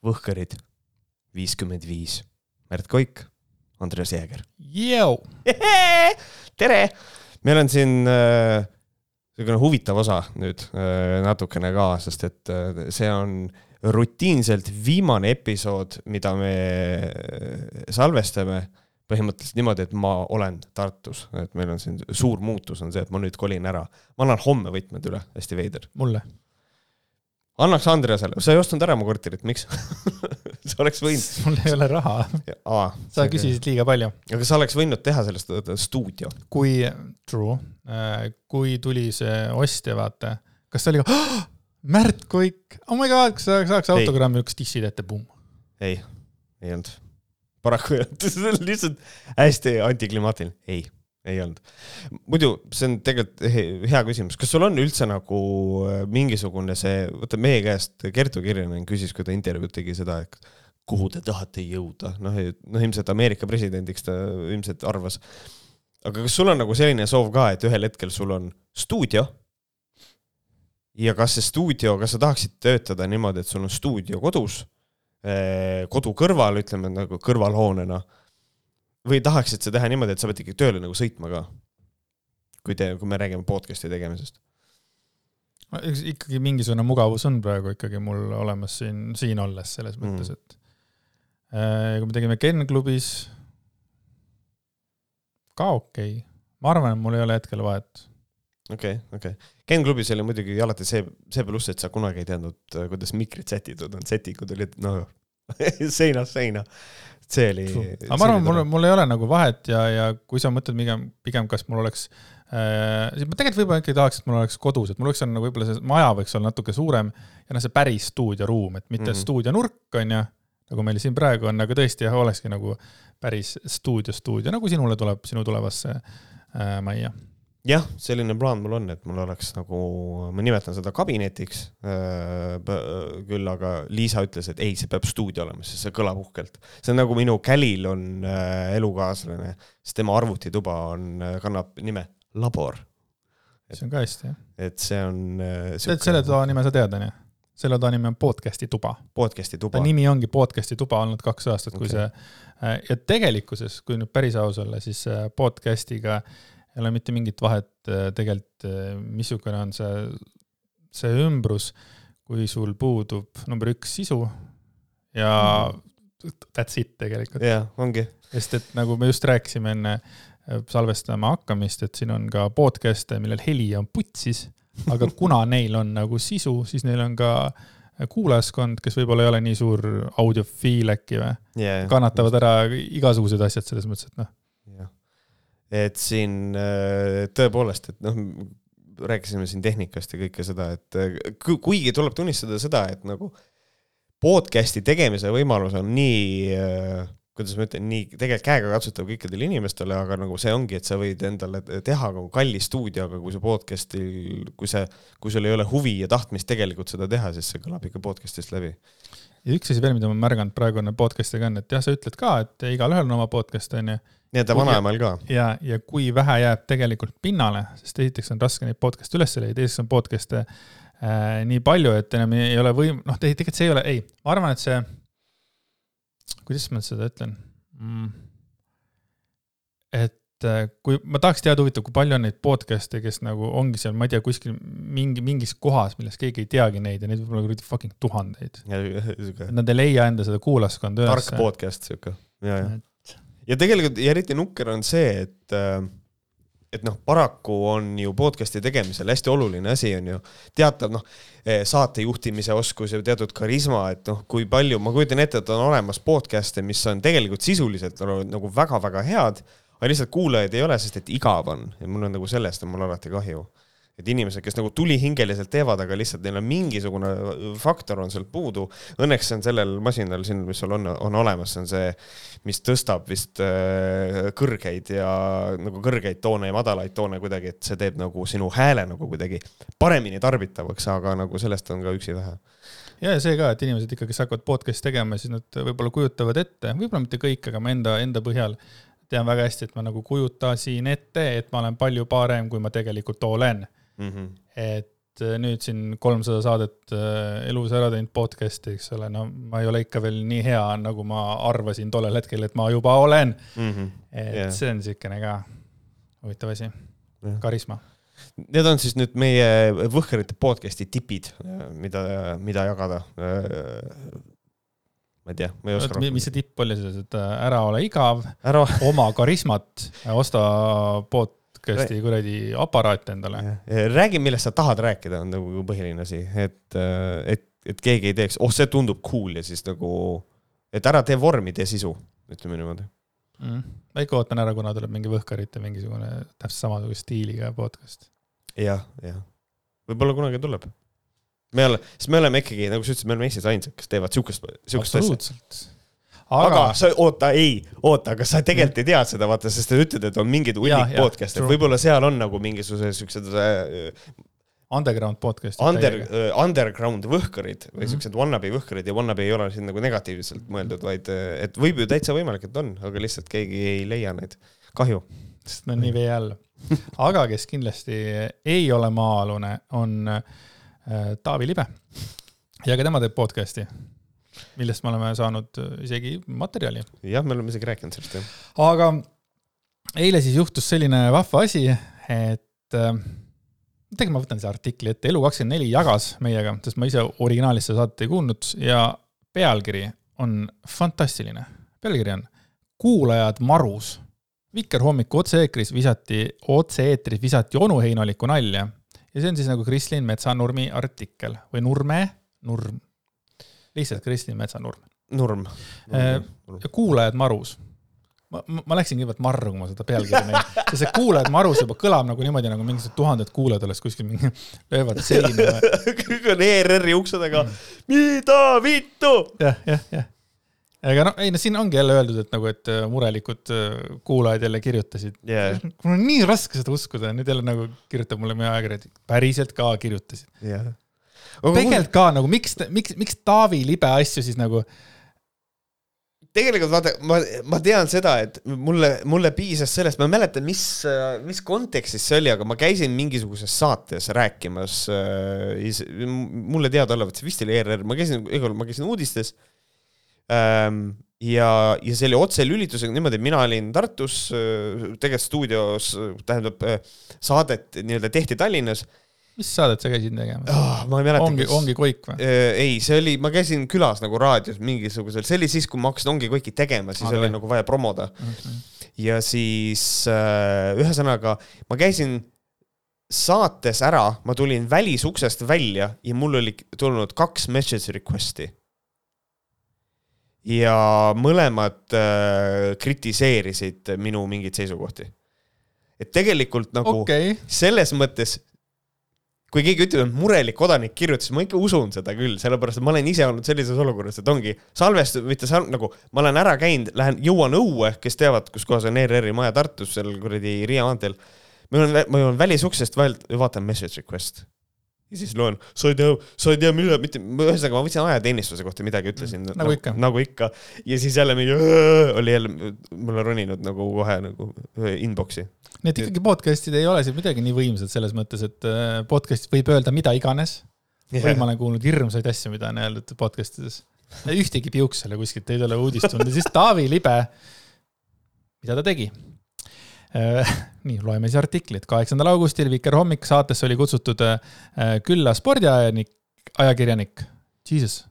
Võhkarid viiskümmend viis. Märt Koik, Andres Jääger. tere! meil on siin äh, niisugune huvitav osa nüüd äh, natukene ka, sest et äh, see on rutiinselt viimane episood, mida me äh, salvestame põhimõtteliselt niimoodi, et ma olen Tartus, et meil on siin suur muutus on see, et ma nüüd kolin ära. ma annan homme võtmed üle, hästi veider. mulle annaks Andreasele, sa ei ostnud ära mu korterit, miks sa oleks võinud. mul ei ole raha. sa küsisid liiga palju. aga sa oleks võinud teha sellest stuudio. kui, true, äh, kui tuli see ostja, vaata, kas ta oli ka oh,, Märt Koik, oh my god, kas sa saaks autogrammi üks dissid ette, pumm. ei, ei olnud. paraku ei olnud, see on lihtsalt hästi antiklimaatiline, ei ei olnud. muidu see on tegelikult hea küsimus, kas sul on üldse nagu äh, mingisugune see, vaata meie käest Kertu Kirjanen küsis, kui ta intervjuud tegi seda, et kuhu te tahate jõuda, noh, noh ilmselt Ameerika presidendiks ta ilmselt arvas. aga kas sul on nagu selline soov ka, et ühel hetkel sul on stuudio? ja kas see stuudio, kas sa tahaksid töötada niimoodi, et sul on stuudio kodus, äh, kodu kõrval, ütleme nagu kõrvalhoonena või tahaksid sa teha niimoodi, et sa pead ikkagi tööle nagu sõitma ka? kui te, kui me räägime podcast'i tegemisest. ikkagi mingisugune mugavus on praegu ikkagi mul olemas siin, siin olles selles mm. mõttes, et äh, kui me tegime Ken klubis, ka okei okay., ma arvan, et mul ei ole hetkel vahet okei okay,, okei okay.. Ken klubis oli muidugi alati see, see pluss, et sa kunagi ei teadnud, kuidas mikrid sätitud on, sätingud olid noh seinast seina see oli. aga ma arvan, mul, mul ei ole nagu vahet ja, ja kui sa mõtled pigem, pigem kas mul oleks äh,, ma tegelikult võib-olla ikkagi tahaks, et mul oleks kodus, et mul oleks nagu võib-olla see maja võiks olla natuke suurem ja noh, see päris stuudioruum, et mitte mm -hmm. stuudionurk, on ju, nagu meil siin praegu on, aga tõesti jah, olekski nagu päris stuudio, stuudio, nagu sinule tuleb, sinu tulevasse äh, majja jah, selline plaan mul on, et mul oleks nagu, ma nimetan seda kabinetiks äh,. küll aga Liisa ütles, et ei, see peab stuudio olema, sest see kõlab uhkelt. see on nagu minu Kälil on äh, elukaaslane, sest tema arvutituba on, äh, kannab nime Labor. see on ka hästi, jah. et see on äh,. selle toa nime sa tead, onju? selle toa nimi on podcast'i tuba. podcast'i tuba. nimi ongi podcast'i tuba olnud kaks aastat okay., kui see äh, ja tegelikkuses, kui nüüd päris aus olla, siis podcast'iga äh, ei ole mitte mingit vahet äh, tegelikult, äh, missugune on see, see ümbrus, kui sul puudub number üks sisu ja that's it tegelikult. jah, ongi. sest et nagu me just rääkisime enne äh, salvestama hakkamist, et siin on ka podcast'e, millel heli on putsis, aga kuna neil on nagu sisu, siis neil on ka kuulajaskond, kes võib-olla ei ole nii suur audiofiil äkki või yeah,, kannatavad ära igasugused asjad selles mõttes, et noh et siin äh, tõepoolest, et noh, rääkisime siin tehnikast ja kõike seda, et äh, kuigi tuleb tunnistada seda, et nagu podcast'i tegemise võimalus on nii, äh, kuidas ma ütlen, nii tegelikult käegakatsutav kõikidele inimestele, aga nagu see ongi, et sa võid endale teha nagu kalli stuudio, aga kui sa podcast'il, kui see, kui sul ei ole huvi ja tahtmist tegelikult seda teha, siis see kõlab ikka podcast'ist läbi ja üks asi veel, mida ma märganud praegune podcast'iga on, et jah, sa ütled ka, et igalühel on oma podcast, onju nii et ta vanaemal ka. ja, ja kui vähe jääb tegelikult pinnale, sest esiteks on raske neid podcast'e üles leida, teiseks on podcast'e äh, nii palju, et enam ei, ole võim-, noh, tegelikult see ei ole, ei, ma arvan, et see, kuidas ma seda ütlen mm,? et kui ma tahaks teada, huvitav, kui palju on neid podcast'e, kes nagu ongi seal, ma ei tea, kuskil mingi, mingis kohas, milles keegi ei teagi neid ja neid võib olla kuradi fucking tuhandeid. Nad ei leia enda seda kuulaskonda üles. tark podcast sihuke, ja, ja ja tegelikult ja eriti nukker on see, et äh, et noh, paraku on ju podcast'i tegemisel hästi oluline asi on ju teatav noh, eh, saate juhtimise oskus ja teatud karisma, et noh, kui palju, ma kujutan ette, et on olemas podcast'e, mis on tegelikult sisuliselt nagu väga-väga head, aga lihtsalt kuulajaid ei ole, sest et igav on. Ja mul on nagu sellest on mul alati kahju. Et inimesed, kes nagu tulihingeliselt teevad, aga lihtsalt neil on mingisugune faktor on sealt puudu. Õnneks on sellel masinal siin, mis sul on, on olemas, see on see, mis tõstab vist äh, kõrgeid ja nagu kõrgeid toone ja madalaid toone kuidagi, et see teeb nagu sinu hääle nagu kuidagi paremini tarbitavaks, aga nagu sellest on ka üksi vähe. Ja see ka, et inimesed ikkagi, kes hakkavad podcast'i tegema, siis nad võib-olla kujutavad ette, võib-olla mitte kõik, aga ma enda, enda põhjal tean väga hästi, et ma nagu kujutasin ette, et ma olen palju parem, kui ma tegelikult olen mm. -hmm. et äh, nüüd siin kolmsada saadet äh, elus ära teinud podcast'i, eks ole, no ma ei ole ikka veel nii hea, nagu ma arvasin tollel hetkel, et ma juba olen mm. -hmm. et yeah. see on niisugune ka huvitav asi yeah., karisma. Need on siis nüüd meie Võhkerite podcast'i tipid, mida, mida jagada. Ma ei tea, ma ei oska rohkem. mis see tipp oli siis, et ära ole igav ära..., oma karismat, osta pod podcast'i kuradi aparaat endale. räägi, millest sa tahad rääkida, on nagu põhiline asi, et, äh, et, et keegi ei teeks, oh, see tundub cool ja siis nagu, et ära tee vormi, tee sisu, ütleme niimoodi mm.. ma ikka ootan ära, kuna tuleb mingi Võhkarite mingisugune täpselt samasuguse stiiliga podcast ja,. jah, jah. võib-olla kunagi tuleb. Me oleme, sest me oleme ikkagi, nagu sa ütlesid, me oleme Eestis ainsad, kes teevad siukest, siukest asja. aga, aga sa, oota, ei, oota, aga sa tegelikult ei tea seda, vaata, sest sa ütled, et on mingid hunnik podcast'e, võib-olla seal on nagu mingisugused siuksed äh, Underground podcast'id. Under, uh, underground võhkarid või mm -hmm. siuksed wannabe võhkarid ja wannabe ei ole siin nagu negatiivselt mõeldud, vaid äh, et võib ju täitsa võimalik, et on, aga lihtsalt keegi ei leia neid. kahju. sest nad on nii vee all. aga kes kindlasti ei ole maa-alune, on äh, Taavi Libe. ja ka tema teeb podcast'i millest me oleme saanud äh, isegi materjali. jah, me oleme isegi rääkinud sellest, jah. aga eile siis juhtus selline vahva asi, et äh, tegelikult ma võtan selle artikli ette, Elu24 jagas meiega, sest ma ise originaalis seda saadet ei kuulnud ja pealkiri on fantastiline. pealkiri on Kuulajad marus. Vikerhommiku otse-eetris visati, otse-eetris visati onu Heinolikku nalja ja see on siis nagu Krislin Metsanurmi artikkel või Nurme, Nurm lihtsalt Kristin Metsanurm. Nurm, nurm.. Äh, kuulajad marus. ma, ma, läksin kõigepealt marru, kui ma seda pealkirja nägin, sest see kuulajad marus juba kõlab nagu niimoodi, nagu mingisugused tuhanded kuulajad oleks kuskil mingi, löövad seina kõik on ERR-i ukse taga mida vittu ja,. jah, jah, jah aga noh, ei no siin ongi jälle öeldud, et nagu, et äh, murelikud äh, kuulajad jälle kirjutasid. Yeah.. mul on nii raske seda uskuda, nüüd jälle nagu kirjutab mulle meie ajakirjanik, päriselt ka kirjutasid. Yeah tegelikult ka nagu miks, miks, miks Taavi libe asju siis nagu tegelikult vaata, ma, ma tean seda, et mulle, mulle piisas sellest, ma ei mäleta, mis, mis kontekstis see oli, aga ma käisin mingisuguses saates rääkimas äh,. mulle teadaolevalt, see vist oli ERR, ma käisin, ma käisin uudistes. Ja, ja see oli otselülitusega niimoodi, et mina olin Tartus, äh, tegelikult stuudios, tähendab äh, saadet nii-öelda tehti Tallinnas mis saadet sa käisid tegemas oh,? ma ei mäleta. ongi, ongi Koik või? ei, see oli, ma käisin külas nagu raadios mingisugusel, see oli siis, kui ma hakkasin Ongi Koiki tegema, siis Aga oli või. nagu vaja promoda okay.. ja siis äh, ühesõnaga ma käisin saates ära, ma tulin välisuksest välja ja mul oli tulnud kaks message request'i. Ja mõlemad äh, kritiseerisid minu mingeid seisukohti. et tegelikult nagu okay. selles mõttes kui keegi ütleb, et murelik kodanik kirjutas, ma ikka usun seda küll, sellepärast et ma olen ise olnud sellises olukorras, et ongi salvestus, mitte sal-, nagu ma olen ära käinud, lähen, jõuan õue, kes teavad, kus kohas on ERR-i maja Tartus, seal kuradi Riia maanteel. ma jõuan, ma jõuan välisuksest vahelt, vaatan message request ja siis loen, sa ei tea, sa ei tea, mille, mitte, ühesõnaga ma võtsin ajateenistuse kohta midagi, ütlesin mm,. nagu ikka. nagu ikka. ja siis jälle mingi, oli jälle, mulle roninud nagu kohe nagu inbox'i. nii et ikkagi podcast'id ei ole siin midagi nii võimsad selles mõttes, et äh, podcast'is võib öelda mida iganes yeah.. või ma olen kuulnud hirmsaid asju, mida on öeldud podcast ides. ühtegi piuksele kuskilt ei tule uudist tulnud ja siis Taavi Libe, mida ta tegi? Äh, nii, loeme siis artiklit. kaheksandal augustil Vikerhommik saatesse oli kutsutud äh, külla spordiajakirjanik, ajakirjanik, jesus,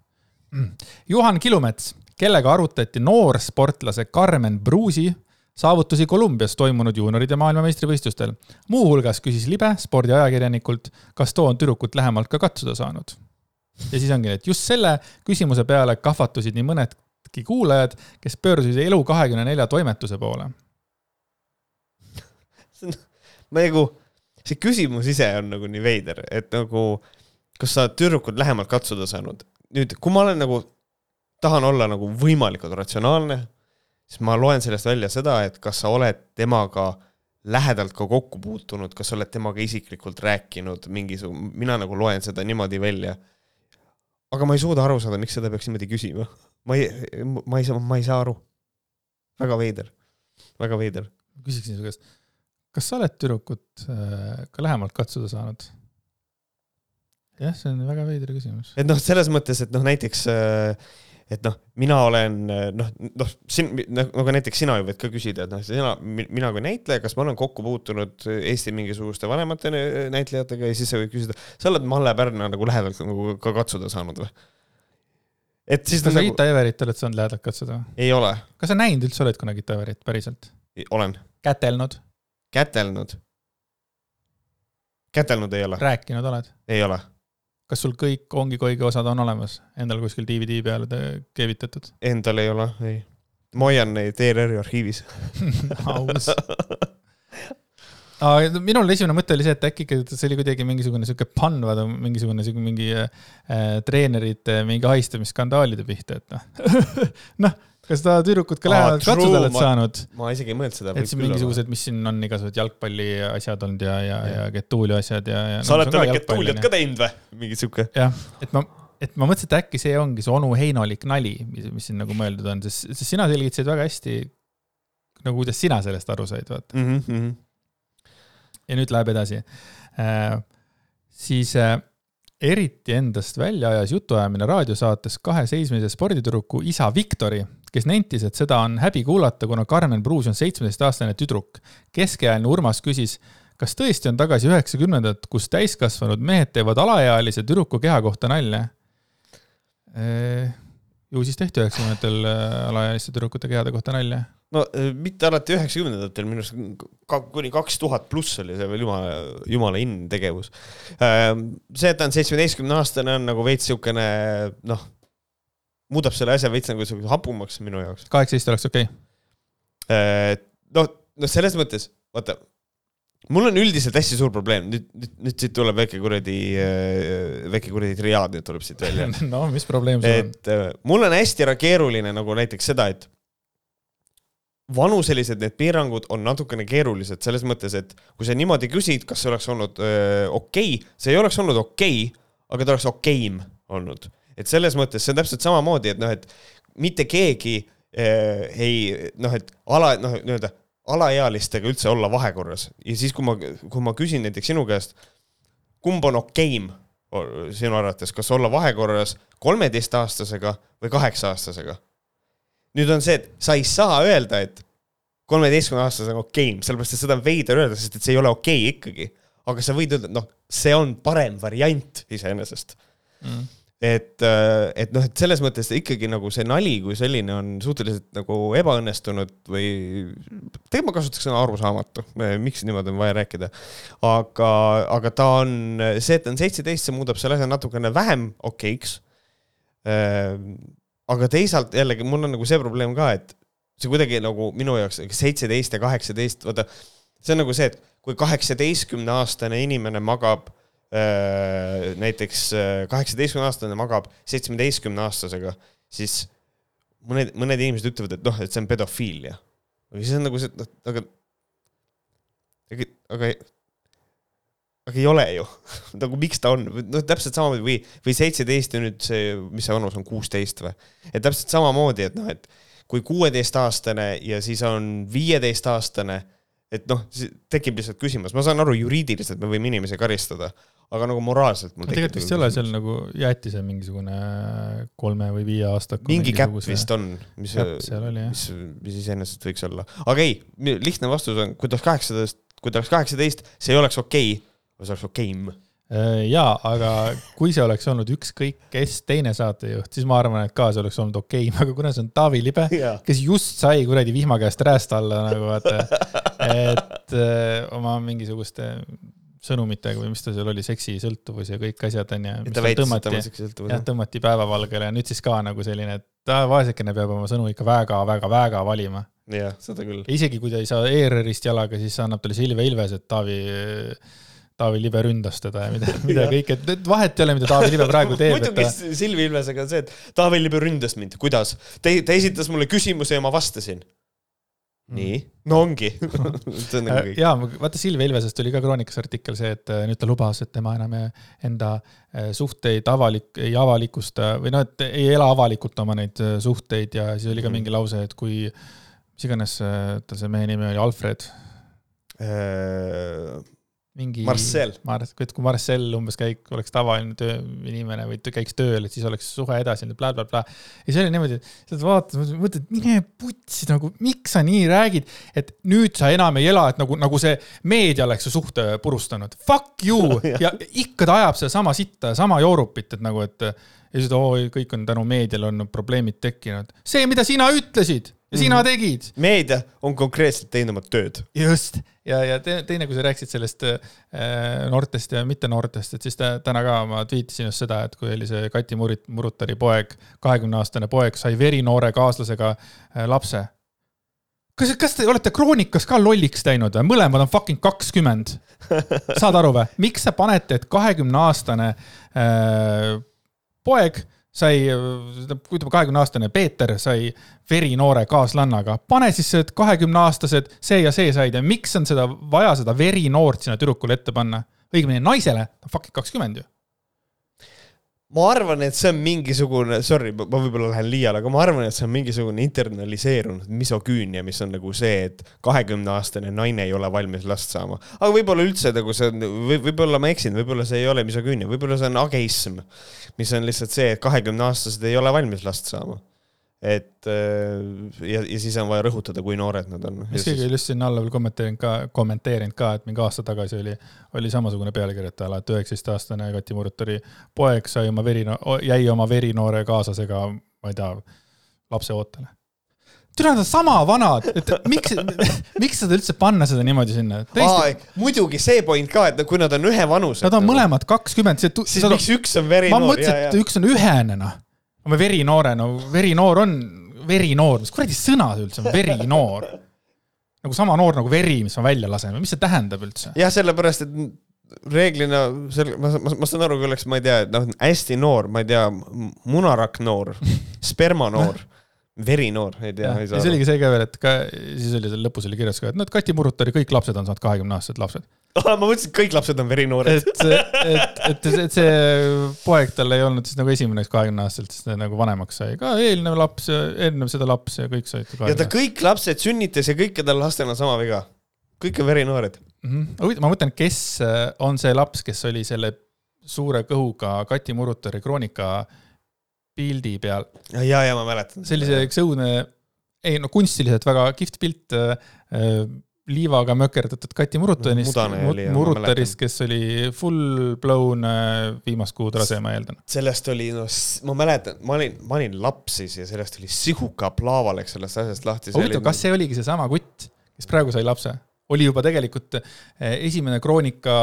mm. Juhan Kilumets, kellega arutati noorsportlase Carmen Bruusi saavutusi Kolumbias toimunud juunioride maailmameistrivõistlustel. muuhulgas küsis Libe spordiajakirjanikult, kas too on tüdrukut lähemalt ka katsuda saanud. ja siis ongi, et just selle küsimuse peale kahvatusid nii mõnedki kuulajad, kes pöördusid Elu24 toimetuse poole see on nagu, see küsimus ise on nagu nii veider, et nagu kas sa oled tüdrukut lähemalt katsuda saanud. nüüd, kui ma olen nagu, tahan olla nagu võimalikult ratsionaalne, siis ma loen sellest välja seda, et kas sa oled temaga lähedalt ka kokku puutunud, kas sa oled temaga isiklikult rääkinud mingisugune, mina nagu loen seda niimoodi välja. aga ma ei suuda aru saada, miks seda peaks niimoodi küsima. ma ei, ma ei saa, ma ei saa aru. väga veider, väga veider. küsiksin su käest kas sa oled tüdrukut äh, ka lähemalt katsuda saanud? jah, see on väga veider küsimus. et noh, selles mõttes, et noh, näiteks äh, et noh, mina olen noh, noh siin nagu näiteks sina ju võid ka küsida, et noh, sina, mina kui näitleja, kas ma olen kokku puutunud Eesti mingisuguste vanemate näitlejatega ja siis sa võid küsida, sa oled Malle Pärna nagu lähedalt nagu ka katsuda saanud või? et siis kas sa nagu... Ita Everit oled saanud lähedalt katsuda? ei ole. kas sa näinud üldse oled kunagi Ita Everit päriselt? olen. kätelnud? Kätelnud? kätelnud ei ole. rääkinud oled? ei ole kas sul kõik ongi koigi osad on olemas, endal kuskil DVD peale keevitatud? Endal ei ole, ei. ma hoian neid ERR-i arhiivis aus minul esimene mõte oli see, et äkki ikka see oli kuidagi mingisugune sihuke pann, vaata mingisugune sihuke mingi äh, treenerite mingi hahistamisskandaalide pihta, et noh noh, kas sa tüdrukut ka lähedalt katsuda oled saanud? ma isegi ei mõelnud seda. et siin mingisugused, mis siin on igasugused jalgpalli asjad olnud ja, ja, ja, Getuuli asjad ja, ja. sa oled talle Getuuliat ka teinud või? mingi sihuke. jah, et ma, et ma mõtlesin, et äkki see ongi see onu heinolik nali, mis, mis siin nagu mõeldud on, sest, sest sina selgitasid väga hästi nagu kuidas sina sellest aru said, vaata mm. -hmm. ja nüüd läheb edasi äh,. siis äh, eriti endast välja ajas jutuajamine raadiosaates kahe seismise sporditüdruku isa Viktori, kes nentis, et seda on häbi kuulata, kuna Karmen Pruus on seitsmeteistaastane tüdruk. keskealine Urmas küsis, kas tõesti on tagasi üheksakümnendad, kus täiskasvanud mehed teevad alaealise tüdruku keha kohta nalja? ju siis tehti üheksakümnendatel äh, alaealiste tüdrukute kehade kohta nalja no äh, mitte alati üheksakümnendatel, minu arust ka kuni kaks tuhat pluss oli see veel jumala, jumala in tegevus. Ähm, see, et ta on seitsmeteistkümne aastane, on nagu veits siukene noh, muudab selle asja veits nagu hapumaks minu jaoks. kaheksateist oleks okei okay.? noh, noh, selles mõttes, vaata, mul on üldiselt hästi suur probleem, nüüd, nüüd, nüüd siit tuleb väike kuradi, äh, väike kuradi triaad nüüd tuleb siit välja no mis probleem sul on? et äh, mul on hästi keeruline nagu näiteks seda, et vanuselised need piirangud on natukene keerulised selles mõttes, et kui sa niimoodi küsid, kas see oleks olnud okei okay,, see ei oleks olnud okei okay,, aga ta oleks okeim olnud. Et selles mõttes see on täpselt samamoodi, et noh, et mitte keegi öö, ei noh, et ala, noh, nii-öelda alaealistega üldse olla vahekorras. Ja siis, kui ma, kui ma küsin näiteks sinu käest, kumb on okeim sinu arvates, kas olla vahekorras kolmeteistaastasega või kaheksa-aastasega? Nüüd on see, et sa ei saa öelda, et kolmeteistkümne aastasega on okei okay,, sellepärast et seda on veider öelda, sest et see ei ole okei okay ikkagi. aga sa võid öelda, et noh, see on parem variant iseenesest. Mm.. Et, äh, et noh, et selles mõttes ikkagi nagu see nali kui selline on suhteliselt nagu ebaõnnestunud või tegelikult ma kasutaks sõna arusaamatu, miks niimoodi on vaja rääkida. aga, aga ta on, see, et ta on seitseteist, see muudab selle asja natukene vähem okeiks äh, aga teisalt jällegi mul on nagu see probleem ka, et see kuidagi nagu minu jaoks seitseteist ja kaheksateist, vaata, see on nagu see, et kui kaheksateistkümne aastane inimene magab näiteks äh, kaheksateistkümne aastane magab seitsmeteistkümne aastasega, siis mõned, mõned inimesed ütlevad, et noh, et see on pedofiilia. aga siis on nagu see, noh, aga, aga, aga aga ei ole ju nagu miks ta on, noh, täpselt samamoodi või, või seitseteist ja nüüd see, mis see vanus on, kuusteist või? et täpselt samamoodi, et noh, et kui kuueteistaastane ja siis on viieteistaastane, et noh, tekib lihtsalt küsimus, ma saan aru, juriidiliselt me võime inimesi karistada, aga nagu moraalselt mul tegelikult vist ei ole seal nagu jäeti see mingisugune kolme või viie aasta mingi käpp vist on, mis, mis, mis iseenesest võiks olla, aga ei, lihtne vastus on, kui ta oleks kaheksateist, kui ta oleks kaheksateist, see ei oleks okei okay see oleks okeim? Äh, jaa, aga kui see oleks olnud ükskõik kes teine saatejuht, siis ma arvan, et ka see oleks olnud okeim, aga kuna see on Taavi Libe, kes just sai kuradi vihma käest rääst alla nagu vaata, et äh, oma mingisuguste sõnumitega või mis ta seal oli, seksisõltuvus ja kõik asjad onju. tõmmati, jah, tõmmati päevavalgele ja nüüd siis ka nagu selline, et ta vaesekene peab oma sõnu ikka väga-väga-väga valima. jah, seda küll. isegi kui ta ei saa ERR-ist jalaga, siis annab talle Silvia Ilves, et Taavi Taavi Libe ründas teda ja mida, mida kõike, et vahet ei ole, mida Taavi Libe praegu teeb. muidugi ta... Silvi Ilvesega on see, et Taavi Libe ründas mind, kuidas? ta, ta esitas mulle küsimuse ja ma vastasin. nii, no ongi see on nagu kõik. jaa, vaata Silvia Ilvesest oli ka Kroonikas artikkel see, et äh, nüüd ta lubas, et tema enam enda äh, suhteid avalik, ei avalikusta või noh, et ei ela avalikult oma neid äh, suhteid ja siis oli ka mhm. mingi lause, et kui mis iganes tal see mehe nimi oli, Alfred mingi Marcel. Mar-, kui Marcel umbes käik-, oleks tavaline tööinimene või käiks tööl, et siis oleks suhe edasi bla,, blablabla. ja see oli niimoodi, sa vaatad, mõtled, mine putsi nagu, miks sa nii räägid, et nüüd sa enam ei ela, et nagu, nagu see meedia oleks su suhte purustanud. Fuck you ja ikka ta ajab sedasama sitta ja sama joorupit, et nagu, et ja siis ta, oi, kõik on tänu meediale on probleemid tekkinud. see, mida sina ütlesid ja sina tegid meedia on konkreetselt teinud oma tööd. just, ja, ja te- teine, kui sa rääkisid sellest äh, noortest ja mittenoortest, et siis ta, täna ka ma tweetisin just seda, et kui oli see Kati Murit-, Murutari poeg, kahekümne-aastane poeg sai verinoore kaaslasega äh, lapse. kas, kas te olete Kroonikas ka lolliks teinud või? mõlemad on fucking kakskümmend. saad aru või? miks te panete, et kahekümne-aastane äh, poeg sai, ütleme kahekümne-aastane Peeter sai verinoore kaaslannaga, pane siis need kahekümne-aastased see ja see said ja miks on seda vaja seda verinoort sinna tüdrukule ette panna? õigemini naisele, on fucking kakskümmend ju. Ma arvan, et see on mingisugune, sorry, ma võib-olla lähen liiale, aga ma arvan, et see on mingisugune internaliseerunud misogüünia, mis on nagu see, et kahekümneaastane naine ei ole valmis last saama. aga võib-olla üldse nagu see on, või võib-olla ma eksin, võib-olla see ei ole misogüünia, võib-olla see on ageism, mis on lihtsalt see, et kahekümneaastased ei ole valmis last saama. Et äh, ja, ja siis on vaja rõhutada, kui noored nad on. mis keegi oli just sinna alla veel kommenteerinud ka, kommenteerinud ka, et mingi aasta tagasi oli, oli samasugune pealkiri, et üheksateistaastane Kati Murutari poeg sai oma verino-, jäi oma verinoore kaaslasega, ma ei tea, lapse ootele. türa, nad on sama vanad, et miks, miks seda üldse panna seda niimoodi sinna? Muidugi see point ka, et kui nad on ühevanused. Nad on mõlemad kakskümmend, see. siis miks üks on veri ma mõtlesin, et üks on ühene noh. Või verinoore, no verinoor on verinoor, mis kuradi sõna see üldse on, verinoor. nagu sama noor nagu veri, mis ma välja lasen või mis see tähendab üldse? jah, sellepärast, et reeglina selle, ma, ma, ma saan aru, kui oleks, ma ei tea, noh, hästi noor, ma ei tea, munarakk noor, spermanoor, verinoor, ei tea, ja ja aru. oligi see ka veel, et ka siis oli seal lõpus oli kirjas ka, et noh, et Kati Murutari kõik lapsed on saanud kahekümneaastased lapsed. ma mõtlesin, et kõik lapsed on verinoored. et, et, et, et see poeg tal ei olnud siis nagu esimene kahekümneaastaselt, siis ta nagu vanemaks sai ka eelnev laps, eelnev seda laps ja kõik said ja ta kõik lapsed sünnitas ja kõikidel lastel on sama viga. kõik on verinoored. mm. -hmm. ma mõtlen, kes äh, on see laps, kes oli selle suure kõhuga Kati Murutari kroonika pildi peal. ja, ja, ja ma mäletan. sellise üks õudne, ei no kunstiliselt väga kihvt pilt äh, äh, liivaga mökerdatud Kati Murutanist ma Murutarist, kes oli full blown äh, viimast kuud rase, ma eeldan. sellest oli, no ma mäletan, ma olin, ma olin laps siis ja sellest oli sihuke plaav läks sellest asjast lahti. huvitav, kas see oligi seesama kutt, kes praegu sai lapse? oli juba tegelikult eh, esimene kroonika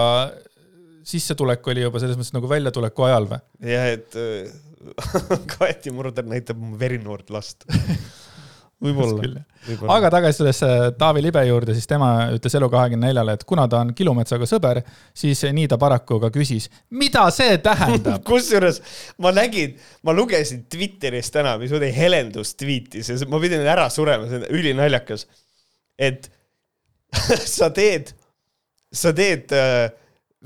sissetulek oli juba selles mõttes nagu väljatuleku ajal või? jah, et äh, Kaeti Murder näitab verinoort last. võib-olla, võib-olla. aga tagasi sellesse Taavi Libe juurde, siis tema ütles Elu24-le, et kuna ta on Kilumetsaga sõber, siis nii ta paraku ka küsis, mida see tähendab? kusjuures ma nägin, ma lugesin Twitteris täna, mis oli Helendus tweetis ja ma pidin ära surema, see on ülinaljakas. et sa teed, sa teed äh,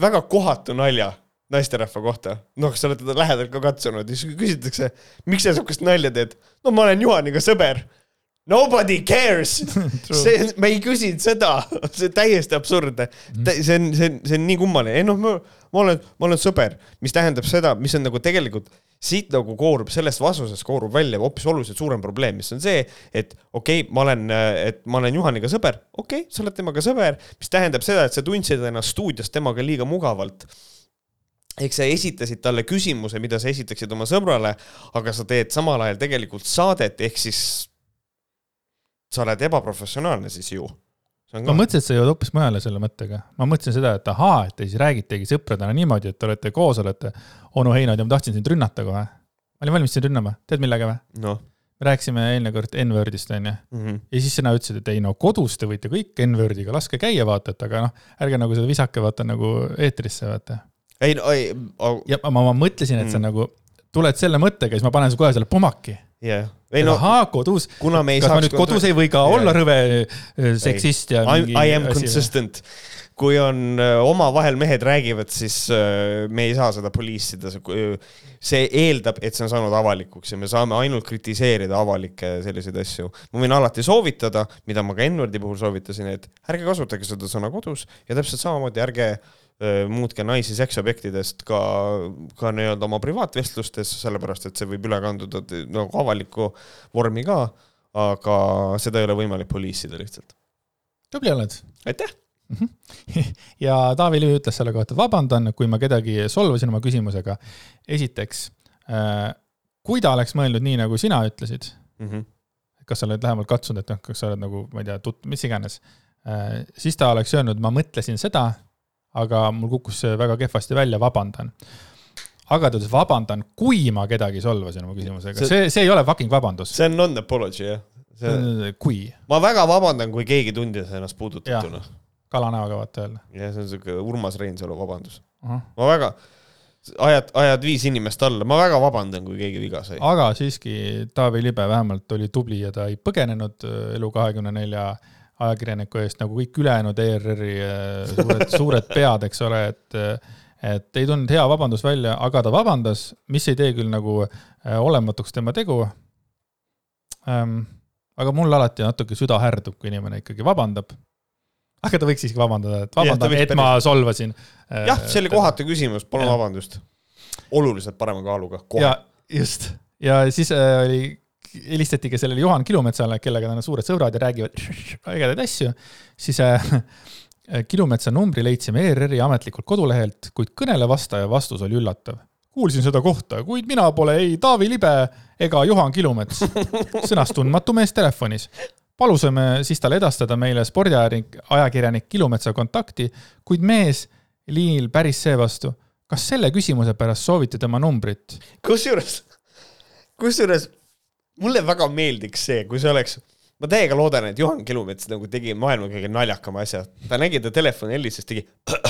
väga kohatu nalja naisterahva kohta. noh, sa oled teda lähedalt ka katsunud ja siis küsitakse, miks sa sihukest nalja teed? no ma olen Juhaniga sõber. Nobody cares, see, ma ei küsinud seda, see on täiesti absurdne. see on, see on, see on nii kummaline, ei noh, ma, ma olen, ma olen sõber, mis tähendab seda, mis on nagu tegelikult siit nagu koorub, sellest vastusest koorub välja hoopis oluliselt suurem probleem, mis on see, et okei okay,, ma olen, et ma olen Juhaniga sõber, okei okay,, sa oled temaga sõber, mis tähendab seda, et sa tundsid ennast stuudios temaga liiga mugavalt ehk sa esitasid talle küsimuse, mida sa esitaksid oma sõbrale, aga sa teed samal ajal tegelikult saadet, ehk siis sa oled ebaprofessionaalne siis ju. ma mõtlesin, et sa jõuad hoopis mujale selle mõttega. ma mõtlesin seda, et ahaa, et te siis räägitegi sõpradena niimoodi, et te olete koos, olete onu Heinod ja ma tahtsin sind rünnata kohe. ma olin valmis sind rünnama, tead millega või? noh me rääkisime eelmine kord N-wordist onju -hmm. ja siis sina ütlesid, et ei no kodus te võite kõik N-wordiga, laske käia vaata, et aga noh, ärge nagu seda visake vaata nagu eetrisse vaata. Ei no ei, ja ma, ma mõtlesin, et sa Mm. nagu tuled selle mõttega, siis ma panen su kohe selle pomaki. jah, ei no ahaa, kodus, kuna me ei kas ma saaks nüüd kodus ei või ka Jaa. olla rõve äh, seksist ja I, am consistent. kui on äh, omavahel mehed räägivad, siis äh, me ei saa seda police ida, see eeldab, et see on saanud avalikuks ja me saame ainult kritiseerida avalikke selliseid asju. ma võin alati soovitada, mida ma ka N-wordi puhul soovitasin, et ärge kasutage seda sõna kodus ja täpselt samamoodi ärge äh, muutke naisi seksobjektidest ka, ka nii-öelda oma privaatvestlustes, sellepärast et see võib üle kanduda nagu avalikku vormi ka, aga seda ei ole võimalik police ida lihtsalt. tubli oled. aitäh! ja Taavi Liiv ütles selle kohta, vabandan, kui ma kedagi solvasin oma küsimusega. esiteks, kui ta oleks mõelnud nii, nagu sina ütlesid, mm. -hmm. kas sa oled lähemalt katsunud, et noh, kas sa oled nagu, ma ei tea, tut-, mis iganes, siis ta oleks öelnud, ma mõtlesin seda, aga mul kukkus see väga kehvasti välja, vabandan. aga ta ütles, vabandan, kui ma kedagi solvasin oma küsimusega, See- see, ei ole fucking vabandus. see on non-apology jah. see, kui, ma väga vabandan, kui keegi tundis ennast puudutatuna. kalanäoga vaata öelda. jah, see on siuke Urmas Reinsalu vabandus. ma väga, ajad, ajad viis inimest alla, ma väga vabandan, kui keegi viga sai. aga siiski Taavi Libe vähemalt oli tubli ja ta ei põgenenud äh, Elu24 ajakirjaniku eest nagu kõik ülejäänud ERR-i äh, suured, suured pead, eks ole, et et ei tulnud hea vabandus välja, aga ta vabandas, mis ei tee küll nagu äh, olematuks tema tegu ähm,. aga mul alati natuke süda härdub, kui inimene ikkagi vabandab. aga ta võiks siiski vabandada, et vabandan, et ma solvasin. äh, jah, see oli kohatu küsimus, palun vabandust. oluliselt parema kaaluga, ja just, ja siis äh, oli, helistati ka sellele Juhan Kilumetsale, kellega nad on suured sõbrad ja räägivad ägedaid asju, siis äh, Kilumetsa numbri leidsime ERR-i ametlikult kodulehelt, kuid kõnele vastaja vastus oli üllatav. kuulsin seda kohta, kuid mina pole ei Taavi Libe ega Juhan Kilumets, sõnas tundmatu mees telefonis. palusime siis talle edastada meile spordiajakirjanik, ajakirjanik Kilumetsa kontakti, kuid mees liinil päris seevastu. kas selle küsimuse pärast soovite tema numbrit? kusjuures, kusjuures mulle väga meeldiks see, kui see oleks, ma täiega loodan, et Juhan Kilumets nagu tegi maailma kõige naljakama asja. ta nägi ta telefoni helistas, tegi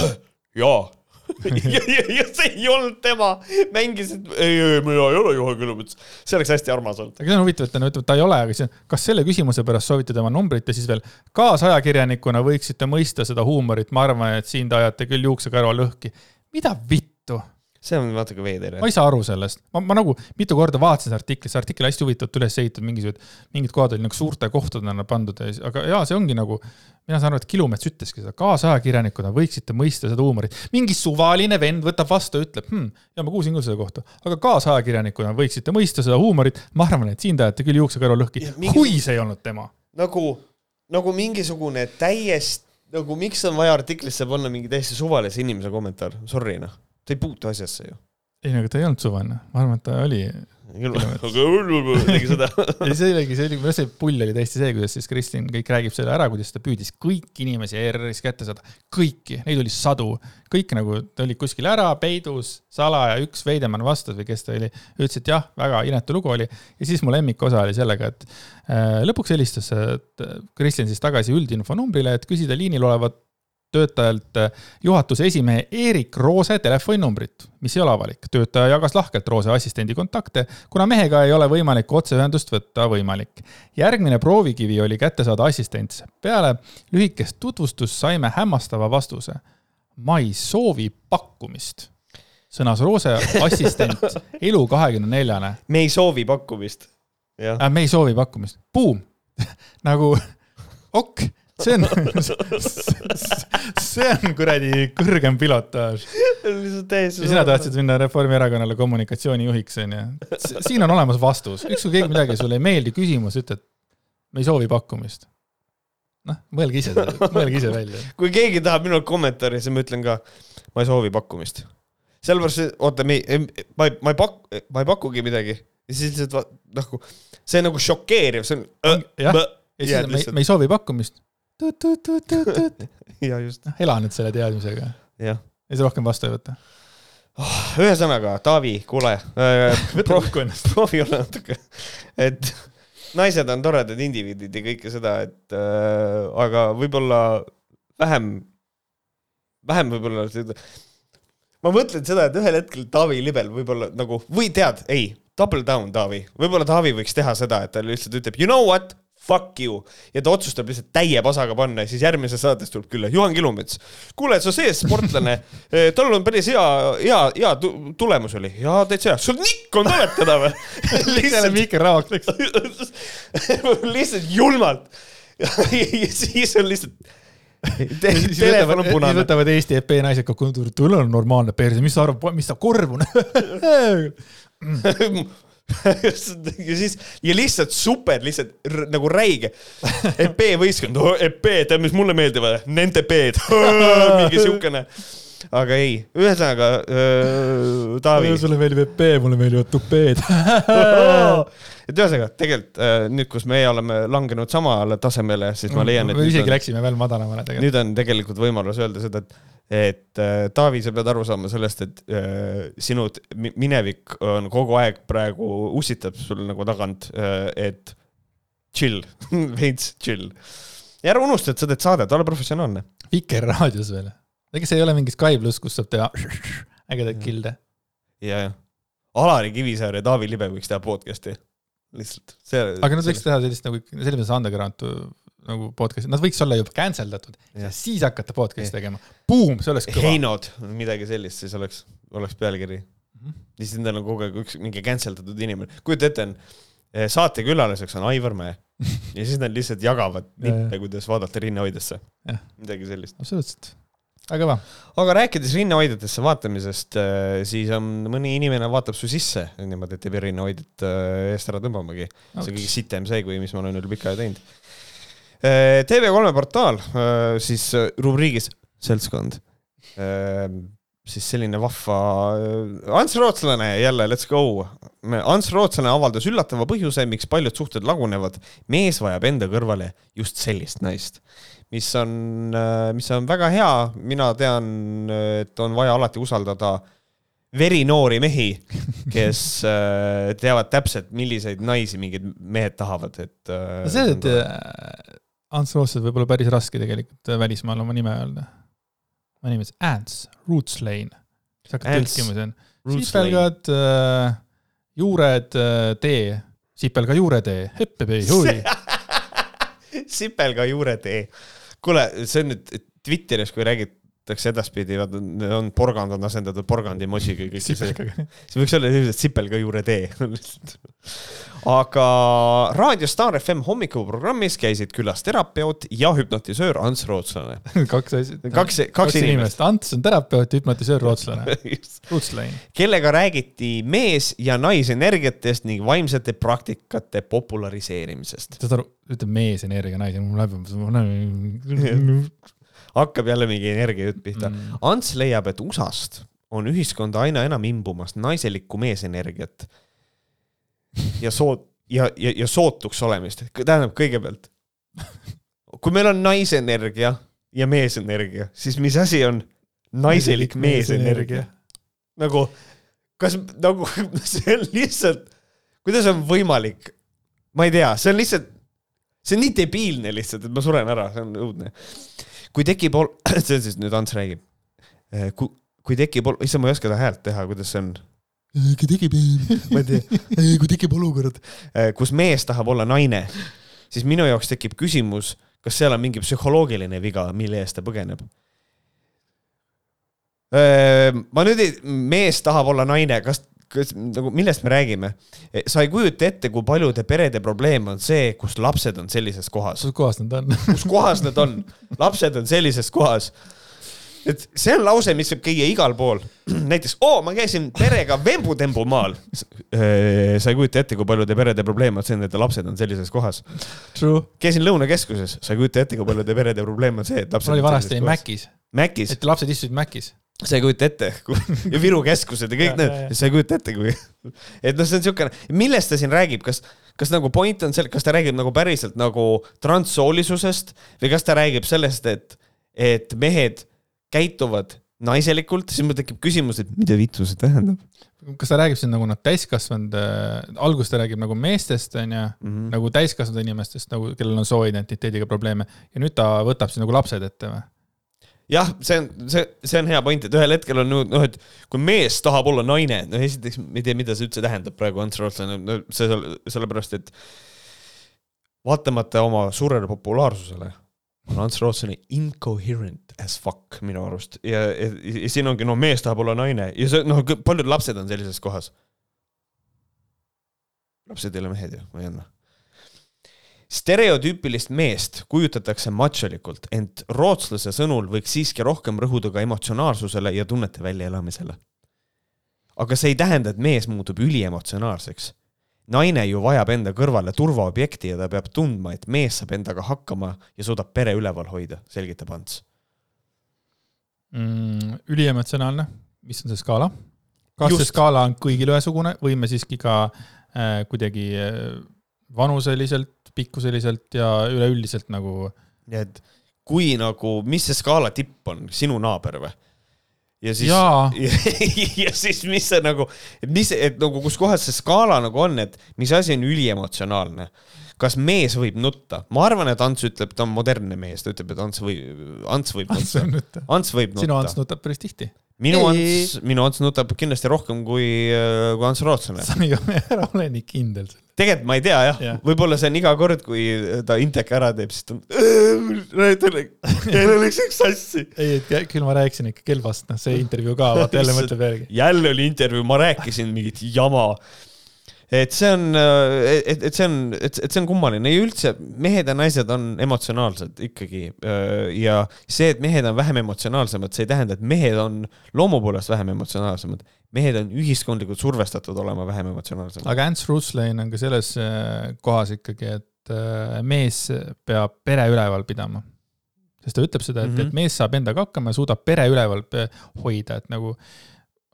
jaa. ja, ja, ja see ei olnud tema, mängis, et ei, ei, mina ei ole Juhan Kilumets. see oleks hästi armas olnud. aga see on huvitav, et ta ütleb, ta ei ole, aga siis, kas selle küsimuse pärast soovite tema numbrit ja siis veel kaasajakirjanikuna võiksite mõista seda huumorit, ma arvan, et siin te ajate küll juuksekarva lõhki. mida vittu? See on natuke veider ma. ei saa aru sellest, ma, ma nagu mitu korda vaatasin seda artiklit, see artikkel hästi huvitavalt üles ehitatud, mingisugused, mingid kohad olid nagu suurte kohtadena pandud ja aga jaa, see ongi nagu, mina saan aru, et Kilumets ütleski seda, kaasajakirjanikuna võiksite mõista seda huumorit. mingi suvaline vend võtab vastu, ütleb hm,, ja ma kuulsin küll seda kohta, aga kaasajakirjanikuna võiksite mõista seda huumorit, ma arvan, et siin te ajate küll juuksekarva lõhki. Ja, mingi- kui see ei olnud tema. nagu, nagu mingisugune täiesti, nagu miks on vaja artiklisse panna mingi täiesti suvalise inimese kommentaar, sorry noh, ta ei puutu asjasse ju. ei no aga ta ei olnud suvaline, ma arvan, et ta oli aga tegi seda. ei, see oligi, see oli, minu arust see pull oli täiesti see, kuidas siis Kristin kõik räägib selle ära, kuidas ta püüdis kõiki inimesi ERR-is kätte saada, kõiki, neid oli sadu, kõik nagu ta oli kuskil ära peidus, salaja, üks Veidemann vastas või kes ta oli, ütles, et jah, väga inetu lugu oli. Ja siis mu lemmikosa oli sellega, et äh, lõpuks helistas äh, et, Kristjan siis tagasi üldinfo numbrile, et küsida liinil olevat töötajalt äh, juhatuse esimehe Erik Roose telefoninumbrit, mis ei ole avalik. töötaja jagas lahkelt Roose assistendi kontakte, kuna mehega ei ole võimalik otseühendust võtta võimalik. järgmine proovikivi oli kätte saada assistent. peale lühikest tutvustust saime hämmastava vastuse. ma ei soovi pakkumist, sõnas Roose assistent Elu kahekümne neljane. me ei soovi pakkumist. äh,. me ei soovi pakkumist, buum, nagu ok, see on, see on kuradi kõrgem pilotaaž. ja sina tahtsid minna Reformierakonnale kommunikatsioonijuhiks, onju. siin on olemas vastus, ükskõik keegi midagi sulle ei meeldi küsimus, ütled, me ei soovi pakkumist. noh, mõelge ise, mõelge ise välja. kui keegi tahab minult kommentaari, siis ma ütlen ka, ma ei soovi pakkumist. sellepärast, oota, me ei, ma ei, ma ei pak-, ma ei pakugi midagi ja siis lihtsalt nagu, see on nagu šokeeriv, see on. jah, ja siis me, me ei soovi pakkumist. ja just, ela nüüd selle teadmisega ja siis rohkem vastu ei võta. ühesõnaga, Taavi, kuule äh,, võta kokku ennast. proovi olla natuke, et naised on toredad indiviidid ja kõike seda, et äh, aga võib-olla vähem, vähem võib-olla seda. ma mõtlen seda, et ühel hetkel Taavi Libel võib-olla nagu või tead, ei, double down Taavi, võib-olla Taavi võiks teha seda, et ta lihtsalt ütleb you know what, fuck you ja ta otsustab lihtsalt täie pasaga panna ja siis järgmises saates tuleb külla Juhan Kilumets. kuule, sa see sportlane, tal on päris hea, hea, hea tu- tulemus oli ja täitsa hea, sul nikk on tuletada või? jälle Mihkel Raak läks. lihtsalt julmalt. ja siis on lihtsalt te, siis võtavad, siis võtavad Eesti EP naised kokku, tal on normaalne perse, mis sa arvad, mis ta korv on? ja siis ja lihtsalt super, lihtsalt nagu räige. EP võistkond, EP, tead, mis mulle meeldivad, nende B-d, mingi siukene. Aga ei, ühesõnaga äh, Taavi, sulle meeldib EP, mulle meeldivad tupeed. et ühesõnaga tegelikult äh, nüüd, kus meie oleme langenud samale tasemele, siis ma leian, et me isegi on, läksime veel madalamale tegelikult. nüüd on tegelikult võimalus öelda seda, et et äh, Taavi, sa pead aru saama sellest, et äh, sinu minevik on kogu aeg praegu ussitab sul nagu tagant äh,, et chill, veits chill. ja ära unusta, et sa teed saadet, ole professionaalne. Vikerraadios veel. Ega see ei ole mingi Sky pluss, kus saab teha ägedaid kill'e. ja, ja Alari Kivisaar ja Taavi Libe võiks teha podcast'i, lihtsalt. aga nad võiks teha sellist nagu, selles mõttes underground nagu podcast'i, nad võiks olla juba cancel datud siis hakata podcast'i tegema. Boom, see oleks kõva. Heinod, midagi sellist, siis oleks, oleks pealkiri. Mhm. ja siis endal on kogu aeg üks mingi cancel datud inimene, kujuta ette, on eh, saatekülaliseks on Aivar Mäe ja siis nad lihtsalt jagavad Ja, ja. nippe, kuidas vaadata rinnahoidesse Jah.. midagi sellist. absoluutselt, väga kõva. aga rääkides rinnahoidjatesse vaatamisest, siis on mõni inimene vaatab su sisse niimoodi, et ei pea rinnahoidjat eh, eest ära tõmbamagi. see on kõige sitem see, kui, mis ma olen üle pika aja teinud. TV3 portaal siis rubriigis Seltskond. siis selline vahva, Ants Rootslane jälle, let's go. Ants Rootslane avaldas üllatava põhjuse, miks paljud suhted lagunevad. mees vajab enda kõrvale just sellist naist, mis on, mis on väga hea, mina tean, et on vaja alati usaldada verinoori mehi, kes äh, teavad täpselt, milliseid naisi mingid mehed tahavad, et. no see, et äh, Ants Rootsel võib olla päris raske tegelikult äh, välismaal oma nime öelda. ma nimesin Ants, Roots Lane. sa hakkad tõlkima, on Roots sipelgad äh,, juured äh,, tee, sipelga juuretee, heppepei, hui. sipelga juuretee. kuule, see on nüüd Twitteris, kui räägitakse edaspidi, vaata on porgand on asendatud porgandi emojiga ja kõik see, see võiks olla selliselt sipelga juuretee. aga Raadio Star FM hommikuprogrammis käisid külas terapeut ja hüpnotisöör Ants Rootslane. kaks asja. kaks, kaks inimest. Ants on terapeut, hüpnotisöör, rootslane. Roots Lane. kellega räägiti mees- ja naisenergiatest ning vaimsete praktikate populariseerimisest. saad aru, ütleb mees energia, naine, mul läheb. Hakkab jälle mingi energiajutt pihta mm.. Ants leiab, et USA-st on ühiskonda aina enam imbumas naiselikku meesenergiat ja soot- ja, ja, ja sootuks olemist, tähendab kõigepealt, kui meil on naisenergia ja meesenergia, siis mis asi on naiselik meesenergia? nagu, kas nagu see on lihtsalt, kuidas on võimalik? ma ei tea, see on lihtsalt, see on nii debiilne lihtsalt, et ma suren ära, see on õudne. Kui tekib ol-, see on siis nüüd Ants räägib. kui, kui tekib ol-, issand, ma ei oska seda häält teha, kuidas see on, kui tekib, ma ei tea, kui tekib olukord. kus mees tahab olla naine, siis minu jaoks tekib küsimus, kas seal on mingi psühholoogiline viga, mille eest ta põgeneb. ma nüüd ei, mees tahab olla naine, kas, kas nagu millest me räägime? sa ei kujuta ette, kui paljude perede probleem on see, kus lapsed on sellises kohas, kus kohas nad on? kus kohas nad on, lapsed on sellises kohas. et see on lause, mis võib käia igal pool. näiteks, oo, ma käisin perega Vembu-Tembu maal. sa ei kujuta ette, kui paljude perede probleem on see, et lapsed on sellises kohas. True. käisin Lõunakeskuses, sa ei kujuta ette, kui paljude perede probleem on see, et lapsed mul oli vanasti. Macis, Mäkis, et lapsed istusid Macis. Sa ei kujuta ette, ja Viru keskused ja kõik need sa ei kujuta ette, kui, et noh, see on siukene, millest ta siin räägib, kas, kas nagu point on seal, kas ta räägib nagu päriselt nagu transsoolisusest või kas ta räägib sellest, et, et mehed käituvad naiselikult, siis mul tekib küsimus, et mida vittu see tähendab kas ta räägib siin nagu nad täiskasvanud äh,, alguses ta räägib nagu meestest, onju, mm. -hmm. nagu täiskasvanud inimestest nagu, kellel on sooidentiteediga probleeme ja nüüd ta võtab siis nagu lapsed ette või? Jah, see on, see, see on hea point, et ühel hetkel on noh, et kui mees tahab olla naine, no esiteks ma ei tea, mida see üldse tähendab praegu Ants Rootslane, no see, sellepärast et vaatamata oma suurele populaarsusele on Ants Rootslane incoherent as fuck minu arust ja, ja, ja siin ongi, no mees tahab olla naine ja see, noh, paljud lapsed on sellises kohas. lapsed ei ole mehed ju, või on või? Stereotüüpilist meest kujutatakse matšolikult, ent rootslase sõnul võiks siiski rohkem rõhuda ka emotsionaalsusele ja tunnete väljaelamisele. aga see ei tähenda, et mees muutub üliemotsionaalseks. naine ju vajab enda kõrvale turvaobjekti ja ta peab tundma, et mees saab endaga hakkama ja suudab pere üleval hoida, selgitab Ants mm,. üliemotsionaalne, mis on see skaala? kas Just. see skaala on kõigil ühesugune või me siiski ka äh, kuidagi äh, vanuseliselt pikkuseliselt ja üleüldiselt nagu. nii et kui nagu, mis see skaala tipp on, sinu naaber või? ja siis, ja, ja siis, mis see nagu, mis, et nagu kus kohas see skaala nagu on, et mis asi on üliemotsionaalne kas mees võib nutta? ma arvan, et Ants ütleb, ta on modernne mees, ta ütleb, et Ants võib, Ants võib nutta. Ants võib nutta. sinu Ants nutab päris tihti. Minu Ants, minu Ants nutab kindlasti rohkem kui, kui Ants Rootslane. sa ei ole nii kindel tegelikult ma ei tea jah ja., võib-olla see on iga kord, kui ta Inteka ära teeb, siis ta teil läks üks sassi. ei, et küll ma rääkisin ikka Kelvast, noh, see intervjuu ka, vaata jälle mõtleb järgi. jälle oli intervjuu, ma rääkisin mingit jama et see on, et, et see on, et, et see on kummaline ja üldse mehed ja naised on emotsionaalsed ikkagi. ja see, et mehed on vähem emotsionaalsemad, see ei tähenda, et mehed on loomu poolest vähem emotsionaalsemad. mehed on ühiskondlikult survestatud olema vähem emotsionaalsemad. aga Ants Ruslein on ka selles äh, kohas ikkagi, et äh, mees peab pere üleval pidama sest ta ütleb seda, et mm, -hmm. et mees saab endaga hakkama ja suudab pere üleval hoida, et nagu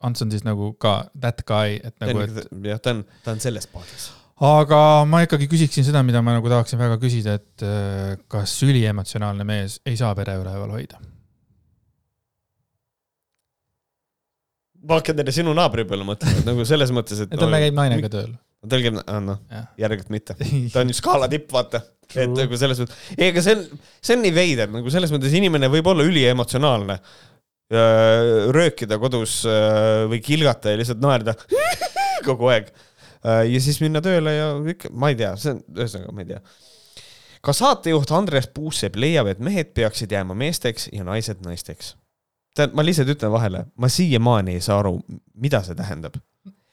Ants on siis nagu ka that guy, et nagu, et. jah, ta on, ta on selles paadis. aga ma ikkagi küsiksin seda, mida ma nagu tahaksin väga küsida, et äh, kas üliemotsionaalne mees ei saa pere üleval hoida? ma hakkan teile sinu naabri peale mõtlema, et nagu selles mõttes, et. tal käib naine ka tööl. tal käib, noh, järelikult mitte. ta on ju skaala tipp, vaata. et nagu selles mõttes, ei, aga see on, see on nii veider, nagu selles mõttes inimene võib olla üliemotsionaalne röökida kodus äh, või kilgata ja lihtsalt naerda kogu aeg. Äh, ja siis minna tööle ja ikka, ma ei tea, see on, ühesõnaga, ma ei tea. ka saatejuht Andres Puusepp leiab, et mehed peaksid jääma meesteks ja naised naisteks. tead, ma lihtsalt ütlen vahele, ma siiamaani ei saa aru, mida see tähendab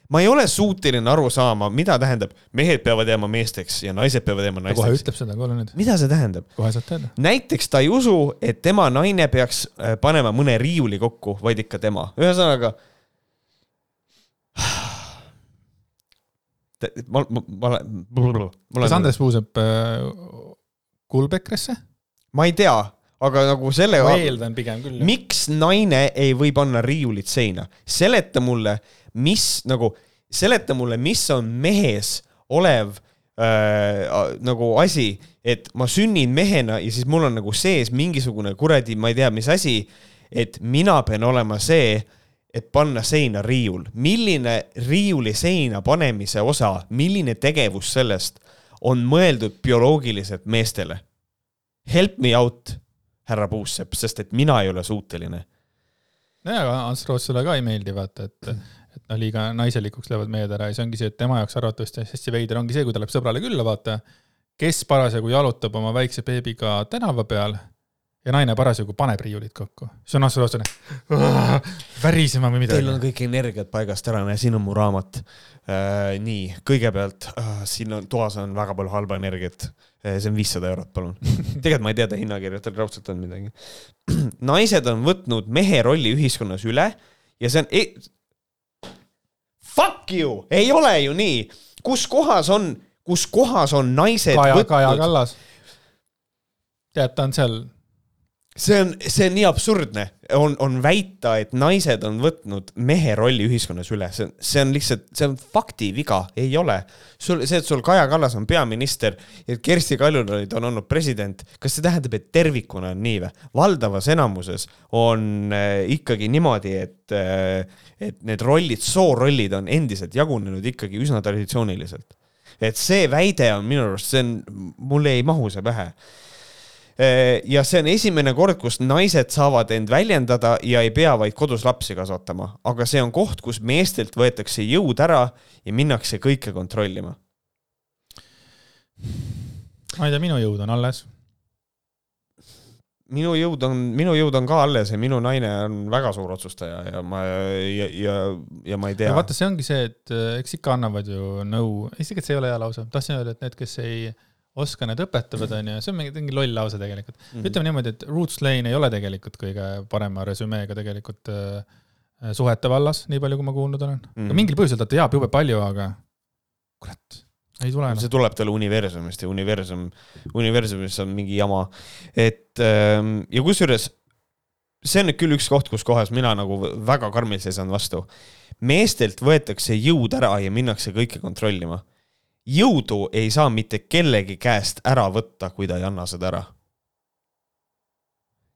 ma ei ole suuteline aru saama, mida tähendab, mehed peavad jääma meesteks ja naised peavad jääma naisteks. kohe ütleb seda, kuule nüüd. mida see tähendab? kohe saad teada. näiteks ta ei usu, et tema naine peaks äh, panema mõne riiuli kokku, vaid ikka tema. ühesõnaga. ma, ma, ma, ma. kas Andres Puusepp äh, kuulub EKRE-sse? ma ei tea, aga nagu selle. ma eeldan pigem küll. miks naine ei või panna riiulit seina? seleta mulle mis nagu, seleta mulle, mis on mehes olev äh, nagu asi, et ma sünnin mehena ja siis mul on nagu sees mingisugune kuradi, ma ei tea, mis asi, et mina pean olema see, et panna seina riiul. milline riiuli seina panemise osa, milline tegevus sellest on mõeldud bioloogiliselt meestele? Help me out, härra Puusepp, sest et mina ei ole suuteline. nojah, aga Ants Rootsale ka ei meeldi, vaata, et et noh, liiga naiselikuks lähevad mehed ära ja see ongi see, et tema jaoks arvatavasti hästi veider ongi see, kui ta läheb sõbrale külla, vaata, kes parasjagu jalutab oma väikse beebiga tänava peal ja naine parasjagu paneb riiulid kokku. see on absoluutselt värisema või midagi. Teil on kõik energiat paigast ära, näe, siin on mu raamat äh,. nii, kõigepealt äh, siin on, toas on väga palju halba energiat äh,. see on viissada eurot, palun. tegelikult ma ei tea ta hinnakirja, tal raudselt on midagi. naised on võtnud mehe rolli ühiskonnas üle ja see on e, Fuck you, ei ole ju nii. kus kohas on, kus kohas on naised Kaja, võtnud? Kaja Kallas. tead, ta on seal see on, see on nii absurdne, on, on väita, et naised on võtnud mehe rolli ühiskonnas üle, see on, see on lihtsalt, see on faktiviga, ei ole. sul, see, et sul Kaja Kallas on peaminister ja Kersti Kaljulaid on olnud president, kas see tähendab, et tervikuna on nii või? valdavas enamuses on äh, ikkagi niimoodi, et äh,, et need rollid, soorollid on endiselt jagunenud ikkagi üsna traditsiooniliselt. et see väide on minu arust, see on, mulle ei mahu see pähe ja see on esimene kord, kus naised saavad end väljendada ja ei pea vaid kodus lapsi kasvatama, aga see on koht, kus meestelt võetakse jõud ära ja minnakse kõike kontrollima. ma ei tea, minu jõud on alles minu jõud on, minu jõud on ka alles ja minu naine on väga suur otsustaja ja ma ja, ja, ja ma ei tea. vaata, see ongi see, et äh, eks ikka annavad ju nõu, isegi et see ei ole hea lause, tahtsin öelda, et need, kes ei oska, need õpetavad, onju, see on mingi, mingi loll lause tegelikult mm. -hmm. ütleme niimoodi, et Roots Lane ei ole tegelikult kõige parema resümeega tegelikult äh, suhete vallas, nii palju, kui ma kuulnud olen mm. -hmm. mingil põhjusel ta teab jube palju, aga kurat ei tule enam. see tuleb talle universumist ja universum, universumis on mingi jama. et ähm, ja kusjuures see on nüüd küll üks koht, kus kohas mina nagu väga karmilt seisan vastu. meestelt võetakse jõud ära ja minnakse kõike kontrollima. jõudu ei saa mitte kellegi käest ära võtta, kui ta ei anna seda ära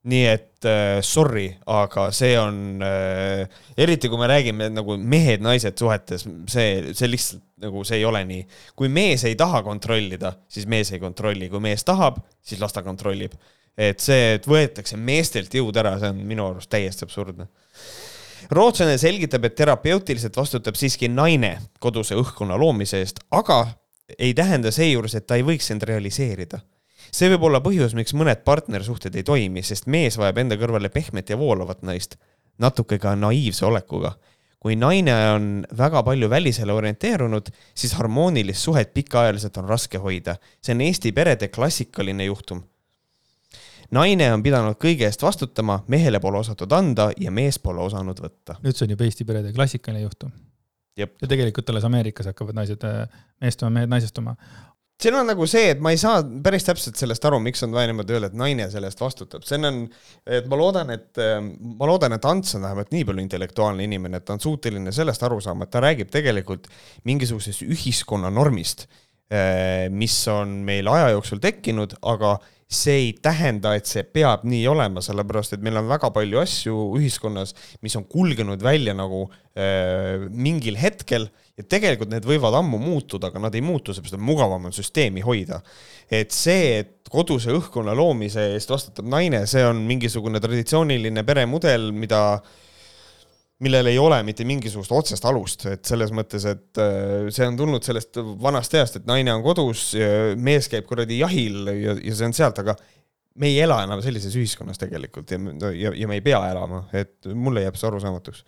nii et äh, sorry, aga see on äh,, eriti kui me räägime nagu mehed-naised suhetes, see, see lihtsalt nagu see ei ole nii. kui mees ei taha kontrollida, siis mees ei kontrolli, kui mees tahab, siis las ta kontrollib. et see, et võetakse meestelt jõud ära, see on minu arust täiesti absurdne. rootslane selgitab, et terapeutiliselt vastutab siiski naine koduse õhkkonna loomise eest, aga ei tähenda seejuures, et ta ei võiks end realiseerida see võib olla põhjus, miks mõned partnersuhted ei toimi, sest mees vajab enda kõrvale pehmet ja voolavat naist, natuke ka naiivse olekuga. kui naine on väga palju välisele orienteerunud, siis harmoonilist suhet pikaajaliselt on raske hoida. see on Eesti perede klassikaline juhtum. naine on pidanud kõige eest vastutama, mehele pole osatud anda ja mees pole osanud võtta. nüüd see on juba Eesti perede klassikaline juhtum. ja tegelikult alles Ameerikas hakkavad naised meestuma, mehed naisestuma siin on nagu see, et ma ei saa päris täpselt sellest aru, miks on vaja niimoodi öelda, et naine selle eest vastutab, see on, et ma loodan, et ma loodan, et Ants on vähemalt nii palju intellektuaalne inimene, et ta on suuteline sellest aru saama, et ta räägib tegelikult mingisugusest ühiskonna normist, eh, mis on meil aja jooksul tekkinud, aga see ei tähenda, et see peab nii olema, sellepärast et meil on väga palju asju ühiskonnas, mis on kulgenud välja nagu äh, mingil hetkel ja tegelikult need võivad ammu muutuda, aga nad ei muutu, seepärast et mugavam on süsteemi hoida. et see, et koduse õhkkonna loomise eest vastutab naine, see on mingisugune traditsiooniline peremudel, mida millel ei ole mitte mingisugust otsest alust, et selles mõttes, et äh, see on tulnud sellest vanast ajast, et naine on kodus, mees käib kuradi jahil ja, ja see on sealt, aga me ei ela enam sellises ühiskonnas tegelikult ja, ja, ja me ei pea elama, et mulle jääb see arusaamatuks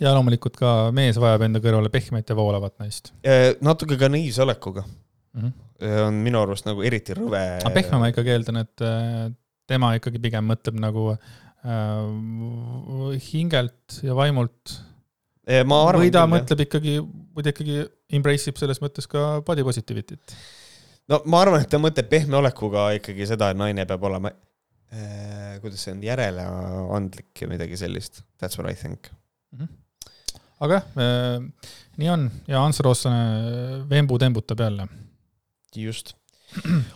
ja loomulikult ka mees vajab enda kõrvale pehmet ja voolavat naist. Äh, natuke ka naiivse olekuga mm. -hmm. on minu arust nagu eriti rõve. aga pehme ma ikkagi eeldan, et äh, tema ikkagi pigem mõtleb nagu äh, hingelt ja vaimult. või ta mõtleb ikkagi, või ta ikkagi embrace ib selles mõttes ka body positivity't. no ma arvan, et ta mõtleb pehme olekuga ikkagi seda, et naine peab olema äh,, kuidas see on, järeleandlik ja midagi sellist. That's what I think mm. -hmm aga jah äh,, nii on ja Ants Rootslane äh, vembu tembutab jälle. just,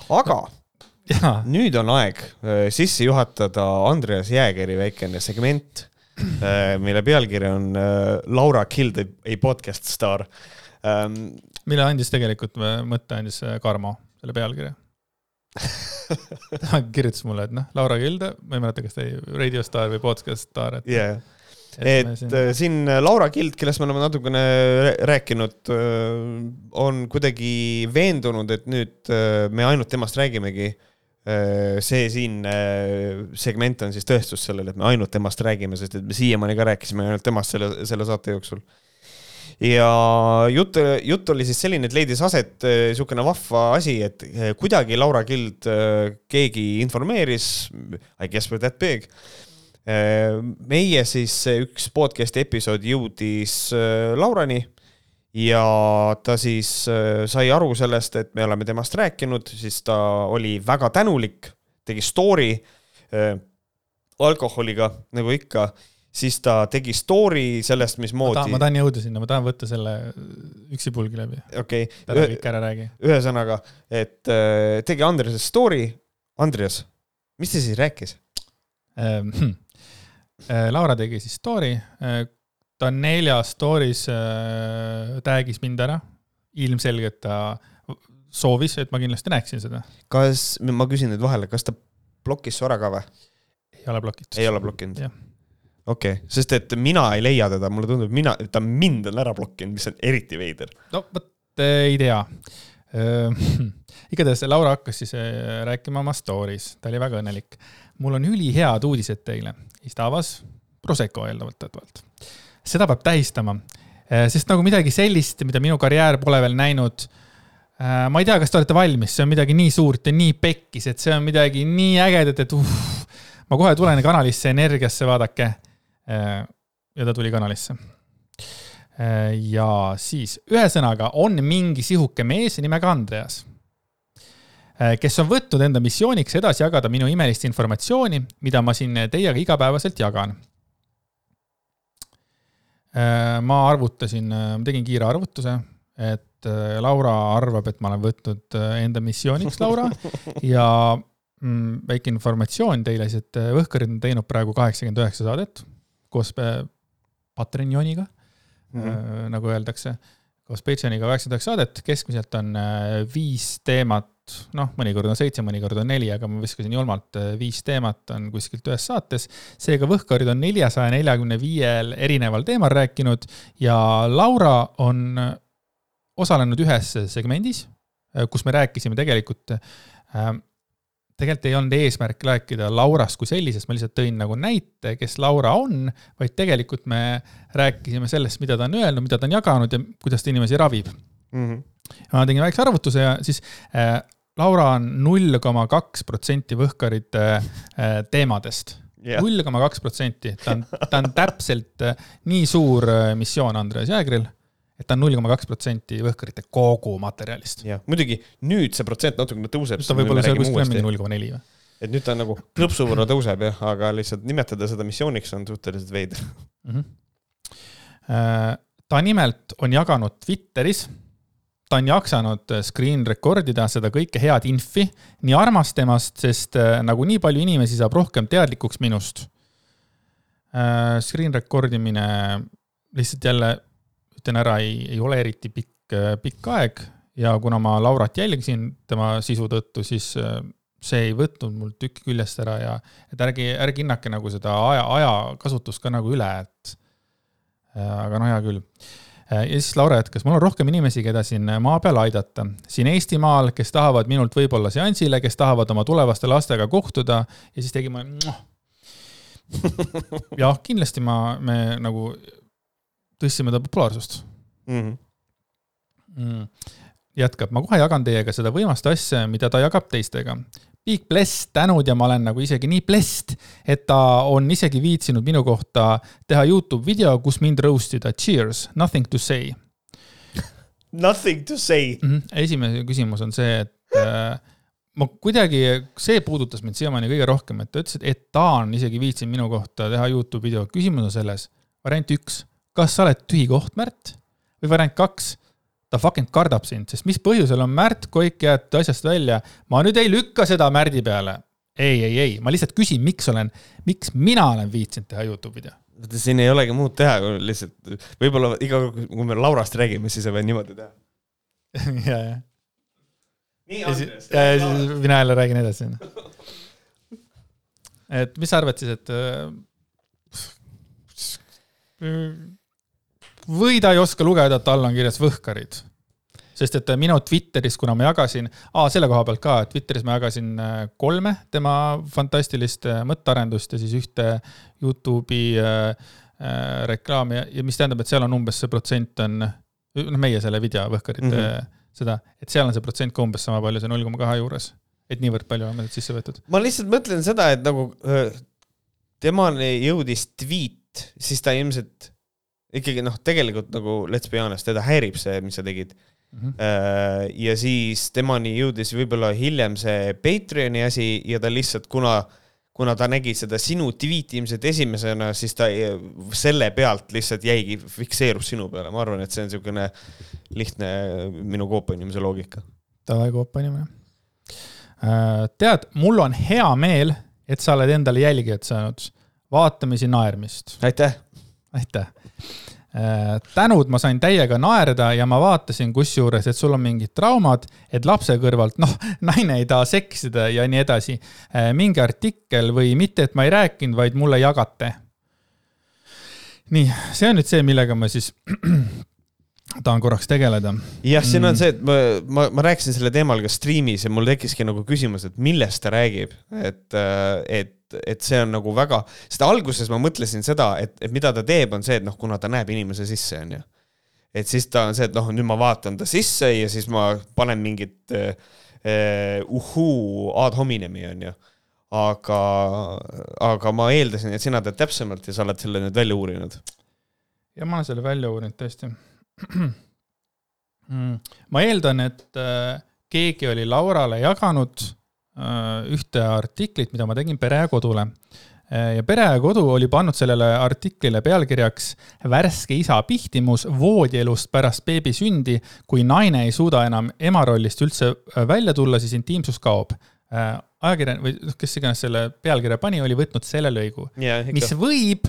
aga ja. nüüd on aeg äh, sisse juhatada Andreas Jäägeri väikene segment mille pealkiri on Laura killed a, podcast star ähm,. mille andis tegelikult, mõtte andis Karmo, selle pealkirja ta kirjutas mulle, et noh, Laura Kilde, ma ei mäleta, kas ta oli raadiostaar või podcast staar, et yeah et siin... Äh, siin äh, Laura Kild, kellest me oleme natukene rääkinud, äh, on kuidagi veendunud, et nüüd me ainult temast räägimegi. see siin segment on siis tõestus sellele, et me ainult temast räägime, sest et me siiamaani ka rääkisime ainult temast selle, selle saate jooksul ja jutt, jutt oli siis selline, et leidis aset niisugune vahva asi, et kuidagi Laura Kild keegi informeeris, I guess we're that big meie siis üks podcast'i episood jõudis äh, Laurani ja ta siis äh, sai aru sellest, et me oleme temast rääkinud, siis ta oli väga tänulik, tegi story alkoholiga, nagu ikka, siis ta tegi story sellest, mismoodi. ma tahan jõuda sinna, ma tahan võtta selle üksipulgi läbi. okei okay.. ära kõik ära räägi. ühesõnaga, et tegi Andresele story. Andreas, mis ta siis rääkis ähm,? Äh, Laura tegi siis story, äh, ta neljas story's äh, tag'is mind ära, ilmselgelt ta soovis, et ma kindlasti näeksin seda. kas, ma küsin nüüd vahele, kas ta blokis su ära ka või? ei ole blokitud. ei ole blokkinud? okei okay., sest et mina ei leia teda, mulle tundub, mina, ta mind on ära blokkinud, mis on eriti veider. no vot, ei tea igatahes Laura hakkas siis rääkima oma story's, ta oli väga õnnelik. mul on ülihead uudised teile. Siis ta avas Prosecco eeldatavalt. seda peab tähistama, sest nagu midagi sellist, mida minu karjäär pole veel näinud ma ei tea, kas te olete valmis, see on midagi nii suurt ja nii pekkis, et see on midagi nii ägedat, et uh, ma kohe tulen kanalisse Energiasse, vaadake. ja ta tuli kanalisse ja siis ühesõnaga on mingi sihuke mees nimega Andreas, kes on võtnud enda missiooniks edasi jagada minu imelist informatsiooni, mida ma siin teiega igapäevaselt jagan. Äh, ma arvutasin, ma tegin kiire arvutuse, et Laura arvab, et ma olen võtnud enda missiooniks Laura ja mm, väike informatsioon teile siis, et Võhkarid on teinud praegu kaheksakümmend üheksa saadet koos Patreoniga mm, -hmm. nagu öeldakse, koos Patreoniga kaheksakümmend üheksa saadet, keskmiselt on äh, viis teemat, noh, mõnikord on seitse, mõnikord on neli, aga ma viskasin julmalt, äh, viis teemat on kuskilt ühes saates. seega Võhkarid on neljasaja neljakümne viiel erineval teemal rääkinud ja Laura on osalenud ühes segmendis, kus me rääkisime tegelikult tegelikult ei olnud eesmärk rääkida Laurast kui sellisest, ma lihtsalt tõin nagu näite, kes Laura on, vaid tegelikult me rääkisime sellest, mida ta on öelnud, mida ta on jaganud ja kuidas ta inimesi ravib mm. -hmm. ma tegin väikse arvutuse ja siis äh, Laura on null koma kaks protsenti Võhkarite äh, teemadest null koma kaks protsenti, ta on, ta on täpselt äh, nii suur äh, missioon Andres Jäägril et ta on null koma kaks protsenti Võhkarite kogu materjalist. jah, muidugi nüüd see protsent natukene tõuseb. ta võib olla seal kuskil mingi null koma neli või? et nüüd ta nagu krõpsu võrra tõuseb jah, aga lihtsalt nimetada seda missiooniks on suhteliselt veider mm. -hmm. ta nimelt on jaganud Twitteris, ta on jaksanud screen record ida seda kõike head infi, nii armas temast, sest äh, nagu nii palju inimesi saab rohkem teadlikuks minust. Äh, screen record imine lihtsalt jälle ütlen ära, ei, ei ole eriti pikk, pikk aeg ja kuna ma Laurat jälgisin tema sisu tõttu, siis see ei võtnud mul tükki küljest ära ja et ärge, ärge hinnake nagu seda aja, ajakasutust ka nagu üle, et aga no hea küll. Äh, ja siis Laura jätkas, mul on rohkem inimesi, keda siin maa peal aidata. siin Eestimaal, kes tahavad minult võib-olla seansile, kes tahavad oma tulevaste lastega kohtuda ja siis tegime jah, kindlasti ma, me nagu tõstsime ta populaarsust mm. -hmm. Mm. jätkab, ma kohe jagan teiega seda võimast asja, mida ta jagab teistega. Big bless, tänud ja ma olen nagu isegi nii blessed, et ta on isegi viitsinud minu kohta teha Youtube video, kus mind roast ida. Cheers, nothing to say. Nothing to say mm. -hmm. esimene küsimus on see, et äh, ma kuidagi, see puudutas mind siiamaani kõige rohkem, et ta ütles, et ta on isegi viitsinud minu kohta teha Youtube video. küsimus on selles, variant üks kas sa oled tühi koht, Märt? või variant kaks, ta fucking kardab sind, sest mis põhjusel on Märt Koik jäetud asjast välja. ma nüüd ei lükka seda Märdi peale. ei, ei, ei, ma lihtsalt küsin, miks olen, miks mina olen viitsinud teha Youtube video vaata, siin ei olegi muud teha, kui lihtsalt võib-olla iga kord, kui me Laurast räägime, siis ei või niimoodi teha. ja, ja. nii, Andres. ja, ja siis mina jälle räägin edasi. et mis sa arvad siis, et või ta ei oska lugeda, et all on kirjas Võhkarid. sest et minu Twitteris, kuna ma jagasin, selle koha pealt ka, Twitteris ma jagasin äh, kolme tema fantastilist äh, mõttearendust ja siis ühte Youtube'i äh, äh, reklaami ja mis tähendab, et seal on umbes see protsent on, noh, meie selle video Võhkarite mm -hmm. seda, et seal on see protsent ka umbes sama palju, see null koma kahe juures. et niivõrd palju on meil sisse võetud. ma lihtsalt mõtlen seda, et nagu temani jõudis tweet, siis ta ilmselt ikkagi noh, tegelikult nagu let's be honest, teda häirib see, mis sa tegid mm. -hmm. ja siis temani jõudis võib-olla hiljem see Patreoni asi ja ta lihtsalt, kuna, kuna ta nägi seda sinu tweet'i ilmselt esimesena, siis ta selle pealt lihtsalt jäigi, fikseerus sinu peale, ma arvan, et see on niisugune lihtne minu koopainimese loogika. Davai, koopainimene. Äh, tead, mul on hea meel, et sa oled endale jälgijad saanud, vaatamisi naermist. aitäh! aitäh! Äh, tänud, ma sain täiega naerda ja ma vaatasin kusjuures, et sul on mingid traumad, et lapse kõrvalt, noh, naine ei taha seksida ja nii edasi. Äh, mingi artikkel või mitte, et ma ei rääkinud, vaid mulle jagate. nii, see on nüüd see, millega ma siis tahan korraks tegeleda. jah, siin on mm. see, et ma, ma, ma rääkisin selle teemal ka striimis ja mul tekkiski nagu küsimus, et millest ta räägib, et, äh, et et see on nagu väga, sest alguses ma mõtlesin seda, et, et mida ta teeb, on see, et noh, kuna ta näeb inimese sisse, onju. et siis ta on see, et noh, nüüd ma vaatan ta sisse ja siis ma panen mingit uh, uhuu ad hominem'i, onju. aga, aga ma eeldasin, et sina tead täpsemalt ja sa oled selle nüüd välja uurinud. ja ma olen selle välja uurinud tõesti. Ma eeldan, et uh, keegi oli Laurale jaganud Äh, ühte artiklit, mida ma tegin Pere ja Kodule. Äh, ja Pere ja Kodu oli pannud sellele artiklile pealkirjaks Värske isa pihtimus voodielust pärast beebi sündi. kui naine ei suuda enam ema rollist üldse äh, välja tulla, siis intiimsus kaob. ajakirjan- või noh, kes iganes selle pealkirja pani, oli võtnud selle lõigu yeah,, mis võib,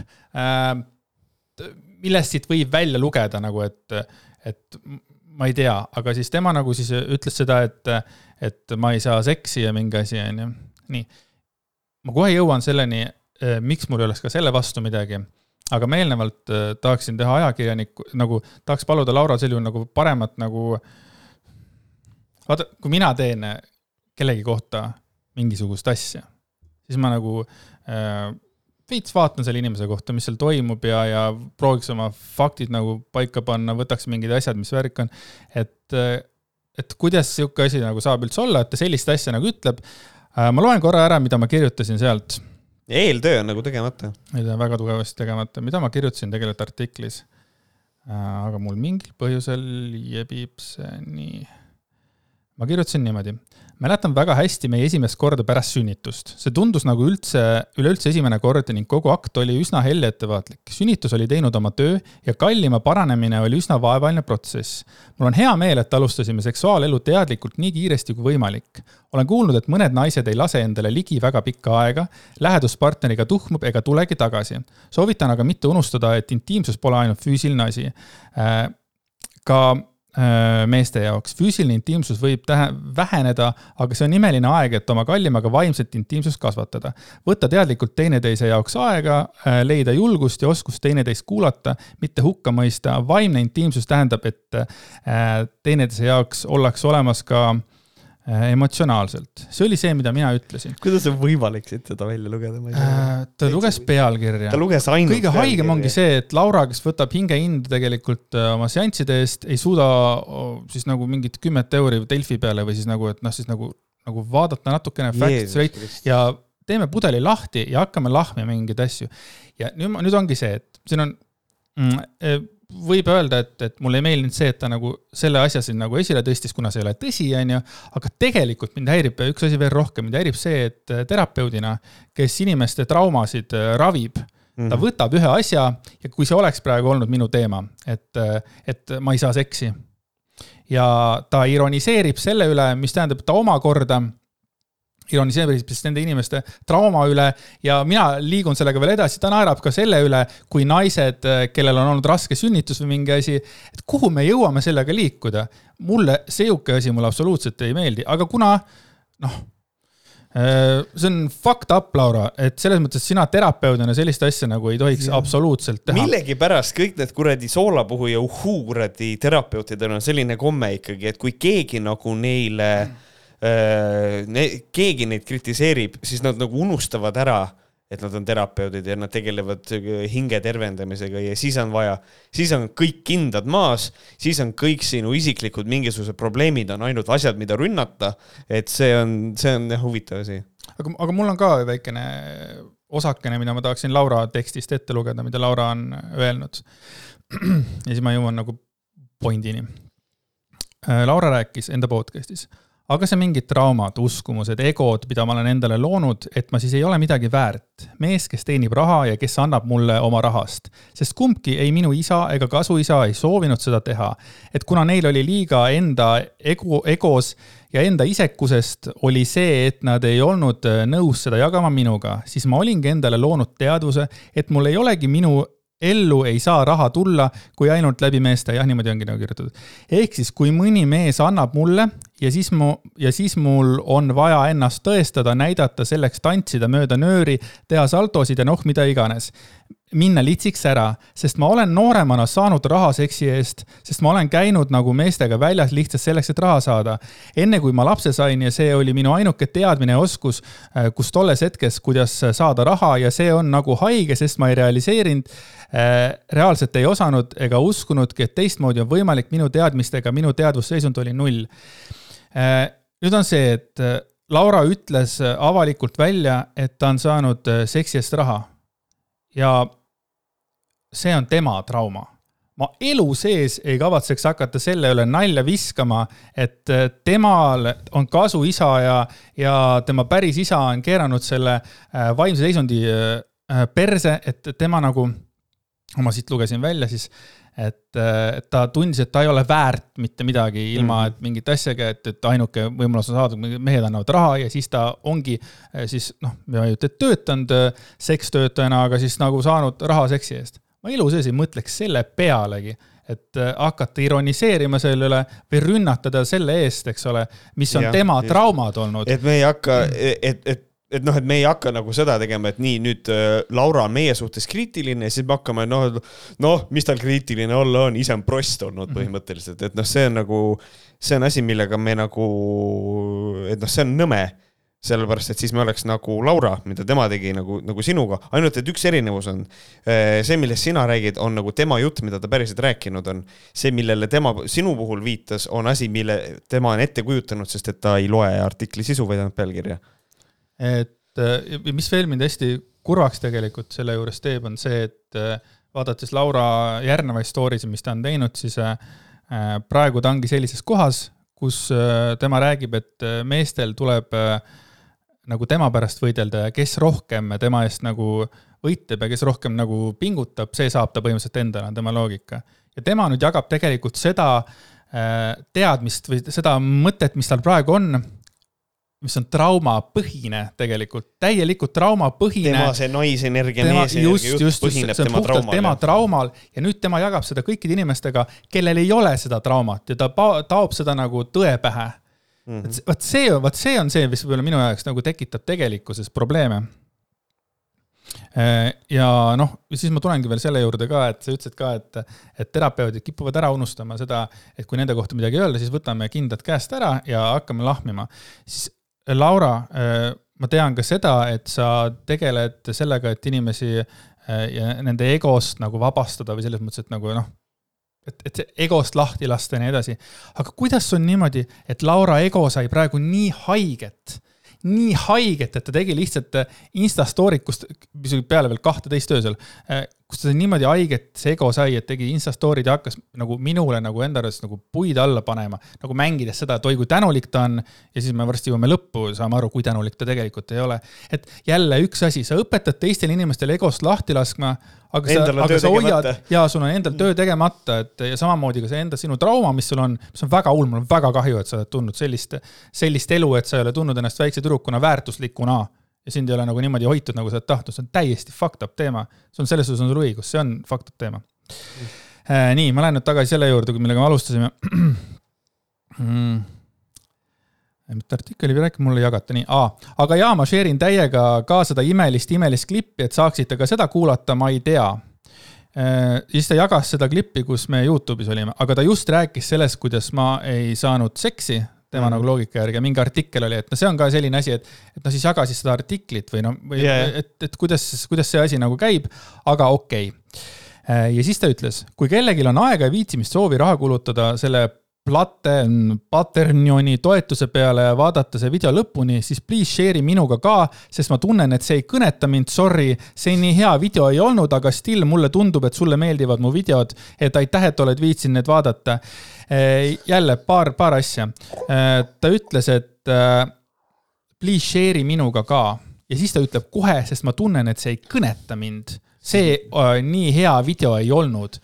millest siit võib välja lugeda nagu, et, et ma ei tea, aga siis tema nagu siis ütles seda, et et ma ei saa seksi ja mingi asi, on ju. nii. ma kohe jõuan selleni, eh, miks mul ei oleks ka selle vastu midagi. aga ma eelnevalt eh, tahaksin teha ajakirjanikku, nagu tahaks paluda Laura sel juhul nagu paremat nagu. vaata, kui mina teen kellegi kohta mingisugust asja, siis ma nagu äh, veits vaatan selle inimese kohta, mis seal toimub ja, ja prooviks oma faktid nagu paika panna, võtaks mingid asjad, mis värk on. et et kuidas sihuke asi nagu saab üldse olla, et ta sellist asja nagu ütleb. Äh, ma loen korra ära, mida ma kirjutasin sealt. eeltöö on nagu tegemata. eeltöö on väga tugevasti tegemata, mida ma kirjutasin tegelikult artiklis. Äh, aga mul mingil põhjusel jebib see nii. ma kirjutasin niimoodi mäletan väga hästi meie esimest korda pärast sünnitust. see tundus nagu üldse, üleüldse esimene kord ning kogu akt oli üsna helle ettevaatlik. sünnitus oli teinud oma töö ja kallima paranemine oli üsna vaevaline protsess. mul on hea meel, et alustasime seksuaalelu teadlikult nii kiiresti kui võimalik. olen kuulnud, et mõned naised ei lase endale ligi väga pikka aega, läheduspartneriga tuhmub ega tulegi tagasi. soovitan aga mitte unustada, et intiimsus pole ainult füüsiline asi. Äh, ka meeste jaoks. füüsiline intiimsus võib tähe-, väheneda, aga see on imeline aeg, et oma kallimaga vaimset intiimsust kasvatada. võtta teadlikult teineteise jaoks aega, äh, leida julgust ja oskust teineteist kuulata, mitte hukka mõista. vaimne intiimsus tähendab, et äh, teineteise jaoks ollakse olemas ka äh, Äh, emotsionaalselt, see oli see, mida mina ütlesin. kuidas on võimalik siit seda välja lugeda, ma ei tea äh,. ta luges pealkirja. ta luges ainult kõige haigem ongi see, et Laura, kes võtab hingehinda tegelikult äh, oma seansside eest, ei suuda siis nagu mingit kümmet euri Delfi peale või siis nagu, et noh, siis nagu, nagu vaadata natukene facts rate ja teeme pudeli lahti ja hakkame lahmima mingeid asju. ja nüüd, nüüd ongi see, et siin on mm, võib öelda, et, et mulle ei meeldinud see, et ta nagu selle asja siin nagu esile tõstis, kuna see ei ole tõsi, on ju. aga tegelikult mind häirib üks asi veel rohkem, mind häirib see, et terapeudina, kes inimeste traumasid äh, ravib mm, -hmm. ta mhm. võtab ühe asja ja kui see oleks praegu olnud minu teema, et, äh, et ma ei saa seksi. ja ta ironiseerib selle üle, mis tähendab, et ta omakorda ironiseerib siis nende inimeste trauma üle ja mina liigun sellega veel edasi, ta naerab ka selle üle, kui naised, kellel on olnud raske sünnitus või mingi asi, et kuhu me jõuame sellega liikuda. mulle sihuke asi mulle absoluutselt ei meeldi, aga kuna noh, äh, see on fucked up, Laura, et selles mõttes sina terapeudina sellist asja nagu ei tohiks ja. absoluutselt teha. millegipärast kõik need kuradi soolapuhu ja uhuu kuradi terapeutidel on selline komme ikkagi, et kui keegi nagu neile mm ne, keegi neid kritiseerib, siis nad nagu unustavad ära, et nad on terapeudid ja nad tegelevad hinge tervendamisega ja siis on vaja, siis on kõik kindad maas, siis on kõik sinu isiklikud mingisugused probleemid on ainult asjad, mida rünnata. et see on, see on jah huvitav asi. aga, aga mul on ka väikene osakene, mida ma tahaksin Laura tekstist ette lugeda, mida Laura on öelnud. ja siis ma jõuan nagu pointini. Laura rääkis enda podcast'is aga see mingid traumad, uskumused, egod, mida ma olen endale loonud, et ma siis ei ole midagi väärt. mees, kes teenib raha ja kes annab mulle oma rahast. sest kumbki, ei minu isa ega kasuisa ei soovinud seda teha. et kuna neil oli liiga enda ego, egos ja enda isekusest oli see, et nad ei olnud nõus seda jagama minuga, siis ma olingi endale loonud teadvuse, et mul ei olegi minu ellu ei saa raha tulla, kui ainult läbi meeste, jah, niimoodi ongi nagu kirjutatud. ehk siis, kui mõni mees annab mulle ja siis mu, ja siis mul on vaja ennast tõestada, näidata, selleks tantsida mööda nööri, teha saltosid ja noh, mida iganes minna litsiks ära, sest ma olen nooremana saanud raha seksi eest, sest ma olen käinud nagu meestega väljas lihtsalt selleks, et raha saada. enne kui ma lapse sain ja see oli minu ainuke teadmine ja oskus, äh, kus tolles hetkes, kuidas saada raha ja see on nagu haige, sest ma ei realiseerinud äh, reaalselt ei osanud ega uskunudki, et teistmoodi on võimalik minu teadmistega, minu teadvusseisund oli null. Äh, nüüd on see, et Laura ütles avalikult välja, et ta on saanud seksi eest raha ja see on tema trauma. ma elu sees ei kavatseks hakata selle üle nalja viskama, et äh, temal on kasu isa ja, ja tema päris isa on keeranud selle äh, vaimse seisundi äh, perse, et tema nagu, ma siit lugesin välja siis et, ta tundis, et ta ei ole väärt mitte midagi ilma mm, et mingit asjaga, et, et ainuke võimalus on saada, mehed annavad raha ja siis ta ongi siis noh, ma ei ütle, et töötanud sekstöötajana, aga siis nagu saanud raha seksi eest. ma elu sees ei mõtleks selle pealegi et hakata ironiseerima selle üle või rünnatada selle eest, eks ole, mis on ja, tema just. traumad olnud. et me ei hakka, et, et et noh, et me ei hakka nagu seda tegema, et nii, nüüd äh, Laura on meie suhtes kriitiline ja siis me hakkame noh, noh, mis tal kriitiline olla on, ise on prost olnud mhm. põhimõtteliselt, et noh, see on nagu, see on asi, millega me nagu, et noh, see on nõme sellepärast, et siis me oleks nagu Laura, mida tema tegi nagu, nagu sinuga, ainult et üks erinevus on äh, see, millest sina räägid, on nagu tema jutt, mida ta päriselt rääkinud on. see, millele tema sinu puhul viitas, on asi, mille tema on ette kujutanud, sest et ta ei loe artikli sisu, vaid ainult pealkirja et äh, mis veel mind hästi kurvaks tegelikult selle juures teeb, on see, et äh, vaadates Laura järgnevaid story sid, mis ta on teinud, siis äh, praegu ta ongi sellises kohas, kus tema räägib, et meestel tuleb nagu tema pärast võidelda ja kes rohkem tema eest nagu võitleb ja kes rohkem nagu pingutab, see saab ta põhimõtteliselt endale, on tema loogika. ja tema nüüd jagab tegelikult seda teadmist või seda mõtet, mis tal praegu on, mis on traumapõhine tegelikult, täielikult traumapõhine. tema see naisenergia, meesenergia just, põhineb tema traumal. tema traumal ja nüüd tema jagab seda kõikide inimestega, kellel ei ole seda traumat ja ta taob seda nagu tõe pähe mm. -hmm. vot see, vot see on see, mis võib-olla minu jaoks nagu tekitab tegelikkuses probleeme. Äh, ja noh, siis ma tulengi veel selle juurde ka, et sa ütlesid ka, et, et terapeudid kipuvad ära unustama seda, et kui nende kohta midagi öelda, siis võtame kindad käest ära ja hakkame lahmima. siis Laura, äh, ma tean ka seda, et sa tegeled sellega, et inimesi äh, ja nende egost nagu vabastada või selles mõttes, et nagu noh, et, et egost lahti lasta ja nii edasi. aga kuidas on niimoodi, et Laura ego sai praegu nii haiget, nii haiget, et ta tegi lihtsalt äh, Insta story't, kust, mis oli peale veel kahteteist öösel, kus ta niimoodi haiget see ego sai, et tegi Insta story'd ja hakkas nagu minule nagu enda arvates nagu puid alla panema, nagu mängides seda, et oi kui tänulik ta on. ja siis me varsti jõuame lõppu, saame aru, kui tänulik ta tegelikult ei ole. et jälle üks asi, sa õpetad teistel inimestel egost lahti laskma, aga sa, aga sa hoiad ja sul on endal töö tegemata, et ja samamoodi ka see enda sinu trauma, mis sul on, mis on väga hull, mul on väga kahju, et sa oled tundnud sellist, sellist elu, et sa ei ole tundnud ennast väikse tüdrukuna väärtuslikuna ja sind ei ole nagu niimoodi hoitud, nagu sa oled tahtnud, see on täiesti fucked up teema. see on, selles suhtes on sul õigus, see on fucked up teema. Mm.. nii, ma lähen nüüd tagasi selle juurde, millega me alustasime. Mm.. mitte artikli või rääkida, mulle ei jagata, nii, aga jaa, ma share in täiega ka seda imelist, imelist klippi, et saaksite ka seda kuulata, ma ei tea. Äh, siis ta jagas seda klippi, kus me Youtube'is olime, aga ta just rääkis sellest, kuidas ma ei saanud seksi tema mm. nagu loogika järgi ja mingi artikkel oli, et noh, see on ka selline asi, et, et noh, siis jaga siis seda artiklit või noh, või yeah. et, et kuidas, kuidas see asi nagu käib, aga okei okay. ja siis ta ütles, kui kellelgi on aega ja viitsimist, soovi raha kulutada selle Platen, Paternioni toetuse peale ja vaadata see video lõpuni, siis please share'i minuga ka, sest ma tunnen, et see ei kõneta mind, sorry, see nii hea video ei olnud, aga still mulle tundub, et sulle meeldivad mu videod, et aitäh, et oled viitsinud need vaadata. Eh, jälle paar, paar asja. Eh, ta ütles, et eh, please share'i minuga ka ja siis ta ütleb kohe, sest ma tunnen, et see ei kõneta mind. see nii hea video ei olnud.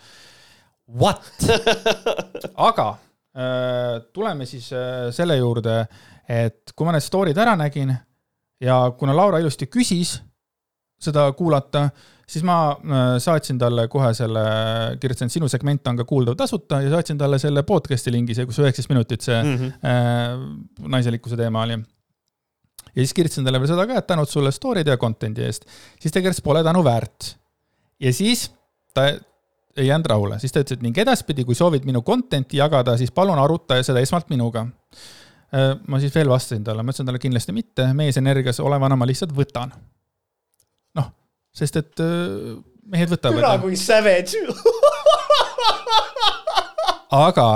What? aga tuleme siis selle juurde, et kui ma need story'd ära nägin ja kuna Laura ilusti küsis seda kuulata, siis ma äh, saatsin talle kohe selle, kirjutasin, et sinu segment on ka kuuldav tasuta ja saatsin talle selle podcast'i lingi, see, kus üheksateist minutit see mm -hmm. äh, naiselikkuse teema oli. ja siis kirjutasin talle veel seda ka, et tänud sulle story'de ja content'i eest. siis ta kirjutas, pole tänu väärt. ja siis ta ei jäänud rahule, siis ta ütles, et ning edaspidi, kui soovid minu content'i jagada, siis palun aruta seda esmalt minuga äh, ma siis veel vastasin talle, ma ütlesin talle kindlasti mitte, meesenergias olevana ma lihtsalt võtan sest et äh, mehed võtavad. türa kui savage aga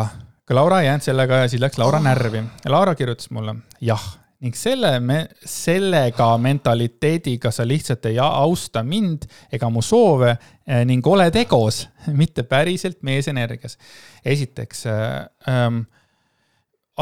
ka Laura ei jäänud sellega ja siis läks Laura närvi ja Laura kirjutas mulle, jah, ning selle me, sellega mentaliteediga sa lihtsalt ei austa mind ega mu soove eh, ning oled egos, mitte päriselt meesenergias. esiteks äh, ähm,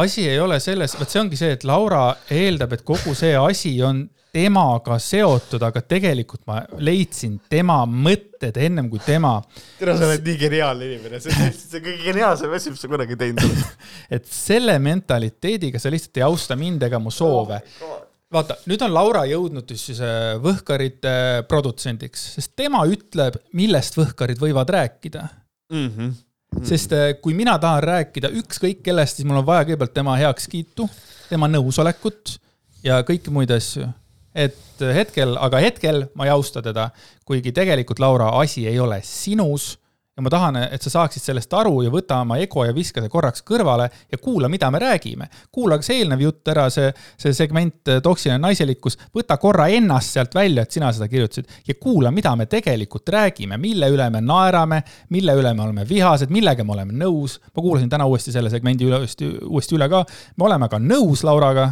asi ei ole selles, vot see ongi see, et Laura eeldab, et kogu see asi on temaga seotud, aga tegelikult ma leidsin tema mõtted ennem kui tema. tere, sa oled nii geniaalne inimene, see on see kõige geniaalsem asi, mis sa kunagi teinud oled. et selle mentaliteediga sa lihtsalt ei austa mind ega mu soove oh vaata, nüüd on Laura jõudnud siis Võhkarite produtsendiks, sest tema ütleb, millest Võhkarid võivad rääkida mm. -hmm. Mm -hmm. sest eh, kui mina tahan rääkida ükskõik kellest, siis mul on vaja kõigepealt tema heakskiitu, tema nõusolekut ja kõiki muid asju et hetkel, aga hetkel ma ei austa teda, kuigi tegelikult, Laura, asi ei ole sinus ja ma tahan, et sa saaksid sellest aru ja võta oma ego ja viska see korraks kõrvale ja kuula, mida me räägime. kuula ka see eelnev jutt ära, see, see segment äh, Toksiline naiselikkus, võta korra ennast sealt välja, et sina seda kirjutasid ja kuula, mida me tegelikult räägime, mille üle me naerame, mille üle me oleme vihased, millega me oleme nõus. ma kuulasin täna uuesti selle segmendi üle, uuesti, uuesti üle ka. me oleme ka nõus Lauraga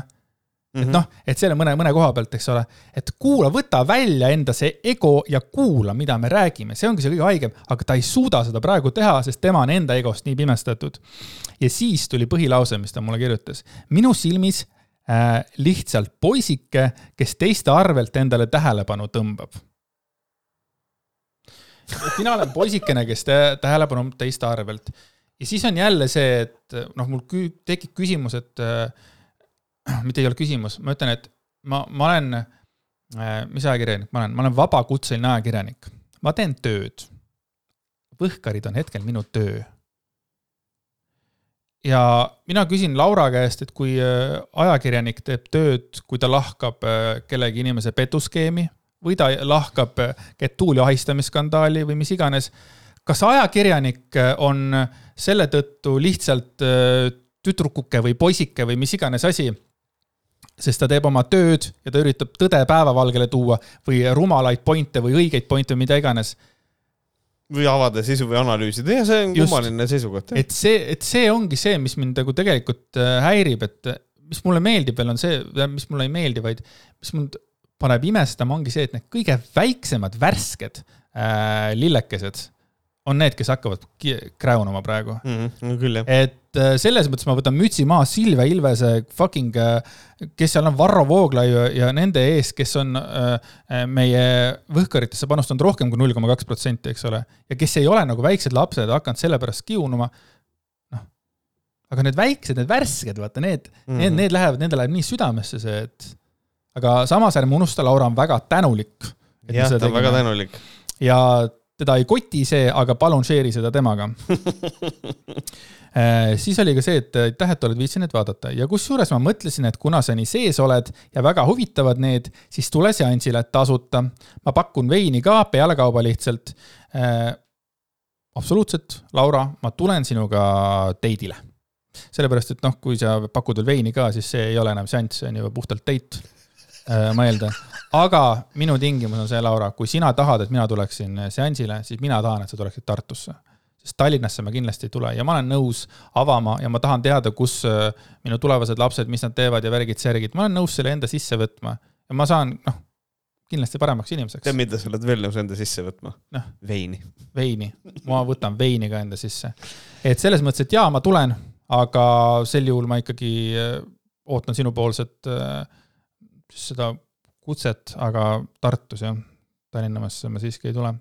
Mm -hmm. et mhm. noh, et selle mõne, mõne koha pealt, eks ole, et kuula, võta välja enda see ego ja kuula, mida me räägime, see ongi see kõige haigem, aga ta ei suuda seda praegu teha, sest tema on enda egost nii pimestatud. ja siis tuli põhilause, mis ta mulle kirjutas. minu silmis äh, lihtsalt poisike, kes teiste arvelt endale tähelepanu tõmbab. et mina olen poisikene, kes te, tähelepanu teiste arvelt. ja siis on jälle see, et noh, mul tekib küsimus, et äh, mitte ei ole küsimus, ma ütlen, et ma, ma olen, äh, mis ajakirjanik ma olen, ma olen vabakutseline ajakirjanik, ma teen tööd. Võhkarid on hetkel minu töö. ja mina küsin Laura käest, et kui äh, ajakirjanik teeb tööd, kui ta lahkab äh, kellegi inimese petuskeemi või ta lahkab Getuuli ahistamisskandaali või mis iganes, kas ajakirjanik on selle tõttu lihtsalt tüdrukuke või poisike või mis iganes asi sest ta teeb oma tööd ja ta üritab tõde päevavalgele tuua või rumalaid pointe või õigeid pointe mida iganes. või avada sisu või analüüsida ja see on kummaline seisukoht. et see, et see ongi see, mis mind nagu tegelikult äh, häirib, et mis mulle meeldib veel on see, mis mulle ei meeldi, vaid mis mind paneb imestama, ongi see, et need kõige väiksemad värsked äh, lillekesed on need, kes hakkavad kräunama praegu mm. -hmm, küll, jah. et äh, selles mõttes ma võtan mütsi maha Silvia Ilvese fucking, äh, kes seal on Varro Vooglaiu ja nende ees, kes on äh, meie võhkaritesse panustanud rohkem kui null koma kaks protsenti, eks ole. ja kes ei ole nagu väiksed lapsed hakanud selle pärast kiunuma. noh, aga need väiksed, need värsked, vaata need mm, -hmm. need, need lähevad, nendele läheb nii südamesse see, et aga samas ärme unusta, Laura on väga tänulik. jah, ta on väga tänulik. ja teda ei koti see, aga palun share'i seda temaga äh, siis oli ka see, et aitäh, et oled viitsinud vaadata ja kusjuures ma mõtlesin, et kuna sa nii sees oled ja väga huvitavad need, siis tule seansile tasuta. ma pakun veini ka pealekauba lihtsalt äh,. absoluutselt, Laura, ma tulen sinuga date'ile. sellepärast, et noh, kui sa pakud veel veini ka, siis see ei ole enam seanss, see on juba puhtalt date äh,, ma eeldan aga minu tingimus on see, Laura, kui sina tahad, et mina tuleksin seansile, siis mina tahan, et sa tuleksid Tartusse. sest Tallinnasse ma kindlasti ei tule ja ma olen nõus avama ja ma tahan teada, kus äh, minu tulevased lapsed, mis nad teevad ja värgid-särgid, ma olen nõus selle enda sisse võtma ja ma saan, noh, kindlasti paremaks inimeseks. tead, mida sa oled veel nõus enda sisse võtma no.? veini. veini, ma võtan veini ka enda sisse. et selles mõttes, et jaa, ma tulen, aga sel juhul ma ikkagi äh, ootan sinupoolset äh, seda kutset, aga Tartus jah, Tallinnasse ma siiski ei tule.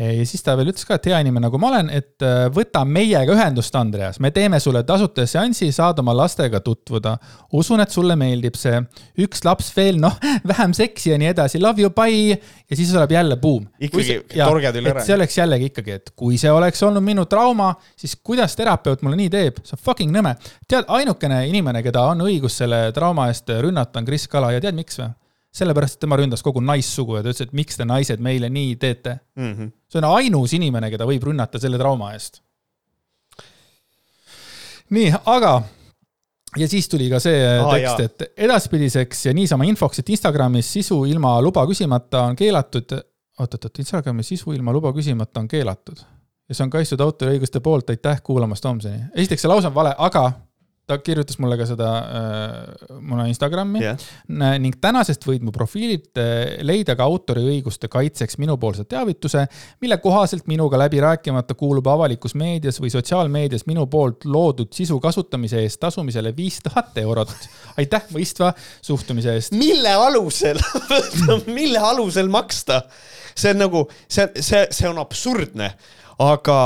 ja siis ta veel ütles ka, et hea inimene nagu ma olen, et äh, võta meiega ühendust, Andreas, me teeme sulle tasuta seansi, saad oma lastega tutvuda. usun, et sulle meeldib see. üks laps veel, noh, vähem seksi ja nii edasi, love you, bye. ja siis tuleb jälle buum. ikkagi torged üle ära. see oleks jällegi ikkagi, et kui see oleks olnud minu trauma, siis kuidas terapeut mulle nii teeb, see on fucking nõme. tead, ainukene inimene, keda on õigus selle trauma eest rünnata, on Kris Kala ja tead, miks või? Sellepärast, et tema ründas kogu naissugu ja ta ütles, et miks te naised meile nii teete mm. -hmm. see on ainus inimene, keda võib rünnata selle trauma eest. nii, aga ja siis tuli ka see Aa, tekst, et edaspidiseks ja niisama infoks, et Instagramis sisu ilma luba küsimata on keelatud. oot-oot-oot, Instagrami sisu ilma luba küsimata on keelatud ja see on kaitstud autoriõiguste poolt, aitäh kuulamast homseni. esiteks, see lause on vale, aga ta kirjutas mulle ka seda äh, muna Instagrami yeah. ning tänasest võid mu profiililt äh, leida ka autoriõiguste kaitseks minupoolse teavituse, mille kohaselt minuga läbi rääkimata kuulub avalikus meedias või sotsiaalmeedias minu poolt loodud sisu kasutamise eest tasumisele viis tuhat eurot. aitäh mõistva suhtumise eest. mille alusel mille alusel maksta? see on nagu, see, see, see on absurdne aga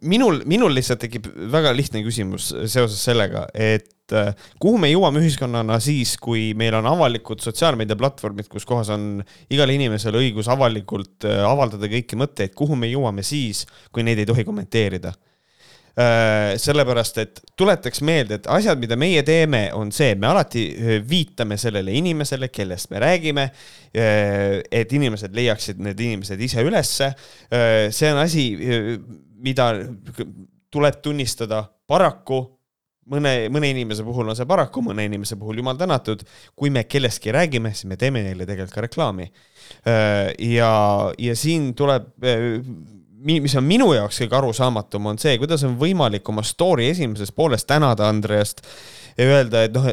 minul, minul lihtsalt tekib väga lihtne küsimus seoses sellega, et äh, kuhu me jõuame ühiskonnana siis, kui meil on avalikud sotsiaalmeediaplatvormid, kus kohas on igal inimesel õigus avalikult äh, avaldada kõiki mõtteid, kuhu me jõuame siis, kui neid ei tohi kommenteerida sellepärast, et tuletaks meelde, et asjad, mida meie teeme, on see, me alati äh, viitame sellele inimesele, kellest me räägime. Äh, et inimesed leiaksid need inimesed ise ülesse. see on asi, mida tuleb tunnistada paraku mõne, mõne inimese puhul on see paraku, mõne inimese puhul jumal tänatud. kui me kellestki räägime, siis me teeme neile tegelikult ka reklaami. ja, ja siin tuleb mis on minu jaoks kõige arusaamatum, on see, kuidas on võimalik oma story esimeses pooles tänada Andreast ja öelda, et noh,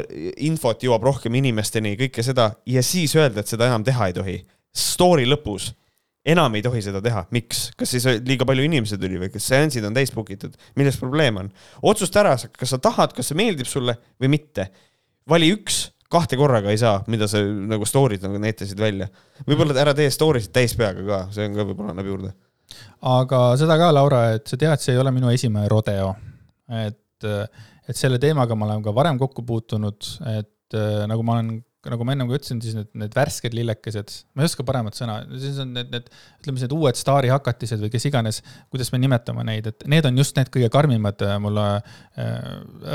infot jõuab rohkem inimesteni, kõike seda ja siis öelda, et seda enam teha ei tohi. Story lõpus enam ei tohi seda teha, miks, kas siis liiga palju inimesi tuli või kas seansid on täis book itud, milles probleem on? otsusta ära, kas sa tahad, kas see meeldib sulle või mitte. vali üks, kahte korraga ei saa, mida sa nagu story'd nagu näitasid välja. võib-olla ära tee story sid täis peaga ka, see on ka võib-olla annab juurde aga seda ka, Laura, et sa tead, see ei ole minu esimene rodeo. et, et selle teemaga ma olen ka varem kokku puutunud, et nagu ma olen nagu ma ennem ka ütlesin, siis need, need värsked lillekesed, ma ei oska paremat sõna, siis on need, need, ütleme, need uued staarihakatised või kes iganes, kuidas me nimetame neid, et need on just need kõige karmimad äh, mulle äh,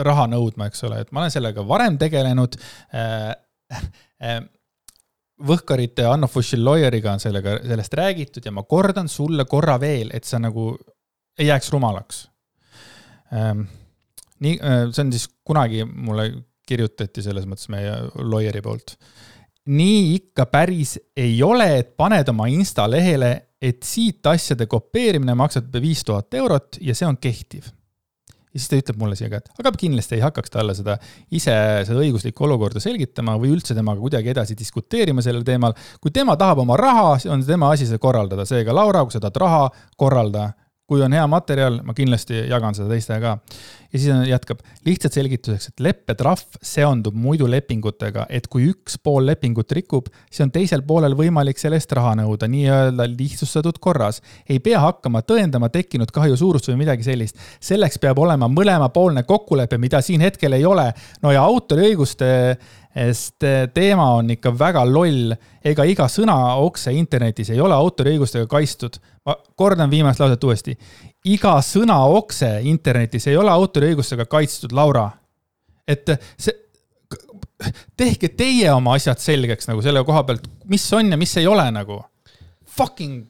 raha nõudma, eks ole, et ma olen sellega varem tegelenud äh,. Äh, Võhkarite Anno Fushil-Lawyeriga on sellega, sellest räägitud ja ma kordan sulle korra veel, et sa nagu ei jääks rumalaks ähm,. nii, äh, see on siis kunagi mulle kirjutati selles mõttes meie lawyer'i poolt. nii ikka päris ei ole, et paned oma insta lehele, et siit asjade kopeerimine maksab viis tuhat eurot ja see on kehtiv ja siis ta ütleb mulle siia ka, et aga kindlasti ei hakkaks talle seda ise seda õiguslikku olukorda selgitama või üldse temaga kuidagi edasi diskuteerima sellel teemal. kui tema tahab oma raha, on tema asi see korraldada, seega Laura, kui sa tahad raha, korralda kui on hea materjal, ma kindlasti jagan seda teistega ka. ja siis jätkab, lihtsalt selgituseks, et leppetrahv seondub muidu lepingutega, et kui üks pool lepingut rikub, siis on teisel poolel võimalik selle eest raha nõuda nii-öelda lihtsustatud korras. ei pea hakkama tõendama tekkinud kahju suurust või midagi sellist. selleks peab olema mõlemapoolne kokkulepe, mida siin hetkel ei ole. no ja autoriõiguste sest teema on ikka väga loll. ega iga sõnaokse internetis ei ole autoriõigustega kaitstud. Ma kordan viimast lauset uuesti. iga sõnaokse internetis ei ole autoriõigustega kaitstud, Laura. et see, tehke teie oma asjad selgeks nagu selle koha pealt, mis on ja mis ei ole nagu. Fucking.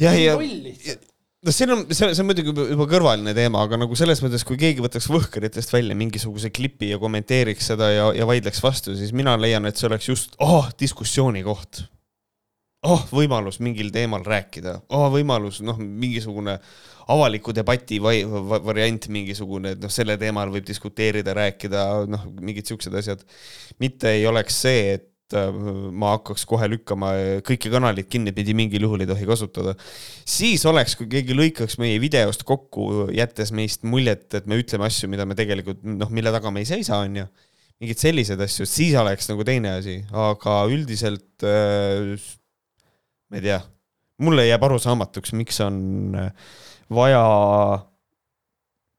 ja, ja, ja no siin on, see, see on muidugi juba kõrvaline teema, aga nagu selles mõttes, kui keegi võtaks Võhkaritest välja mingisuguse klipi ja kommenteeriks seda ja, ja vaidleks vastu, siis mina leian, et see oleks just, oh, diskussiooni koht. Oh, võimalus mingil teemal rääkida, oh, võimalus, noh, mingisugune avaliku debati vai, va, variant mingisugune, et noh, selle teemal võib diskuteerida, rääkida, noh, mingid siuksed asjad. mitte ei oleks see, et Äh, ma hakkaks kohe lükkama kõiki kanaleid kinni, et neid mingil juhul ei tohi kasutada. siis oleks, kui keegi lõikaks meie videost kokku, jättes meist muljet, et me ütleme asju, mida me tegelikult noh, mille taga me ei seisa, on ju. mingeid selliseid asju, siis oleks nagu teine asi, aga üldiselt äh, ma ei tea, mulle jääb arusaamatuks, miks on vaja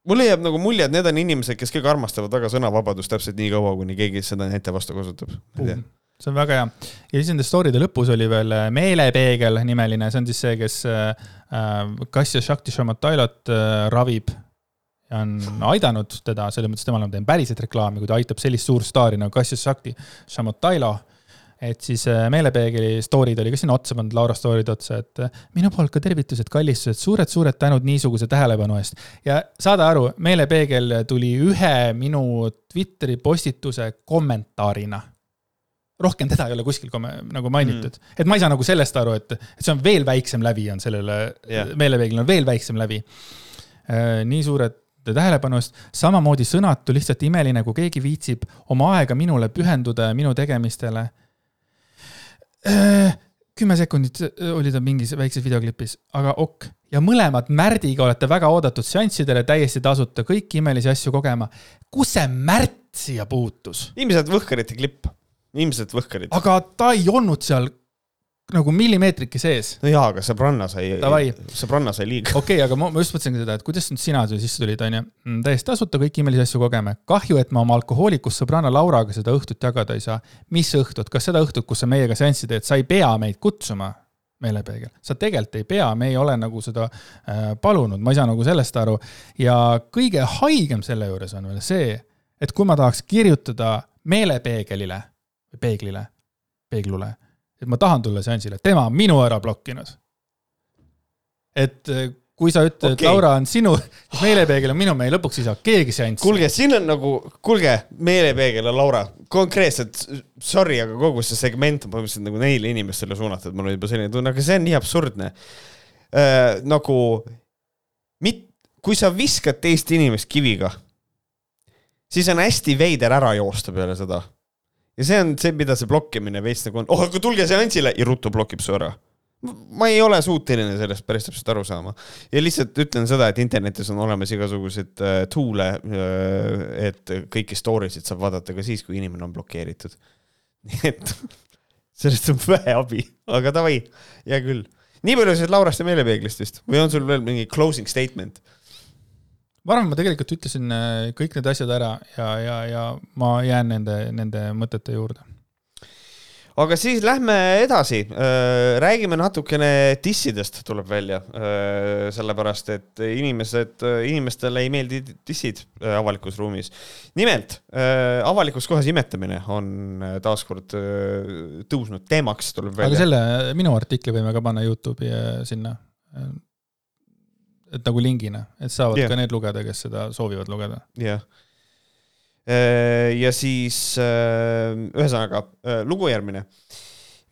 mulle jääb nagu mulje, et need on inimesed, kes kõik armastavad väga sõnavabadust täpselt nii kaua, kuni keegi seda nende vastu kasutab. see on väga hea. ja siis nende story'de lõpus oli veel äh, Meelepeegel nimeline, see on siis see, kes äh, äh Kassja Shakti Shamatilot äh, ravib ja on aidanud teda, selles mõttes temal on teinud päriselt reklaami, kui ta aitab sellist suurt staari nagu Kassja Shakti Shamatilo et siis äh, meelepeegli story'd oli ka sinna otsa pandud, Laura story'd otsa, et äh, minu poolt ka tervitused, kallistused, suured-suured tänud niisuguse tähelepanu eest. ja saada aru, meelepeegel tuli ühe minu Twitteri postituse kommentaarina rohkem teda ei ole kuskil nagu mainitud mm., et ma ei saa nagu sellest aru, et, et see on veel väiksem lävi on sellele yeah., meelepeeglil on veel väiksem lävi. Äh, nii suured tähelepanu eest, samamoodi sõnatu, lihtsalt imeline, kui keegi viitsib oma aega minule pühenduda ja minu tegemistele kümme sekundit äh, oli ta mingis väikses videoklipis, aga ok. ja mõlemad Märdiga olete väga oodatud seanssidele täiesti tasuta, kõiki imelisi asju kogema. kus see Märt siia puutus? ilmselt Võhkarite klipp, ilmselt Võhkarid. aga ta ei olnud seal nagu millimeetrike sees. no jaa, aga sõbranna sai, sõbranna sai liiga. okei okay,, aga ma, ma just mõtlesingi seda, et kuidas nüüd sina siia sisse tulid, onju. Mm, täiesti tasuta kõiki imelisi asju kogeme. kahju, et me oma alkohoolikust sõbranna Lauraga seda õhtut jagada ei saa. mis õhtut, kas seda õhtut, kus sa meiega seanssi teed, sa ei pea meid kutsuma? meelepeegel, sa tegelikult ei pea, me ei ole nagu seda äh, palunud, ma ei saa nagu sellest aru. ja kõige haigem selle juures on veel see, et kui ma tahaks kirjutada meelepeegelile, peeglile, peeglule et ma tahan tulla seansile, tema on minu ära blokkinud. et eh, kui sa ütled okay., et Laura on sinu, siis meelepeegel on minu, me lõpuks ei saa keegi seanssi. kuulge, siin on nagu, kuulge, meelepeegel on Laura, konkreetselt, sorry, aga kogu see segment on põhimõtteliselt nagu neile inimestele suunatud, mul on juba selline tunne, aga see on nii absurdne äh,. nagu, mit-, kui sa viskad teist inimest kiviga, siis on hästi veider ära joosta peale seda ja see on see, mida see blokkimine veits nagu on, oh aga tulge seansile ja ruttu blokib su ära. ma ei ole suuteline sellest päris täpselt aru saama. ja lihtsalt ütlen seda, et internetis on olemas igasuguseid äh, tool'e äh,, et kõiki story sid saab vaadata ka siis, kui inimene on blokeeritud. nii et sellest on vähe abi, aga davai, hea küll. nii palju siis Laurast ja meelepeeglist vist või on sul veel mingi closing statement? Arvan, ma tegelikult ütlesin äh, kõik need asjad ära ja, ja, ja ma jään nende, nende mõtete juurde. aga siis lähme edasi, äh, räägime natukene dissidest, tuleb välja, äh, sellepärast et inimesed, inimestele ei meeldi dissid avalikus ruumis. nimelt avalikus kohas imetamine on taaskord tõusnud teemaks, tuleb välja. aga selle minu artikli võime ka panna Youtube'i sinna et nagu lingina, et saavad yeah. ka need lugeda, kes seda soovivad lugeda. jah yeah.. Äh, ja siis äh, ühesõnaga äh, lugu järgmine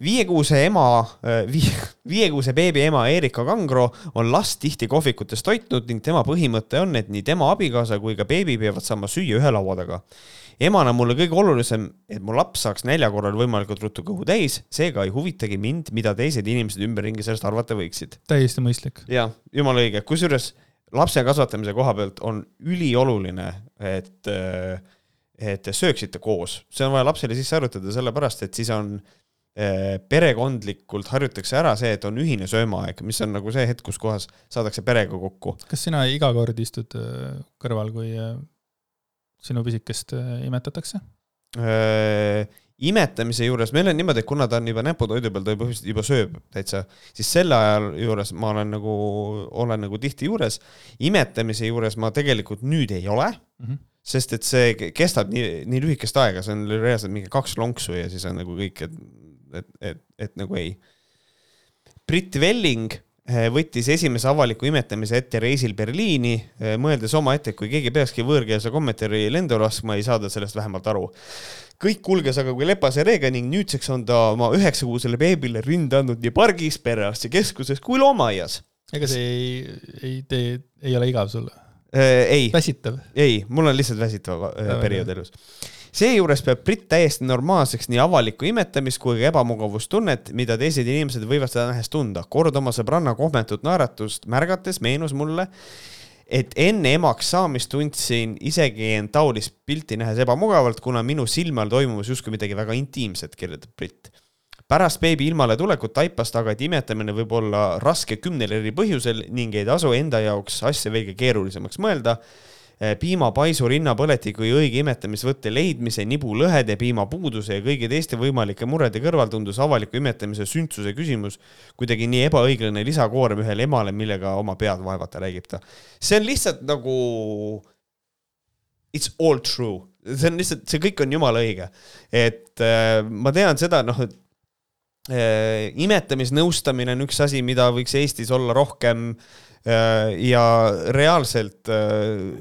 viiekuuse ema, viie, viiekuuse beebi ema Erika Kangro on last tihti kohvikutes toitnud ning tema põhimõte on, et nii tema abikaasa kui ka beebi peavad saama süüa ühe laua taga emana mulle kõige olulisem, et mu laps saaks nälja korral võimalikult ruttu kõhu täis, seega ei huvitagi mind, mida teised inimesed ümberringi sellest arvata võiksid. täiesti mõistlik. jah, jumala õige, kusjuures lapse kasvatamise koha pealt on ülioluline, et, et te sööksite koos, see on vaja lapsele sisse harjutada, sellepärast et siis on eh, perekondlikult harjutakse ära see, et on ühine söömaaeg, mis on nagu see hetk, kus kohas saadakse perega kokku. kas sina iga kord istud eh, kõrval, kui eh, sinu pisikest äh, imetatakse? Äh, imetamise juures, meil on niimoodi, et kuna ta on juba näputoidu peal, ta põhimõtteliselt juba sööb täitsa, siis selle ajal juures ma olen nagu, olen nagu tihti juures. imetamise juures ma tegelikult nüüd ei ole mm, -hmm. sest et see kestab nii, nii lühikest aega, see on reaalselt mingi kaks lonksu ja siis on nagu kõik, et, et, et, et nagu ei. Brit Velling võttis esimese avaliku imetamise ette reisil Berliini, eh, mõeldes omaette, et kui keegi peakski võõrkeelse kommentaari lendu laskma, ei saa ta sellest vähemalt aru. kõik kulges aga kui lepase reega ning nüüdseks on ta oma üheksakuusele beebile rinde andnud nii pargis, perearstikeskuses kui loomaaias. ega see ei, ei tee, ei ole igav sulle? Eh, ei. väsitav? ei, mul on lihtsalt väsitav periood elus seejuures peab Brit täiesti normaalseks nii avalikku imetamist kui ka ebamugavustunnet, mida teised inimesed võivad seda nähes tunda. kord oma sõbranna kohmetut naeratust märgates meenus mulle, et enne emaks saamist tundsin isegi end taolist pilti nähes ebamugavalt, kuna minu silme all toimumas justkui midagi väga intiimset, kirjutab Brit pärast beebi ilmale tulekut taipas ta aga, et imetamine võib olla raske kümnel eri põhjusel ning ei tasu enda jaoks asja veelgi keerulisemaks mõelda piimapaisu, rinnapõletiku ja õige imetamisvõtte leidmise, nibulõhede, piimapuuduse ja kõigi teiste võimalike murede kõrval tundus avaliku imetamise sündsuse küsimus kuidagi nii ebaõiglane lisakoorem ühele emale, millega oma pead vaevata, räägib ta. see on lihtsalt nagu it's all true, see on lihtsalt, see kõik on jumala õige. et äh, ma tean seda, noh, et äh, imetamisnõustamine on üks asi, mida võiks Eestis olla rohkem äh, ja reaalselt äh,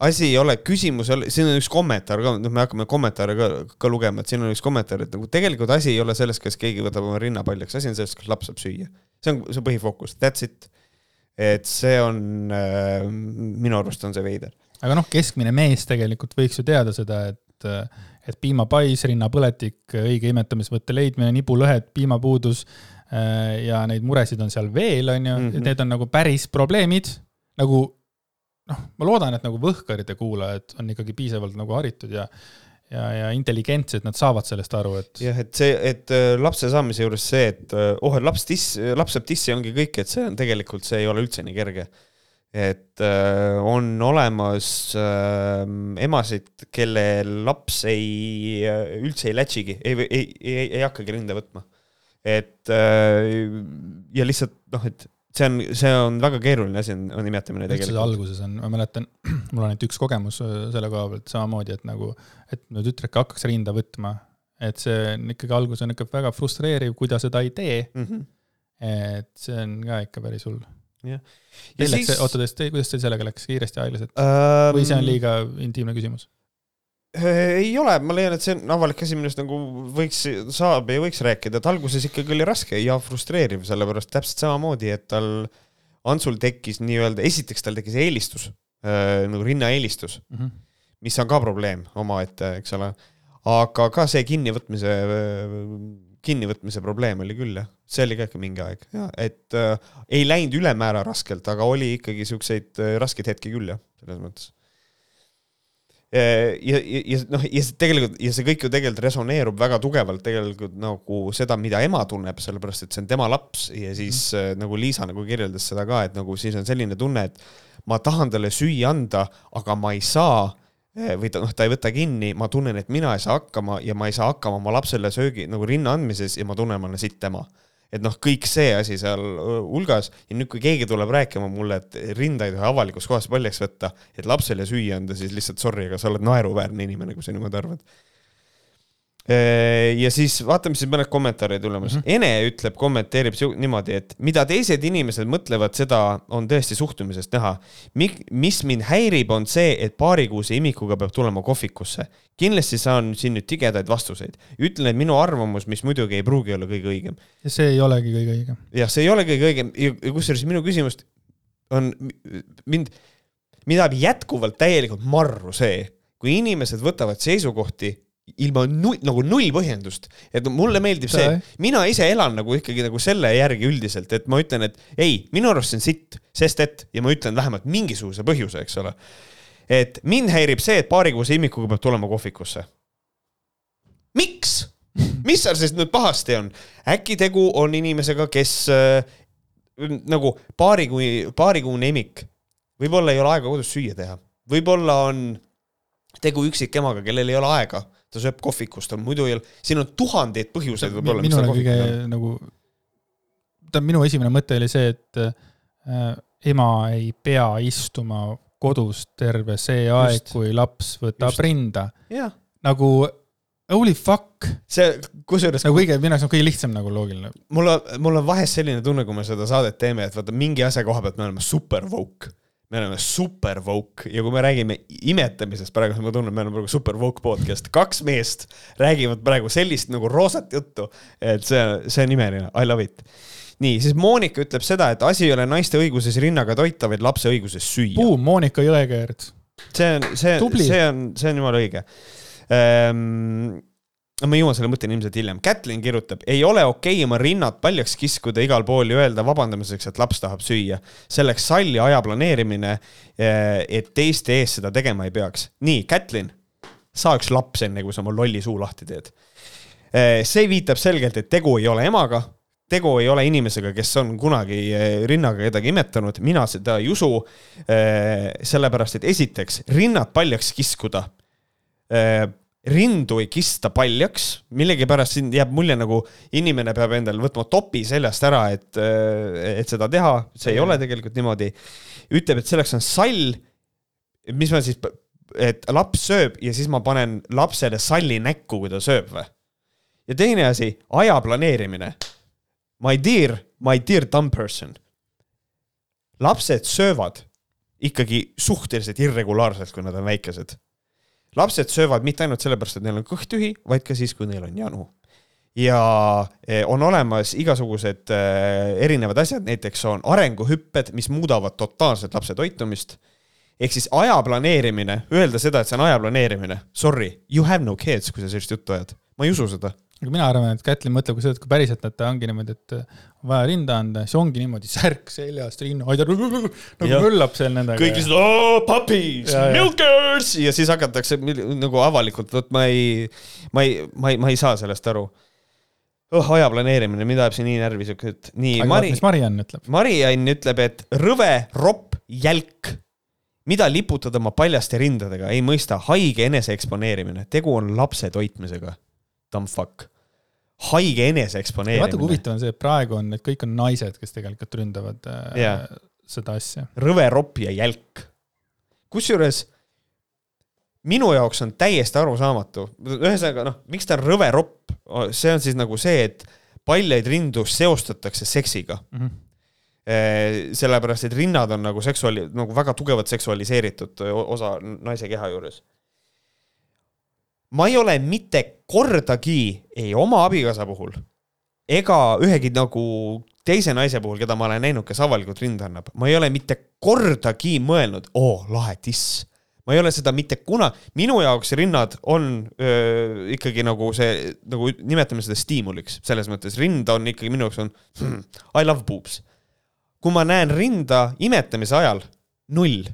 asi ei ole, küsimus ei ole, siin on üks kommentaar ka, noh, me hakkame kommentaare ka, ka lugema, et siin on üks kommentaar, et nagu tegelikult asi ei ole selles, kas keegi võtab oma rinna paljaks, asi on selles, kas laps saab süüa. see on, see põhifookus, that's it. et see on äh,, minu arust on see veider. aga noh, keskmine mees tegelikult võiks ju teada seda, et, et piimapais, rinnapõletik, õige imetamisvõtte leidmine, nibulõhed, piimapuudus äh, ja neid muresid on seal veel, on ju mm, -hmm. need on nagu päris probleemid, nagu noh, ma loodan, et nagu Võhkarite kuulajad on ikkagi piisavalt nagu haritud ja ja, ja intelligentsed, nad saavad sellest aru, et. jah, et see, et äh, lapse saamise juures see, et äh, oh, et laps tiss, laps saab tissi, ongi kõik, et see on tegelikult, see ei ole üldse nii kerge. et äh, on olemas äh, emasid, kelle laps ei, üldse ei lätsigi, ei, ei, ei, ei hakkagi rinde võtma. et äh, ja lihtsalt noh, et see on, see on väga keeruline asi, on, on imetamine tegelikult. alguses on, ma mäletan, mul on ainult üks kogemus äh, selle koha pealt samamoodi, et nagu, et mu tütreke hakkaks rinda võtma, et see on ikkagi, algus on ikka väga frustreeriv, kui ta seda ei tee mm. -hmm. et see on ka ikka päris hull. jah. Teil läks, oota, kuidas teil sellega läks, kiiresti, aeglaselt um...? või see on liiga intiimne küsimus? Ei ole, ma leian, et see on avalik asi, millest nagu võiks, saab ja võiks rääkida, et alguses ikkagi oli raske ja frustreeriv, sellepärast täpselt samamoodi, et tal, Antsul tekkis nii-öelda, esiteks tal tekkis eelistus äh,, nagu rinnaeelistus mm, -hmm. mis on ka probleem omaette, eks ole. aga ka see kinnivõtmise, kinnivõtmise probleem oli küll jah, see oli ka ikka mingi aeg et äh, ei läinud ülemäära raskelt, aga oli ikkagi siukseid äh, raskeid hetki küll jah, selles mõttes ja, ja, ja noh, ja tegelikult ja see kõik ju tegelikult resoneerub väga tugevalt tegelikult nagu seda, mida ema tunneb, sellepärast et see on tema laps ja siis mm. nagu Liisa nagu kirjeldas seda ka, et nagu siis on selline tunne, et ma tahan talle süüa anda, aga ma ei saa eh, või ta noh, ta ei võta kinni, ma tunnen, et mina ei saa hakkama ja ma ei saa hakkama oma lapsele söögi nagu rinna andmises ja ma tunnen, ma olen sitt ema et noh, kõik see asi seal hulgas. Ja nüüd, kui keegi tuleb rääkima mulle, et rinda ei tohi avalikus kohas paljaks võtta, et lapsele süüa anda, siis lihtsalt sorry, aga sa oled naeruväärne inimene, kui sa niimoodi arvad ja siis vaatame siis mõned kommentaarid tulemas mm. -hmm. Ene ütleb, kommenteerib niimoodi, et mida teised inimesed mõtlevad, seda on tõesti suhtumisest näha. mis mind häirib, on see, et paarikuuse imikuga peab tulema kohvikusse. kindlasti saan siin nüüd tigedaid vastuseid. ütlen, et minu arvamus, mis muidugi ei pruugi olla kõige õigem. ja see ei olegi kõige õigem. jah, see ei ole kõige õigem ja kusjuures minu küsimust on mind, mind ajab jätkuvalt täielikult marru see, kui inimesed võtavad seisukohti ilma null, nagu null põhjendust. et mulle meeldib see, mina ise elan nagu ikkagi nagu selle järgi üldiselt, et ma ütlen, et ei, minu arust see on sitt, sest et ja ma ütlen vähemalt mingisuguse põhjuse, eks ole. et mind häirib see, et paarikuuse imikuga peab tulema kohvikusse. miks? mis seal siis nüüd pahasti on? äkki tegu on inimesega, kes äh, nagu paarikuu, paarikuune imik, võib-olla ei ole aega kodus süüa teha, võib-olla on tegu üksikemaga, kellel ei ole aega ta sööb kohvikust, tal muidu ei ole, siin on tuhandeid põhjuseid võib-olla. minul on kõige nagu, tähendab, minu esimene mõte oli see, et äh, ema ei pea istuma kodus terve see aeg, kui laps võtab Just. rinda. nagu holy fuck. see, kusjuures. nagu kõige, minu jaoks on kõige lihtsam nagu loogiline. mul on, mul on vahest selline tunne, kui me seda saadet teeme, et vaata mingi asja koha pealt me oleme super woke me oleme super woke ja kui me räägime imetamisest praegu, ma tunnen, me oleme praegu super woke podcast, kaks meest räägivad praegu sellist nagu roosat juttu, et see, see on imeline, I love it. nii, siis Monika ütleb seda, et asi ei ole naiste õiguses rinnaga toita, vaid lapse õiguses süüa. Boom, Monika Jõekeerd. see on, see, see on, see on jumala õige ehm, ma jõuan selle mõtteni ilmselt hiljem. Kätlin kirjutab, ei ole okei okay oma rinnad paljaks kiskuda igal pool ja öelda vabandamiseks, et laps tahab süüa. selleks salli aja planeerimine, eh, et teiste ees seda tegema ei peaks. nii, Kätlin, sa üks laps enne, kui sa oma lolli suu lahti teed. see viitab selgelt, et tegu ei ole emaga, tegu ei ole inimesega, kes on kunagi rinnaga kedagi imetanud, mina seda ei usu. sellepärast, et esiteks rinnad paljaks kiskuda rindu ei kista paljaks, millegipärast siin jääb mulje nagu inimene peab endale võtma topi seljast ära, et, et seda teha, see ei ole tegelikult niimoodi. ütleb, et selleks on sall, mis ma siis, et laps sööb ja siis ma panen lapsele salli näkku, kui ta sööb või? ja teine asi, aja planeerimine. My dear, my dear dumb person. lapsed söövad ikkagi suhteliselt irregulaarselt, kui nad on väikesed lapsed söövad mitte ainult sellepärast, et neil on kõht tühi, vaid ka siis, kui neil on janu. ja e, on olemas igasugused äh, erinevad asjad, näiteks on arenguhüpped, mis muudavad totaalselt lapse toitumist. ehk siis aja planeerimine, öelda seda, et see on aja planeerimine, sorry, you have no kids, kui sa sellist juttu ajad, ma ei usu seda aga mina arvan, et Kätlin mõtleb ka seda, et kui päriselt, et ongi niimoodi, et on vaja rinda anda, siis ongi niimoodi särk seljast, rinnahoidja nagu möllab seal nendega. kõik lihtsalt oh, puppies, milkers ja siis hakatakse nagu avalikult, vot ma ei, ma ei, ma ei, ma ei saa sellest aru oh, aja planeerimine, mind ajab see nii närvi siuke, et nii. Mari... mis Mariann ütleb? Mariann ütleb, et rõve, ropp, jälk. mida liputada oma paljaste rindadega, ei mõista, haige enese eksponeerimine, tegu on lapse toitmisega dumb fuck. Haige eneseeksponeerimine. vaata, kui huvitav on see, et praegu on, et kõik on naised, kes tegelikult ründavad yeah. äh, seda asja. rõve, ropp ja jälk. kusjuures minu jaoks on täiesti arusaamatu, ühesõnaga noh, miks ta on rõve ropp, see on siis nagu see, et paljaid rindu seostatakse seksiga mm. -hmm sellepärast, et rinnad on nagu seksuaali-, nagu väga tugevalt seksualiseeritud osa naise keha juures ma ei ole mitte kordagi ei oma abikaasa puhul ega ühegi nagu teise naise puhul, keda ma olen näinud, kes avalikult rinda annab, ma ei ole mitte kordagi mõelnud, oo, lahe tiss. ma ei ole seda mitte kuna, minu jaoks rinnad on öö, ikkagi nagu see, nagu nimetame seda stiimuliks, selles mõttes rind on ikkagi minu jaoks on hmm, I love boobs. kui ma näen rinda imetamise ajal, null.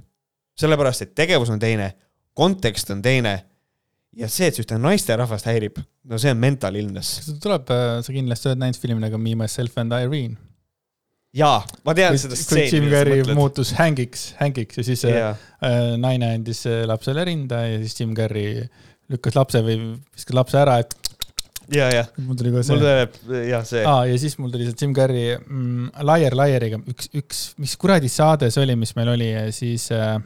sellepärast, et tegevus on teine, kontekst on teine ja see, et see ühte naisterahvast häirib, no see on mental illness. tuleb, äh, sa kindlasti oled näinud filmi nagu Me, Myself and Irene. jaa, ma tean seda stseeni. Jim Carrey muutus Hankiks, Hankiks ja siis yeah. äh, naine andis äh, lapsele rinda ja siis Jim Carrey lükkas lapse või viskas lapse ära, et ja, ja. mul tuli ka see. mul tuleb jah see. aa, ja siis mul tuli see Jim Carrey mm, Liar Liariga üks, üks, mis kuradi saade see oli, mis meil oli, siis äh,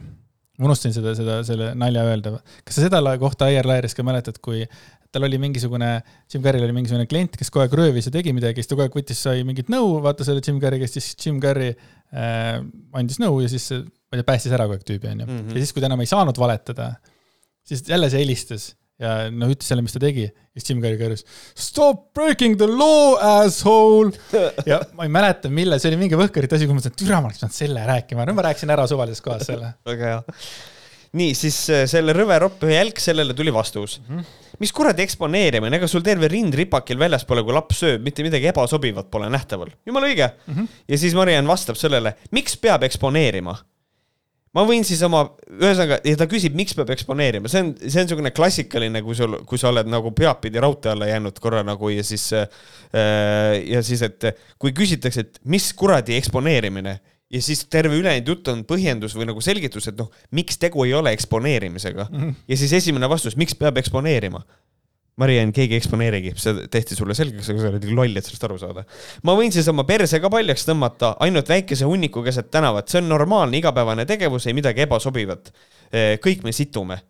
unustasin seda, seda, selle nalja öelda. kas sa seda kohta Air Lairis ka mäletad, kui tal oli mingisugune, Jim Carrey'l oli mingisugune klient, kes kogu aeg röövis ja tegi midagi, siis ta kogu aeg võttis, sai mingit nõu, vaata selle Jim Carrey käest, siis Jim Carrey äh, andis nõu ja siis, ma ei tea, päästis ära kogu aeg tüübi, onju. ja siis, kui ta enam ei saanud valetada, siis jälle see helistas ja noh, ütles jälle, mis ta tegi. ja siis Jim Carrey kõrvus stop breaking the law, asshole. ja ma ei mäleta, mille, see oli mingi võhkarite asi, kui ma mõtlesin, et türa, ma oleks pidanud selle rääkima, no ma rääkisin ära suvalises kohas selle. väga hea. nii, siis äh, selle rõve ropp ühe jälg, sellele tuli vastus mm. -hmm. mis kuradi eksponeerimine, ega sul terve rind ripakil väljas pole, kui laps sööb, mitte midagi ebasobivat pole nähtaval. jumala õige mm. -hmm. ja siis Mariann vastab sellele, miks peab eksponeerima ma võin siis oma, ühesõnaga, ja ta küsib, miks peab eksponeerima, see on, see on niisugune klassikaline, kui sul, kui sa oled nagu peapidi raudtee alla jäänud korra nagu ja siis äh,, ja siis, et kui küsitakse, et mis kuradi eksponeerimine ja siis terve ülejäänud jutt on põhjendus või nagu selgitus, et noh, miks tegu ei ole eksponeerimisega mm. -hmm. ja siis esimene vastus, miks peab eksponeerima Mariann, keegi ei eksponeerigi, see tehti sulle selgeks, aga sa oled loll, et sellest aru saada. ma võin siis oma perse ka paljaks tõmmata ainult väikese hunniku keset tänavat, see on normaalne igapäevane tegevus, ei midagi ebasobivat. kõik me situme.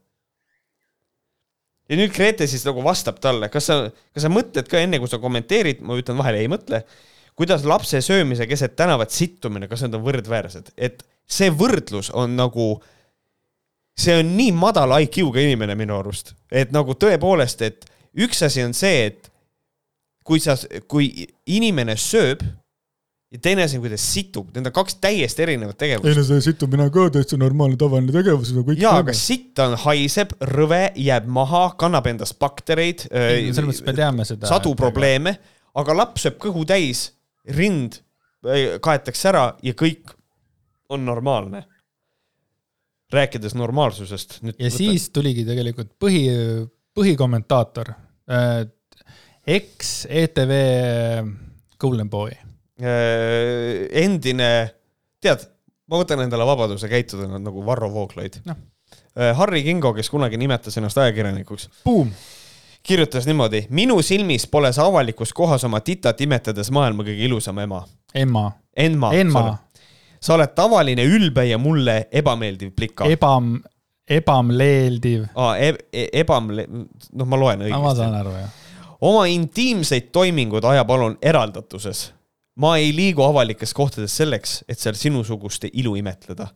ja nüüd Grete siis nagu vastab talle, kas sa, kas sa mõtled ka enne, kui sa kommenteerid, ma ütlen vahele, ei mõtle, kuidas lapse söömise keset tänavat sittumine, kas need on võrdväärsed, et see võrdlus on nagu see on nii madala IQ-ga inimene minu arust, et nagu tõepoolest, et üks asi on see, et kui sa, kui inimene sööb ja teine asi on, kui ta situb, need on kaks täiesti erinevat tegevust. ei no see situmine on ka täitsa normaalne tavaline tegevus, seda kõik jaa, aga sitt on, haiseb, rõve, jääb maha, kannab endas baktereid. selles mõttes me teame seda. sadu probleeme, aga laps sööb kõhu täis, rind äh, kaetakse ära ja kõik on normaalne. rääkides normaalsusest. ja võtta. siis tuligi tegelikult põhi põhikommentaator. eks ETV Golden Boy. endine, tead, ma võtan endale vabaduse käituda nagu Varro Vooglaid noh, Harri Kingo, kes kunagi nimetas ennast ajakirjanikuks, Boom. kirjutas niimoodi. minu silmis pole sa avalikus kohas oma titat imetades maailma kõige ilusam ema. Emma, Enma. Enma, sa oled tavaline ülbe ja mulle ebameeldiv plika. ebam, ebamleeldiv. Aa, e e ebamle-, noh, ma loen no ma saan õigesti. aru, jah. oma intiimseid toiminguid aja palun eraldatuses. ma ei liigu avalikes kohtades selleks, et seal sinusuguste ilu imetleda.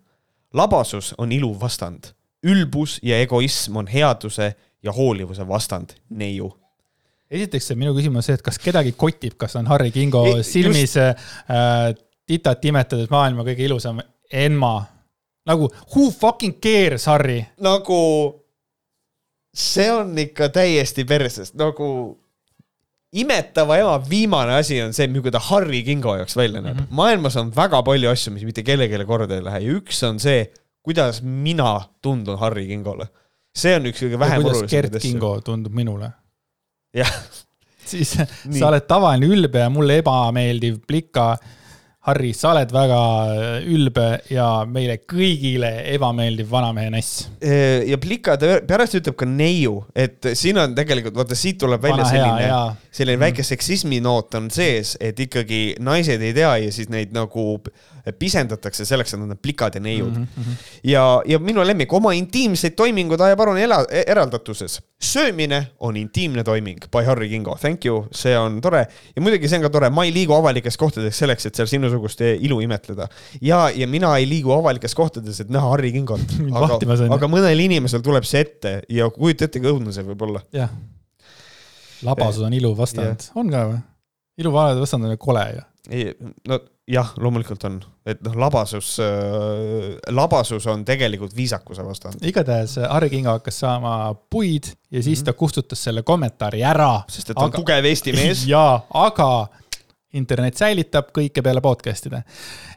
labasus on ilu vastand. ülbus ja egoism on headuse ja hoolivuse vastand, neiu. esiteks see minu küsimus on see, et kas kedagi kotib, kas on Harri Kingo Ei, silmis äh, titat imetades maailma kõige ilusam Enma. Nagu who fucking cares, Harri? nagu see on ikka täiesti perses, nagu imetava ema viimane asi on see, milline ta Harri Kingo jaoks välja näeb mm. -hmm. maailmas on väga palju asju, mis mitte kellelegi korda ei lähe ja üks on see, kuidas mina tundun Harri Kingole. see on üks kõige vähem kuidas olulisemaid Gert. Kingo tundub minule? jah, siis Nii. sa oled tavaline ülbe ja mulle ebameeldiv plika. Harri, sa oled väga ülbe ja meile kõigile ebameeldiv vanamehe nass. ja Plika pärast ütleb ka neiu, et siin on tegelikult, vaata siit tuleb välja vana selline selline väike seksismi noot on sees, et ikkagi naised ei tea ja siis neid nagu pisendatakse selleks, et nad on plikad ja neiud mm. -hmm. ja, ja minu lemmik, oma intiimseid toiminguid ajab palun ela, eraldatuses. söömine on intiimne toiming by Harry Kingo, thank you, see on tore. ja muidugi see on ka tore, ma ei liigu avalikes kohtades selleks, et seal sinusugust ilu imetleda. ja, ja mina ei liigu avalikes kohtades, et näha Harry Kingot. Aga aga mõnel inimesel tuleb see ette ja kujuta ette, kui õudne see võib olla. jah. labasus on ilu vastand, on ka või? ilu vastand on ju kole ju. No jah, loomulikult on, et noh, labasus äh,, labasus on tegelikult viisakuse vastand, igatahes Harri Kingo hakkas saama puid ja siis Mhm. ta kustutas selle kommentaari ära. sest et ta on aga... tugev Eesti mees. jaa, aga internet säilitab kõike peale podcast'ide.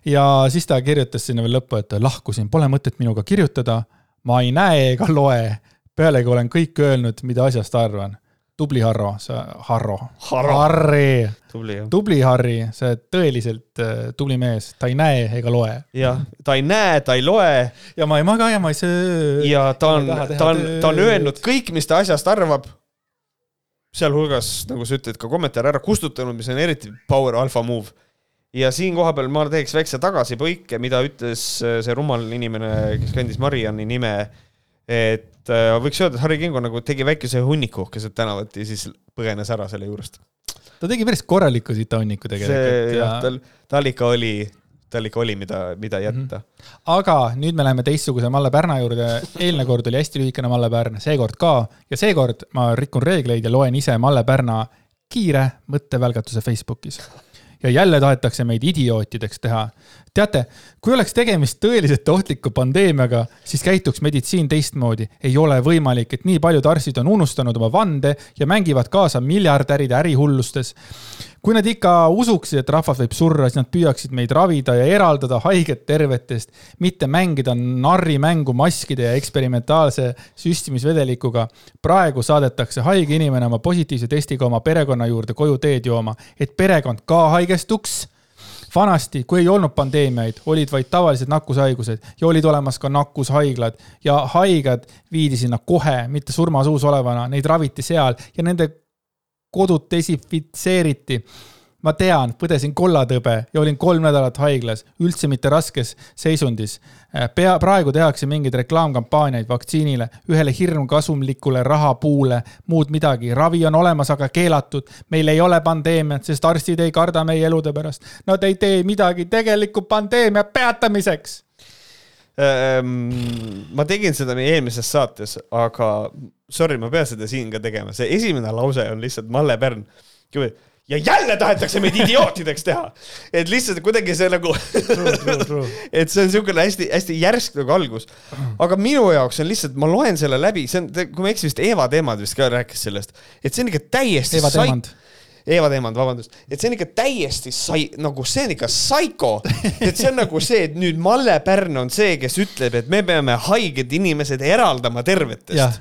ja siis ta kirjutas sinna veel lõppu, et lahkusin, pole mõtet minuga kirjutada. ma ei näe ega loe. pealegi olen kõik öelnud, mida asjast arvan. Tubli Harro, sa, Harro. Harri, tubli tubli Harri, sa oled tõeliselt äh, tubli mees, ta ei näe ega loe. jah, ta ei näe, ta ei loe ja ma ei maga ja ma ei söö. ja ta on ta on, ta on öelnud kõik, mis ta asjast arvab. sealhulgas, nagu sa ütled, ka kommentaare ära kustutanud, mis on eriti power alpha move. ja siin kohapeal ma teeks väikse tagasipõike, mida ütles äh, see rumal inimene, kes kandis Marianni nime. Et äh, võiks öelda, et Harri Kingo nagu tegi väikese hunniku keset tänavat ja siis põgenes ära selle juurest. ta tegi päris korraliku sitahunniku tegelikult jah, ja tal, tal ikka oli, tal ikka oli, mida, mida jätta. aga nüüd me läheme teistsuguse Malle Pärna juurde. eelmine kord oli hästi lühikene Malle Pärn, seekord ka ja seekord ma rikun reegleid ja loen ise Malle Pärna kiire mõttevälgatuse Facebookis. Ja jälle tahetakse meid idiootideks teha. teate, kui oleks tegemist tõeliselt ohtliku pandeemiaga, siis käituks meditsiin teistmoodi. ei ole võimalik, et nii paljud arstid on unustanud oma vande ja mängivad kaasa miljardäride ärihullustes kui nad ikka usuksid, et rahvas võib surra, siis nad püüaksid meid ravida ja eraldada haiget tervetest, mitte mängida narrimängu maskide ja eksperimentaalse süstimisvedelikuga. praegu saadetakse haige inimene oma positiivse testiga oma perekonna juurde koju teed jooma, et perekond ka haigestuks vanasti, kui ei olnud pandeemiaid, olid vaid tavalised nakkushaigused ja olid olemas ka nakkushaiglad ja haiged viidi sinna kohe, mitte surmasuus olevana, neid raviti seal ja nende kodud desinfitseeriti. ma tean, põdesin kollatõbe ja olin kolm nädalat haiglas, üldse mitte raskes seisundis. pea, praegu tehakse mingeid reklaamkampaaniaid vaktsiinile, ühele hirmkasumlikule rahapuule, muud midagi. ravi on olemas, aga keelatud. meil ei ole pandeemiat, sest arstid ei karda meie elude pärast. Nad ei tee midagi tegeliku pandeemia peatamiseks ma tegin seda meie eelmises saates, aga sorry, ma pean seda siin ka tegema, see esimene lause on lihtsalt Malle Pärn. ja jälle tahetakse meid idiootideks teha, et lihtsalt kuidagi see nagu, et see on niisugune hästi-hästi järsk nagu algus. aga minu jaoks on lihtsalt, ma loen selle läbi, see on, kui ma ei eksi, vist Eeva Teemad vist ka rääkis sellest, et see on ikka täiesti Eva sai- Teemand. Eva Teemand, vabandust, et see on ikka täiesti sai-, nagu see on ikka psycho, et see on nagu see, et nüüd Malle Pärn on see, kes ütleb, et me peame haiged inimesed eraldama tervetest.,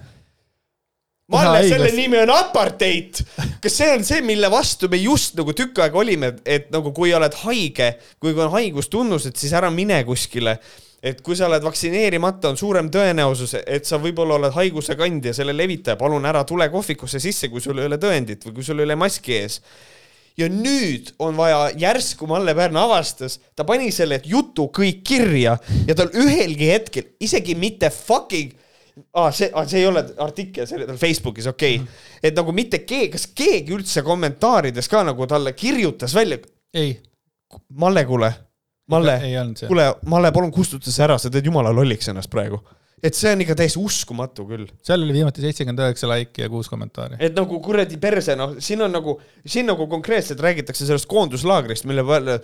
Malle, selle nimi on apartheid. kas see on see, mille vastu me just nagu tükk aega olime, et nagu kui oled haige, kui on haigustunnused, siis ära mine kuskile et kui sa oled vaktsineerimata, on suurem tõenäosus, et sa võib-olla oled haiguse kandja, selle levitaja, palun ära tule kohvikusse sisse, kui sul ei ole tõendit või kui sul ei ole maski ees. ja nüüd on vaja, järsku Malle Pärn avastas, ta pani selle jutu kõik kirja ja tal ühelgi hetkel, isegi mitte fucking ah,, see ah,, see ei ole artikkel, see oli tal Facebookis, okei okay. et nagu mitte keegi, kas keegi üldse kommentaarides ka nagu talle kirjutas välja? ei. Malle, kuule Malle, kuule, Malle, palun kustuta see ära, sa teed jumala lolliks ennast praegu. et see on ikka täiesti uskumatu küll. seal oli viimati seitsekümmend üheksa laiki ja kuus kommentaari. et nagu kuradi perse, noh, siin on nagu, siin nagu konkreetselt räägitakse sellest koonduslaagrist, mille peale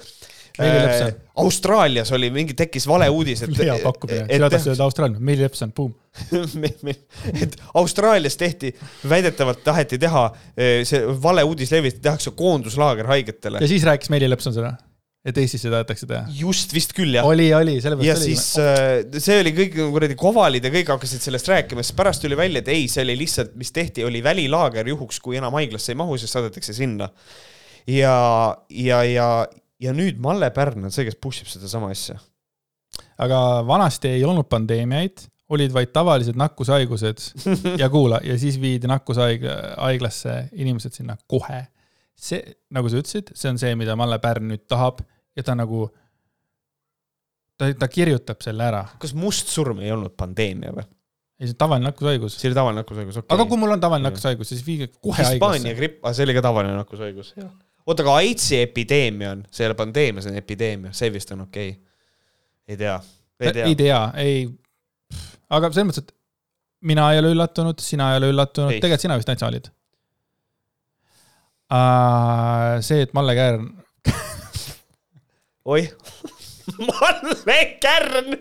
äh, Austraalias oli mingi, tekkis valeuudis, et. hea pakkumine, sina tahtsid öelda Austraalia, Meili Epson, buum et Austraalias tehti, väidetavalt taheti teha, äh, see valeuudis levitati, tehakse koonduslaager haigetele. ja siis rääkis Meili Lepson seda et Eestis seda tahetakse teha? just vist küll, jah. oli, oli, sellepärast ja oli. siis äh, see oli kõik nagu kuradi kovalid ja kõik hakkasid sellest rääkima, siis pärast tuli välja, et ei, see oli lihtsalt, mis tehti, oli välilaager juhuks, kui enam haiglasse ei mahu, siis saadetakse sinna. ja, ja, ja, ja nüüd Malle Pärn on see, kes push ib sedasama asja. aga vanasti ei olnud pandeemiaid, olid vaid tavalised nakkushaigused ja kuula, ja siis viidi nakkushaiglasse inimesed sinna kohe see, nagu sa ütlesid, see on see, mida Malle Pärn nüüd tahab ja ta nagu, ta, ta kirjutab selle ära. kas mustsurm ei olnud pandeemia või? ei, see on tavaline nakkushaigus. see oli tavaline nakkushaigus, okei okay.. aga kui mul on tavaline nakkushaigus, siis viige kohe haiglasse. Hispaania gripp, aga see oli ka tavaline nakkushaigus. oota, aga AIDSi epideemia on, see ei ole pandeemia, see on epideemia, see vist on okei okay.. ei tea, ei tea. ei tea, ei. aga selles mõttes, et mina ei ole üllatunud, sina ei ole üllatunud, tegelikult sina vist täitsa olid uh,. see, et Malle Kärn oih Malle Kärn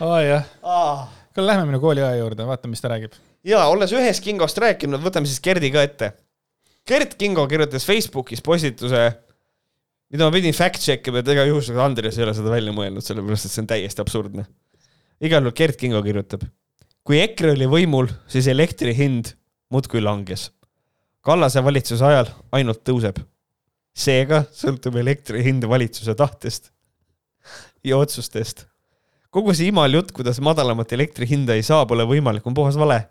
aa jah ah.. kuule, lähme minu kooliaja juurde, vaatame, mis ta räägib. ja olles ühest Kingost rääkinud, võtame siis Gerdi ka ette. Gert Kingo kirjutas Facebookis postituse, mida ma pidin fact check ima, et ega juhusega Andres ei ole seda välja mõelnud, sellepärast et see on täiesti absurdne. igal juhul Gert Kingo kirjutab. kui EKRE oli võimul, siis elektri hind muudkui langes. Kallase valitsuse ajal ainult tõuseb seega sõltub elektri hind valitsuse tahtest ja otsustest. kogu see imal jutt, kuidas madalamat elektri hinda ei saa, pole võimalik, on puhas vale.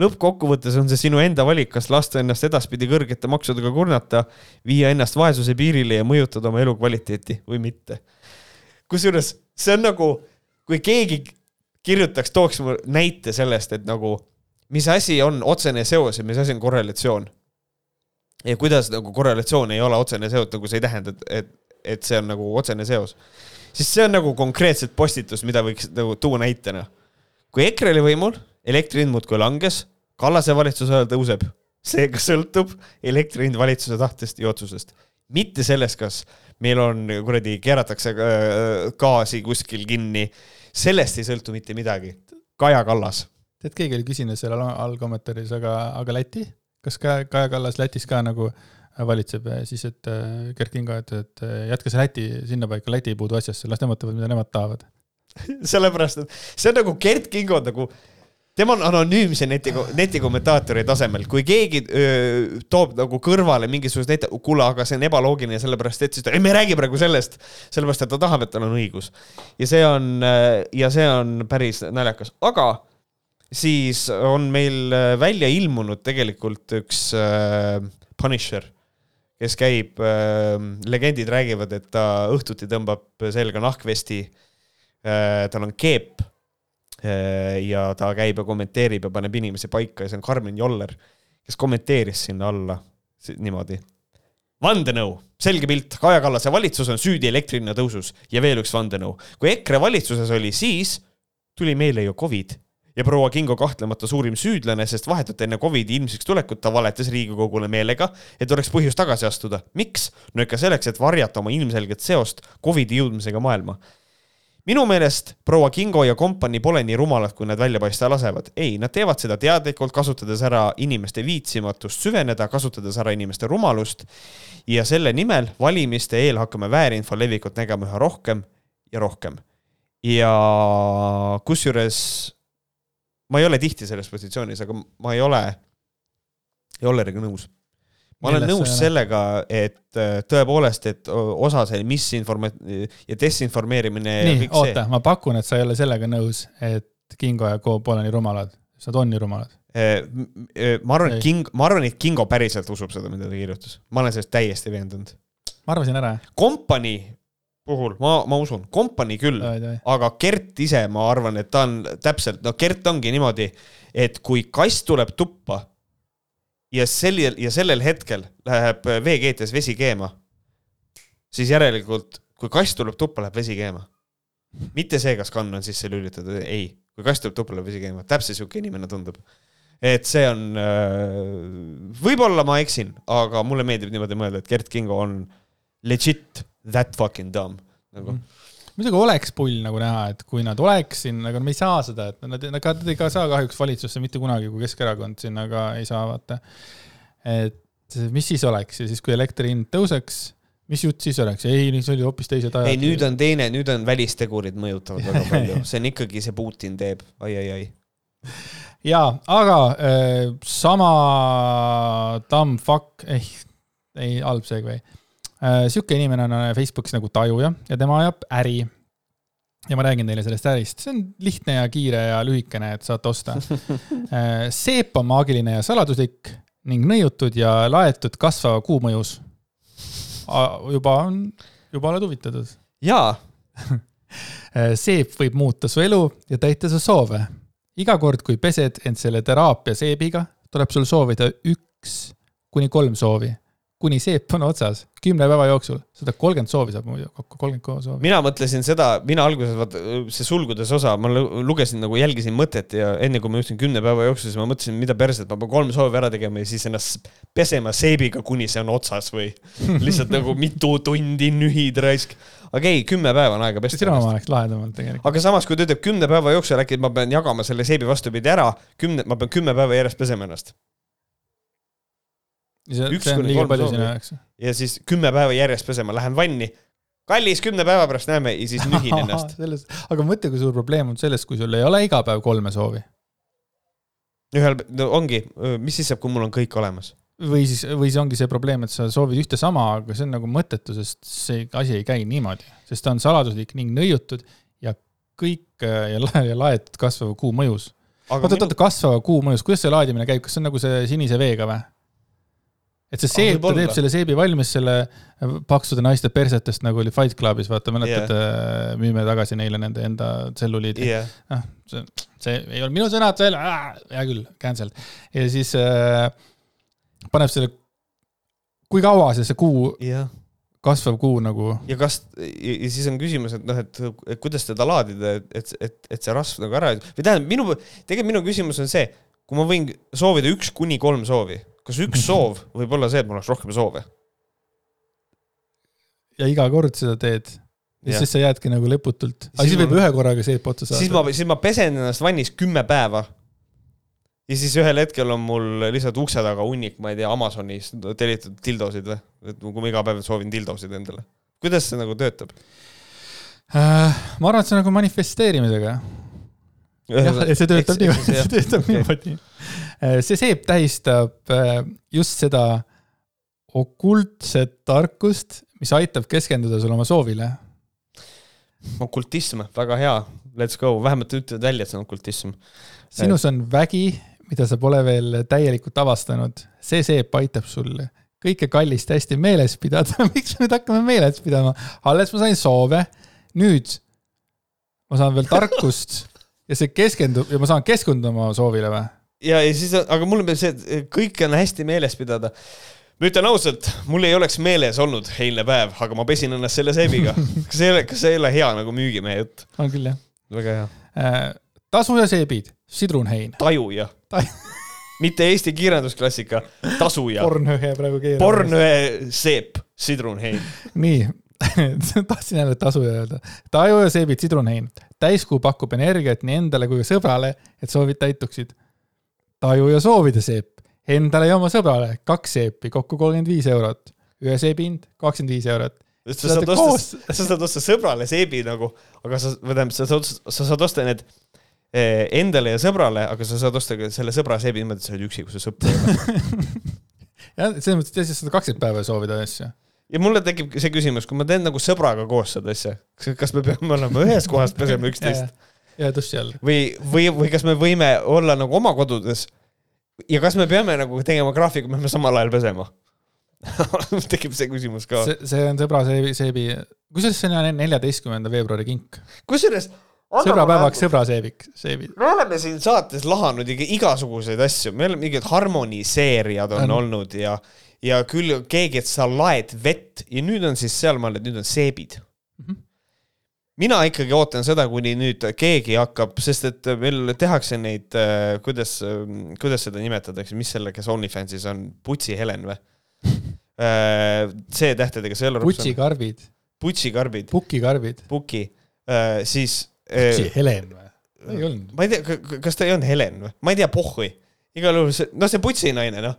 lõppkokkuvõttes on see sinu enda valik, kas lasta ennast edaspidi kõrgete maksudega kurnata, viia ennast vaesuse piirile ja mõjutada oma elukvaliteeti või mitte. kusjuures see on nagu, kui keegi kirjutaks, tooks mu näite sellest, et nagu mis asi on otsene seos ja mis asi on korrelatsioon ja kuidas nagu korrelatsioon ei ole otsene seos, nagu see ei tähenda, et, et, see on nagu otsene seos. siis see on nagu konkreetselt postitus, mida võiks nagu tuua näitena. kui EKRE oli võimul, elektri hind muudkui langes, Kallase valitsuse ajal tõuseb. seega sõltub elektri hind valitsuse tahtest ja otsusest. mitte sellest, kas meil on kuradi, keeratakse äh, gaasi kuskil kinni, sellest ei sõltu mitte midagi. Kaja Kallas. tead, keegi oli küsinud seal all kommentaaris, aga, aga Läti? Kas Kaja, Kaja Kallas Lätis ka nagu valitseb siis, et äh, Kert Kingo et äh, jätke see Läti sinnapaika, Läti ei puudu asjasse, las nemad teevad, mida nemad tahavad. Sellepärast, et see on nagu Kert Kingo nagu, tema on anonüümse neti, netikommentaatori tasemel, kui keegi öö, toob nagu kõrvale mingisugust näite, kuule, aga see on ebaloogiline, sellepärast et siis ta, ei, me ei räägi praegu sellest, sellepärast et ta tahab, et tal on õigus. ja see on, ja see on päris naljakas, aga siis on meil äh, välja ilmunud tegelikult üks äh, Punisher, kes käib äh,, legendid räägivad, et ta õhtuti tõmbab selga nahkvesti äh,. tal on keep äh, ja ta käib ja kommenteerib ja paneb inimesi paika ja see on Karmen Joller, kes kommenteeris sinna alla niimoodi vandenõu, selge pilt, Kaja Kallase valitsus on süüdi elektri hinna tõusus ja veel üks vandenõu. kui EKRE valitsuses oli, siis tuli meile ju Covid ja proua Kingo kahtlemata suurim süüdlane, sest vahetult enne Covidi ilmsiks tulekut ta valetas Riigikogule meelega, et oleks põhjust tagasi astuda. miks? no ikka selleks, et varjata oma ilmselget seost Covidi jõudmisega maailma. minu meelest proua Kingo ja kompanii pole nii rumalad, kui nad välja paista lasevad. ei, nad teevad seda teadlikult, kasutades ära inimeste viitsimatust süveneda, kasutades ära inimeste rumalust ja selle nimel valimiste eel hakkame väärinfo levikut nägema üha rohkem ja rohkem. ja kusjuures ma ei ole tihti selles positsioonis, aga ma ei ole Jolleriga nõus. ma olen Milles sa nõus sellega, et äh, tõepoolest, et osa see misinforma- ja desinformeerimine nii, oota, ma pakun, et sa ei ole sellega nõus, et Kingo ja Ko pole nii rumalad. Nad on nii rumalad. M- eh, ma arvan, et King, ma arvan, et Kingo päriselt usub seda, mida ta kirjutas. ma olen sellest täiesti veendunud. ma arvasin ära. kompanii puhul. Ma, ma usun, kompanii küll, aga Gert ise, ma arvan, et ta on täpselt, no Gert ongi niimoodi, et kui kass tuleb tuppa ja sellel ja sellel hetkel läheb veekeetes vesi keema, siis järelikult, kui kass tuleb tuppa, läheb vesi keema. mitte see, kas kann on sisse lülitatud, ei, kui kass tuleb tuppa, läheb vesi keema, täpselt sihuke inimene tundub. et see on, võib-olla ma eksin, aga mulle meeldib niimoodi mõelda, et Gert Kingo on legit that fucking dumb nagu. muidugi oleks pull nagu näha, et kui nad oleks siin, aga me ei saa seda, et nad, nad nad ei ka saa kahjuks valitsusse mitte kunagi, kui Keskerakond sinna ka ei saa vaata. et mis siis oleks ja siis, kui elektri hind tõuseks, mis jutt siis oleks, ei, see oli hoopis teised ajad. ei, nüüd on teine, nüüd on välistegurid mõjutavad väga palju, see on ikkagi see Putin teeb ai,, ai-ai-ai. jaa, aga äh, sama dumb fuck, ei, ei halb äh,. Sihuke inimene on Facebookis nagu Tajuja ja tema ajab äri. ja ma räägin teile sellest ärist, see on lihtne ja kiire ja lühikene, et saate osta äh,. seep on maagiline ja saladuslik ning nõiutud ja laetud kasvava kuu mõjus. juba on, juba oled huvitatud. jaa, Äh, seep võib muuta su elu ja täita su soove. iga kord, kui pesed end selle teraapia seebiga, tuleb sul soovida üks kuni kolm soovi, kuni seep on otsas, kümne päeva jooksul. sada kolmkümmend soovi saab muidu, kokku kolmkümmend soovi. mina mõtlesin seda, mina alguses, vaata see sulgudes osa, ma lu- lugesin nagu jälgisin mõtet ja enne kui ma jõudsin kümne päeva jooksul, siis ma mõtlesin, mida perset, ma pean kolm soovi ära tegema ja siis ennast pesema seebiga, kuni see on otsas või lihtsalt nagu mitu tundi nühid raisk. aga ei, kümme päeva on aega pesta sinu oma oleks lahedamalt tegelikult. aga samas, kui ta ütleb kümne päeva jooksul äkki ma pean jagama selle seebi vastupidi ära, kümne, ma pean kümme päeva järjest pesema ennast see üks see on kuni liiga kolm palju soovi. sinu jaoks. Ja siis kümme päeva järjest pesema, lähen vanni. kallis, kümne päeva pärast näeme ja siis nühin ennast. selles, aga mõtle, kui suur probleem on selles, kui sul ei ole iga päev kolme soovi. ühel, no ongi, mis siis saab, kui mul on kõik olemas? või siis, või siis ongi see probleem, et sa soovid ühte sama, aga see on nagu mõttetu, sest see asi ei käi niimoodi, sest ta on saladuslik ning nõiutud ja kõik äh, ja, la- ja laetud kasvava kuu mõjus. oota, oota, oota, kasvava kuu mõjus, kuidas see laadimine käib, kas see on nagu see sinise veega või? Et see seep, ta teeb selle seebi valmis selle paksude naiste persetest, nagu oli Fight Clubis, vaata, mäletad yeah., müüme tagasi neile nende enda tselluliidi jah, ah, see, see ei olnud minu sõnad veel, hea küll, cancel. ja siis äh, paneb selle, kui kaua see, see kuu, jah. kasvav kuu nagu, ja kas, ja siis on küsimus, et noh, et kuidas teda laadida, et, et, et, et see rasv nagu ära, või tähendab, minu, tegelikult minu küsimus on see, kui ma võin soovida üks kuni kolm soovi, kas üks soov võib olla see, et mul oleks rohkem soove? ja iga kord seda teed. ja siis sa jäädki nagu lõputult, aga Siis siis võib ma- ühe korraga seep otsa saada. siis ma, siis ma pesen ennast vannis kümme päeva. ja siis ühel hetkel on mul lihtsalt ukse taga hunnik, ma ei tea, Amazonis tellitud dildosid või, et kui ma iga päev soovin dildosid endale. kuidas see nagu töötab? äh,. ma arvan, et see on nagu manifesteerimisega. jah, see töötab niimoodi, see töötab niimoodi. See seep tähistab äh, just seda okultset tarkust, mis aitab keskenduda sul oma soovile. okultism, väga hea, let's go, vähemalt ütlevad välja, et see on okultism. sinus on vägi, mida sa pole veel täielikult avastanud. see seep aitab sul kõike kallist hästi meeles pidada. miks me nüüd hakkame meeles pidama? alles ma sain soove, nüüd ma saan veel tarkust ja see keskendub ja ma saan keskenduda oma soovile või? ja, ja siis, aga mulle meeldib see, et kõike on hästi meeles pidada. ma ütlen ausalt, mul ei oleks meeles olnud eilne päev, aga ma pesin ennast selle seebiga. kas see ei ole, kas see ei ole hea nagu müügimehe jutt? on küll jah. väga hea. tasuja seebid, sidrunhein. tajuja Taj-. mitte Eesti kirjandusklassika, tasuja. pornöhe praegu keerab. pornöö seep, sidrunhein. nii, tahtsin jälle tasuja öelda. tajuja seebid, sidrunhein. täiskuu pakub energiat nii endale kui ka sõbrale, et soovid täituksid. Tajuja soovide seep, endale ja oma sõbrale kaks seepi, kokku kolmkümmend viis eurot. ühe seebi hind kakskümmend viis eurot. sa saad osta, sa saad osta sõbrale seebi nagu, aga sa, või tähendab, sa saad, sa saad osta need eh, endale ja sõbrale, aga sa saad osta ka selle sõbra seebi niimoodi, et sa oled üksi, kui sa sõpra ei ole. jah, selles mõttes, et sa saad kakskümmend päeva soovida asju. ja mulle tekib see küsimus, kui ma teen nagu sõbraga koos seda asja, kas me peame olema ühes kohas, peseme üksteist ja duši all. või, või, või kas me võime olla nagu oma kodudes ja kas me peame nagu tegema graafiku, me peame samal ajal pesema tekib see küsimus ka. see, see on sõbra seebi, seebi, kusjuures see on neljateistkümnenda veebruari kink. kusjuures. sõbrapäevaks sõbra seebik, seebi. me oleme siin saates lahanud ikka igasuguseid asju, me oleme mingid harmoniseerijad on, On. olnud ja, ja küll keegi, et sa laed vett ja nüüd on siis sealmaal, et nüüd on seebid. Mina ikkagi ootan seda, kuni nüüd keegi hakkab, sest et meil tehakse neid, kuidas, kuidas seda nimetatakse, mis selle, kes OnlyFansis on, Putsi Helen või? C-tähtedega, see ei ole putsikarbid, putsikarbid, pukikarbid. puki, siis. putsi Helen või? ei olnud. ma ei tea, kas ta ei olnud Helen või, ma ei tea, pohhui. igal juhul see, noh, see putsinaine, noh.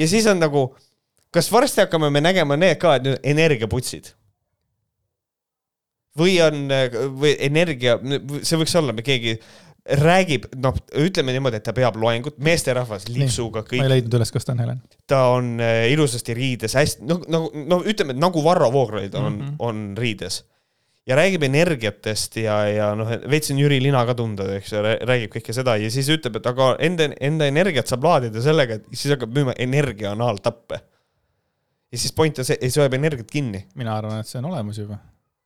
ja siis on nagu, kas varsti hakkame me nägema need ka, et energiaputsid? Või on, või energia, see võiks olla, me keegi räägib, noh, ütleme niimoodi, et ta peab loengut, meesterahvas lipsuga ma ei kõik, leidnud üles, kas ta on Helen. ta on äh, ilusasti riides, hästi, no, no, no ütleme, et nagu Varro Vooglaid on mm. -hmm. on riides ja räägib energiatest ja, ja noh, veits on Jüri Lina ka tunda, eks ju, räägib kõike seda ja siis ütleb, et aga enda, enda energiat saab laadida sellega, et siis hakkab müüma energia anaaltappe. ja siis point on see, siis hoiab energiat kinni. mina arvan, et see on olemas juba.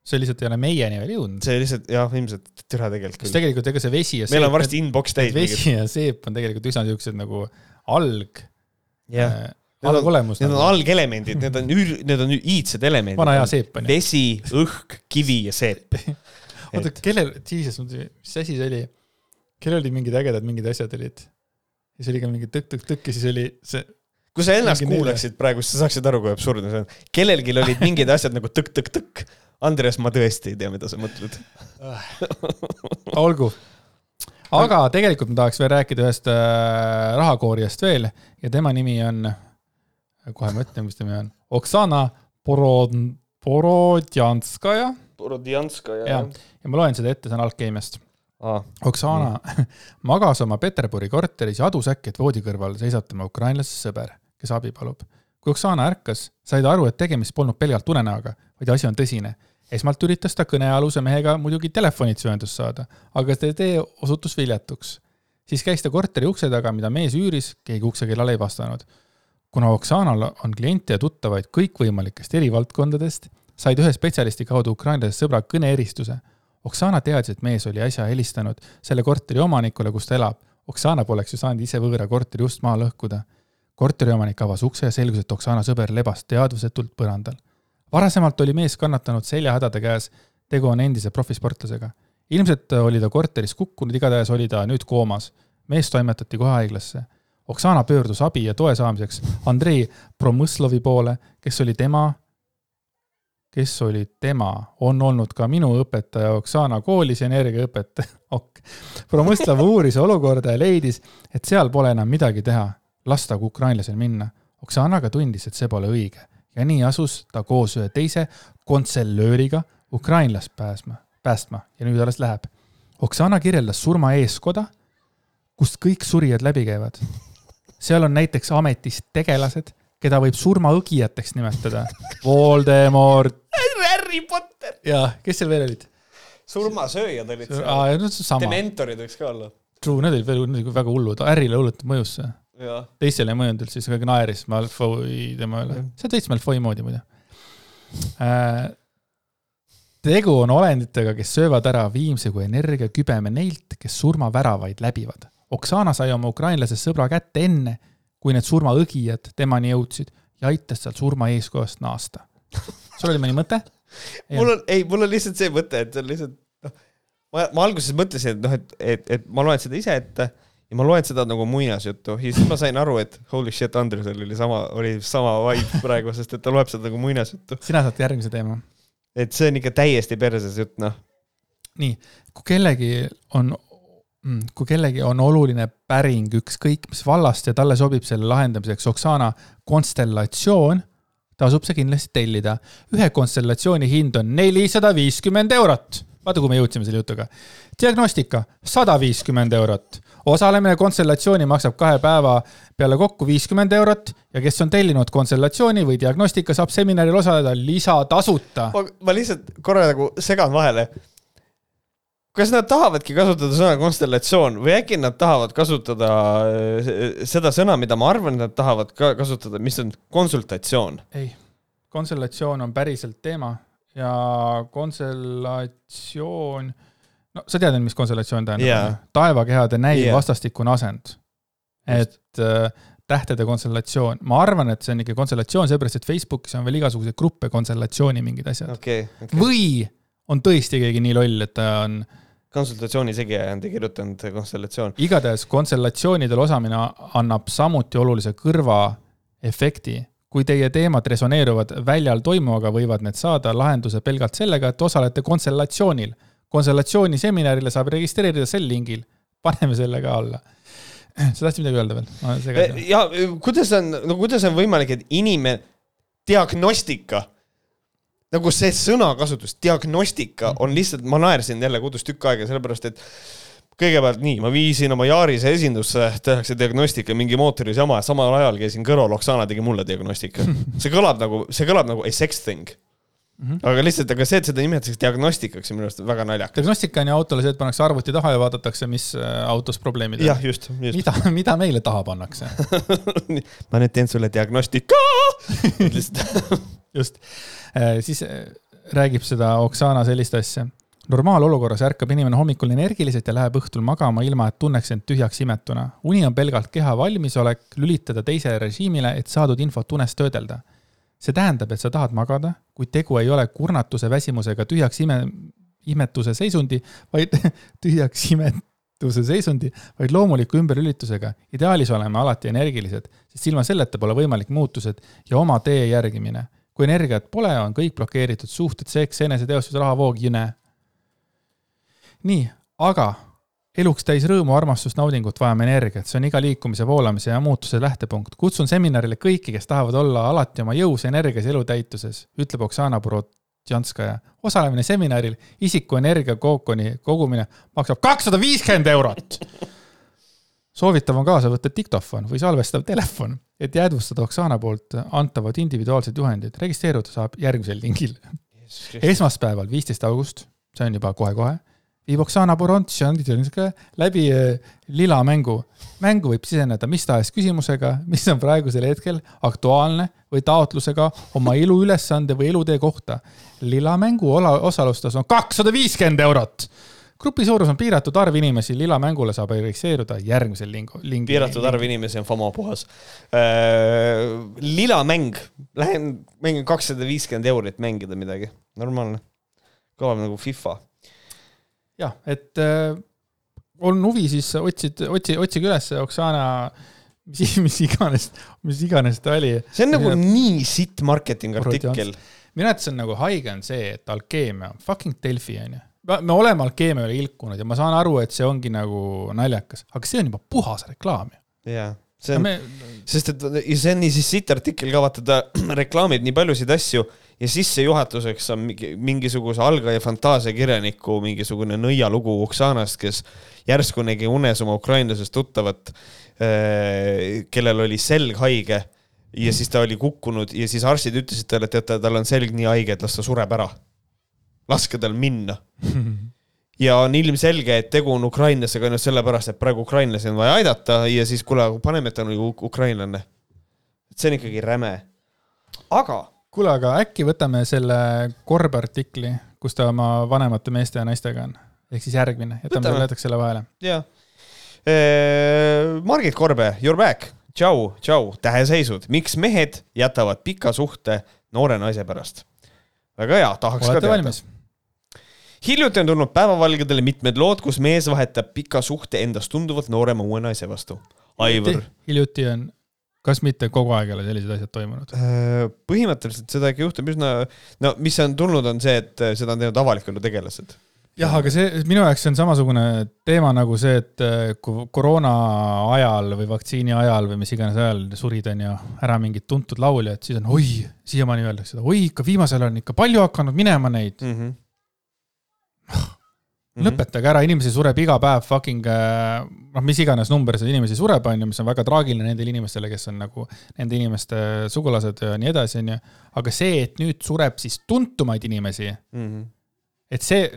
See lihtsalt ei ole meieni veel jõudnud. see lihtsalt jah, ilmselt türa tegelikult küll. tegelikult ega see vesi ja meil on seep, varsti inbox täis. vesi ja seep on tegelikult üsna siuksed nagu alg, need on, algolemus. need on algelemendid, need on, need on iidsed elemendid. vana hea seep on ju. vesi, õhk, kivi ja seep. oota, kellel, jesus, mis asi see oli? kellel olid mingid ägedad mingid asjad olid? siis oli ka mingi tõkk-tõkk-tõkk ja siis oli see, kui sa ennast kuulaksid praegu, siis sa saaksid aru, kui absurdne see on. kellelgi olid mingid asjad nagu tõkk-tõkk-tõkk. Andres, ma tõesti ei tea, mida sa mõtled. olgu. aga tegelikult ma tahaks veel rääkida ühest äh, rahakoorijast veel ja tema nimi on, kohe ma ütlen, mis ta nimi on, Oksana Porod-, Borodjanskaja Borodjanska ja, ja ma loen seda ette, see on Alkeemiast. ah,. Oksana magas oma Peterburi korteris ja adus äkki, et voodi kõrval seisab tema ukrainlasest sõber, kes abi palub. kui Oksana ärkas, sai ta aru, et tegemist polnud pelgalt unenäoga, vaid asi on tõsine. Esmalt üritas ta kõnealuse mehega muidugi telefonitsi ühendust saada, aga see tee osutus viljatuks. siis käis ta korteri ukse taga, mida mees üüris, keegi uksekellale ei vastanud. kuna Oksanal on kliente ja tuttavaid kõikvõimalikest eri valdkondadest, said ühe spetsialisti kaudu ukrainlasest sõbra kõneeristuse Oksana teadis, et mees oli äsja helistanud selle korteri omanikule, kus ta elab. Oksana poleks ju saanud ise võõra korteri ust maha lõhkuda. korteriomanik avas ukse ja selgus, et Oksana sõber lebas teadvusetult põrandal. Varasemalt oli mees kannatanud seljahädade käes, tegu on endise profisportlasega. ilmselt oli ta korteris kukkunud, igatahes oli ta nüüd koomas. mees toimetati kohe haiglasse. Oksana pöördus abi ja toe saamiseks Andrei Promõslovi poole, kes oli tema kes oli tema, on olnud ka minu õpetaja Oksana koolis energiaõpetaja ok.. Promõslav uuris olukorda ja leidis, et seal pole enam midagi teha, lasta ukrainlasel minna. Oksana aga tundis, et see pole õige ja nii asus ta koos ühe teise kontsellööriga ukrainlast pääsma, päästma ja nüüd alles läheb. Oksana kirjeldas surma eeskoda, kust kõik surijad läbi käivad. seal on näiteks ametis tegelased, keda võib surmaõgijateks nimetada. Voldemort Harry Potter. ja kes seal veel olid? surmasööjad olid seal. Dementorid võiks ka olla. True, need olid veel need olid väga hullud, Harry'le hullult mõjus see. Teistele ei mõjunud üldse, siis kõik naeris Malfoy tema üle. see on täitsa Malfoy moodi muide äh,. tegu on olenditega, kes söövad ära viimse kui energiakübeme neilt, kes surmaväravaid läbivad. Oksana sai oma ukrainlasest sõbra kätte enne, kui need surmaõgijad temani jõudsid ja aitas tal surma eeskojast naasta. sul oli mõni mõte? mul on, ei, mul on lihtsalt see mõte, et see on lihtsalt, noh, ma, ma alguses mõtlesin, et noh, et, et, et ma loen seda ise ette ja ma loen seda nagu muinasjuttu ja siis ma sain aru, et holy shit, Andresel oli sama, oli sama vibe praegu, sest et ta loeb seda nagu muinasjuttu. sina saad järgmise teema et see on ikka täiesti perses jutt, noh. nii, kui kellegi on, kui kellegi on oluline päring ükskõik mis vallast ja talle sobib selle lahendamiseks Oksana konstellatsioon, tasub see kindlasti tellida. ühe konstellatsiooni hind on nelisada viiskümmend eurot vaata, kuhu me jõudsime selle jutuga. diagnostika, sada viiskümmend eurot. osalemine konsultatsiooni maksab kahe päeva peale kokku viiskümmend eurot ja kes on tellinud konsultatsiooni või diagnostika, saab seminaril osaleda lisatasuta. ma lihtsalt korra nagu segan vahele kas nad tahavadki kasutada sõna konstellatsioon või äkki nad tahavad kasutada äh, seda sõna, mida ma arvan, nad tahavad ka kasutada, mis on konsultatsioon? ei, konstellatsioon on päriselt teema ja konstellatsioon, no sa tead, mis konstellatsioon tähendab yeah.? taevakehade näiv yeah. vastastikune asend. et äh, tähtede konstellatsioon, ma arvan, et see on ikka konstellatsioon, seepärast et Facebookis on veel igasuguseid gruppe, konstellatsiooni mingid asjad okay,. Okay. või on tõesti keegi nii loll, et ta on konsultatsiooni segi on ta kirjutanud konstellatsioon. igatahes konstellatsioonidel osamine annab samuti olulise kõrvaefekti. Kui teie teemad resoneeruvad väljal toimuvaga, võivad need saada lahenduse pelgalt sellega, et osalete konstellatsioonil. konstellatsiooni seminarile saab registreerida sel lingil. paneme selle ka alla sa tahtsid midagi öelda veel? ja kuidas on, no kuidas on võimalik, et inimene, diagnostika nagu see sõnakasutus, diagnostika on lihtsalt, ma naersin jälle kodus tükk aega, sellepärast et kõigepealt nii, ma viisin oma Yarise esindusse, tehakse diagnostika mingi mootoris jama, samal ajal käisin kõrval, Oksana tegi mulle diagnostika. see kõlab nagu, see kõlab nagu a sex thing Mm -hmm. aga lihtsalt, aga see, et seda nimetatakse diagnostikaks, on minu arust väga naljakas. diagnostika on ju autole see, et pannakse arvuti taha ja vaadatakse, mis äh, autos probleemid on. jah, just, just. mida, mida meile taha pannakse ma nüüd teen sulle diagnostika just, äh, siis äh, räägib seda Oksana sellist asja. Normaalolukorras ärkab inimene hommikul energiliselt ja läheb õhtul magama, ilma et tunneks end tühjaks imetuna. uni on pelgalt keha valmisolek lülitada teisele režiimile, et saadud infot unes töödelda. see tähendab, et sa tahad magada, kuid tegu ei ole kurnatuse, väsimusega tühjaks ime, imetuse seisundi, vaid tühjaks imetuse seisundi, vaid loomuliku ümberlülitusega. ideaalis oleme alati energilised, sest ilma selleta pole võimalik muutused ja oma tee järgimine kui energiat pole, on kõik blokeeritud, suhted, seks, eneseteostus, rahavoog, jne. Nii, aga eluks täis rõõmu, armastust, naudingut vajame energiat, see on iga liikumise, voolamise ja muutuse lähtepunkt. kutsun seminarile kõiki, kes tahavad olla alati oma jõus, energias elutäituses, ütleb Oksana Borotjanskaja. osalemine seminaril isiku energia kookoni kogumine maksab kakssada viiskümmend eurot soovitav on kaasa võtta diktofon või salvestav telefon, et jäädvustada Oksana poolt antavad individuaalsed juhendid. registreeruda saab järgmisel lingil. esmaspäeval, viisteist august, see on juba kohe-kohe, viib Oksana Boront läbi eh, lila mängu. mängu võib siseneda mis tahes küsimusega, mis on praegusel hetkel aktuaalne või taotlusega oma eluülesande või elutee kohta. lila mängu osalustas on kakssada viiskümmend eurot grupi suurus on piiratud arv inimesi, lilla mängule saab registreeruda järgmisel lingu, lingi. piiratud arv inimesi on FOMO puhas äh,. lila mäng, lähen mängin kakssada viiskümmend eurot mängida midagi, normaalne. kõlab nagu FIFA. Jah, et äh, on huvi, siis otsid, otsi, otsige üles Oksana mis, mis iganes, mis iganes ta oli. see on nagu ja, nii sitt marketing artikkel. minu arvates on nagu haige on see, et Alkeemia on fucking Delfi onju me oleme alkeemiale ilkunud ja ma saan aru, et see ongi nagu naljakas, aga see on juba puhas reklaam ju. jaa, see on me..., sest et see on nii siis siit artikkel ka vaata, ta reklaamib nii paljusid asju ja sissejuhatuseks on mingi, mingisuguse algaja fantaasiakirjaniku mingisugune nõialugu Oksanast, kes järsku nägi unes oma ukrainlasest tuttavat, äh, kellel oli selg haige ja siis ta oli kukkunud ja siis arstid ütlesid talle, et teate, tal on selg nii haige, et las ta sureb ära laske tal minna ja on ilmselge, et tegu on ukrainlasega ainult sellepärast, et praegu ukrainlasi on vaja aidata ja siis kuule, paneme, et ta on nagu ukrainlane. et see on ikkagi räme. aga. Kuule, aga äkki võtame selle Korbe artikli, kus ta oma vanemate meeste ja naistega on, ehk siis järgmine, jätame jätaks selle vahele. jaa. Margit Korbe, you are back. tšau, tšau, täheseisud, miks mehed jätavad pika suhte noore naise pärast? väga hea, tahaks Olete ka teada hiljuti on tulnud päevavalgedele mitmed lood, kus mees vahetab pika suhte endast tunduvalt noorema uue naise vastu. Aivar. hiljuti on, kas mitte kogu aeg ei ole sellised asjad toimunud? Äh, põhimõtteliselt seda ikka juhtub üsna, no mis on tulnud, on see, et seda on teinud avaliku elu tegelased jah, aga see minu jaoks see on samasugune teema nagu see, et äh, kui koroona ajal või vaktsiini ajal või mis iganes ajal surid on ju ära mingid tuntud lauljad, siis on oi, siiamaani öeldakse seda, oi ikka viimasel ajal on ikka palju hakanud minema neid mm. -hmm Mm -hmm. lõpetage ära, inimesi sureb iga päev fucking noh, mis iganes number seal inimesi sureb, on ju, mis on väga traagiline nendele inimestele, kes on nagu nende inimeste sugulased ja nii edasi, on ju. aga see, et nüüd sureb siis tuntumaid inimesi mm, -hmm. et see,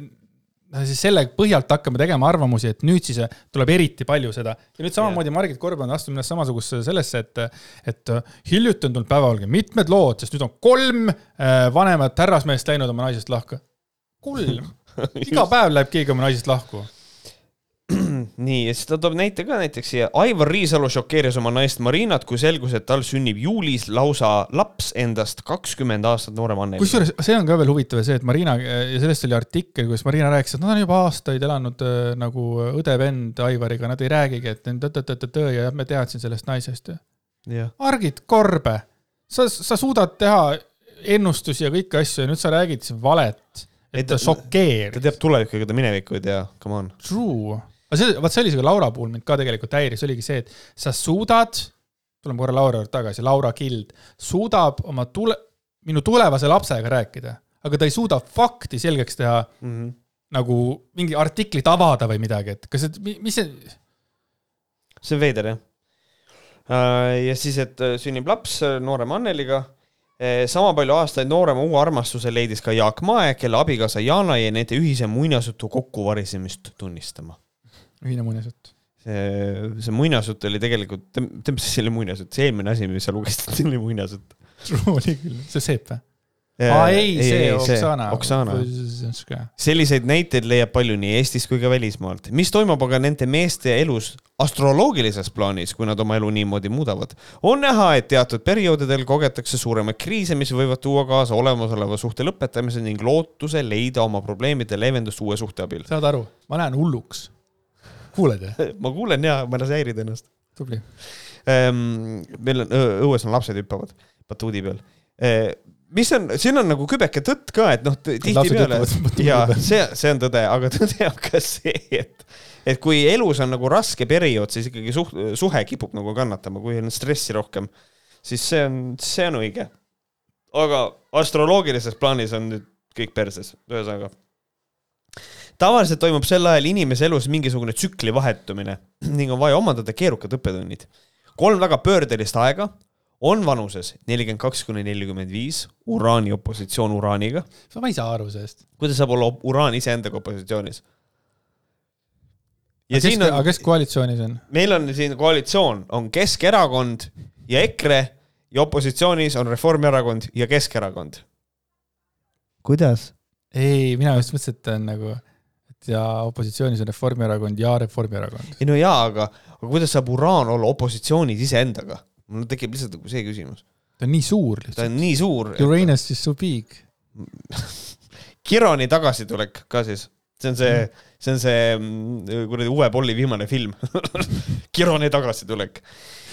noh siis selle põhjalt hakkame tegema arvamusi, et nüüd siis tuleb eriti palju seda. ja nüüd samamoodi yeah. Margit Korb on astunud ennast samasugusesse sellesse, et, et hiljuti on tulnud päevavalge mitmed lood, sest nüüd on kolm vanemat härrasmeest läinud oma naisest lahku. kolm iga päev läheb keegi oma naisest lahku nii, ja siis ta toob näite ka näiteks siia. Aivar Riisalu šokeeris oma naist Marinat, kui selgus, et tal sünnib juulis lausa laps endast kakskümmend aastat noorem Anneli. kusjuures see on ka veel huvitav see, et Marina ja sellest oli artikkel, kus Marina rääkis, et nad on juba aastaid elanud äh, nagu õde-vend Aivariga, nad ei räägigi, et tõõ ja me teadsin sellest naisest ju. Margit Korbe, sa, sa suudad teha ennustusi ja kõiki asju ja nüüd sa räägid valet et ta šokeeris. ta teab tulevikku, ega ta minevikku ei tea, come on. True, aga see, vaat see oli see Laura puhul mind ka tegelikult häiris, oligi see, et sa suudad, tuleme korra Laura juurde tagasi, Laura Kild, suudab oma tule, minu tulevase lapsega rääkida, aga ta ei suuda fakti selgeks teha mm. -hmm. nagu mingi artiklit avada või midagi, et kas, et mis see. see on veider jah. Äh, ja siis, et äh, sünnib laps äh, noorema Anneliga sama palju aastaid noorema uue armastuse leidis ka Jaak Mae, kelle abikaasa Jana jäi nende ühise muinasjutu kokkuvarisemist tunnistama. ühine muinasjutt? see, see muinasjutt oli tegelikult, mis see oli muinasjutt, see eelmine asi, mis sa lugesid, see oli muinasjutt. oli küll, see Seep või? Aa ei, see Oksana. Oksana. selliseid näiteid leiab palju nii Eestist kui ka välismaalt. mis toimub aga nende meeste elus astroloogilises plaanis, kui nad oma elu niimoodi muudavad? on näha, et teatud perioodidel kogetakse suuremaid kriise, mis võivad tuua kaasa olemasoleva suhte lõpetamise ning lootuse leida oma probleemide leevendust uue suhte abil. saad aru, ma lähen hulluks. kuuled jah ma kuulen ja, ma ei lase häirida ennast. tubli ähm,. meil on õues on lapsed hüppavad batuudi peal äh, mis on, siin on nagu kübeke tõtt ka, et noh, tihtipeale ja see, see on tõde, aga tõde on ka see, et, et kui elus on nagu raske periood, siis ikkagi suht-, suhe kipub nagu kannatama, kui on stressi rohkem, siis see on, see on õige. aga astroloogilises plaanis on nüüd kõik perses, ühesõnaga. tavaliselt toimub sel ajal inimese elus mingisugune tsükli vahetumine ning on vaja omandada keerukad õppetunnid. kolm väga pöördelist aega on vanuses nelikümmend kaks kuni nelikümmend viis, uraani opositsioon uraaniga. ma ei saa aru sellest. kuidas saab olla uraan iseendaga opositsioonis? aga kes, on, kes koalitsioonis on? meil on siin koalitsioon, on Keskerakond ja EKRE ja opositsioonis on Reformierakond ja Keskerakond. kuidas? ei, mina just mõtlesin, et on nagu, et ja opositsioonis on Reformierakond ja Reformierakond. ei no jaa, aga, aga kuidas saab uraan olla opositsioonis iseendaga? Mul tekib lihtsalt nagu see küsimus. ta on nii suur lihtsalt. ta on nii suur. Uranus is so big Kironi tagasitulek ka siis, see on see mm., see on see mm, kuradi Uwe Bolli viimane film Kironi tagasitulek.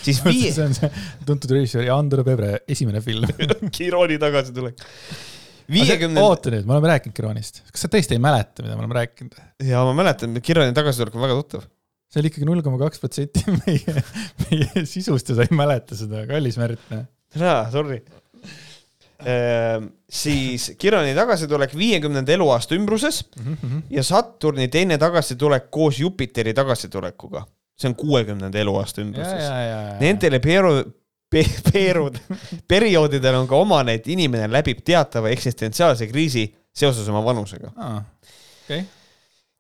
siis vii-. see on see tuntud režissööri Andor Pebre esimene film Kironi tagasitulek viiekümne 50.... oota nüüd, me oleme rääkinud Kironist, kas sa tõesti ei mäleta, mida me oleme rääkinud? ja ma mäletan, Kironi tagasitulek on väga tuttav see oli ikkagi null koma kaks protsenti meie, meie sisust ja sa ei mäleta seda, kallis Märt. Noh. jaa, sorry ehm,. siis Kirani tagasitulek viiekümnenda eluaasta ümbruses mm -hmm. ja Saturni teine tagasitulek koos Jupiteri tagasitulekuga. see on kuuekümnenda eluaasta ümbruses. Nendele peeru, pe, peerud, perioodidel on ka omane, et inimene läbib teatava eksistentsiaalse kriisi seoses oma vanusega ah,. Okay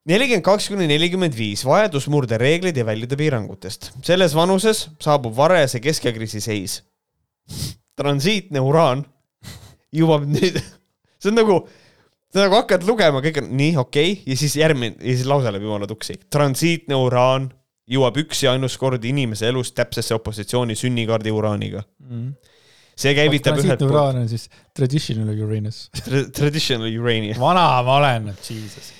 nelikümmend kaks kuni nelikümmend viis, vajadus murda reegleid ja väljuda piirangutest. selles vanuses saabub varajase keskeakriisi seis. transiitne uraan jõuab nüüd, see on nagu, sa nagu hakkad lugema, kõik on nii okei okay, ja siis järgmine ja siis lause läheb jumala tuksi. transiitne uraan jõuab üks ja ainus kord inimese elus täpsesse opositsiooni sünnikaardi uraaniga mm see käivitab ühelt poolt. uraan on siis traditional Uranus Tra. Traditional Uranium. vana ma olen, jesus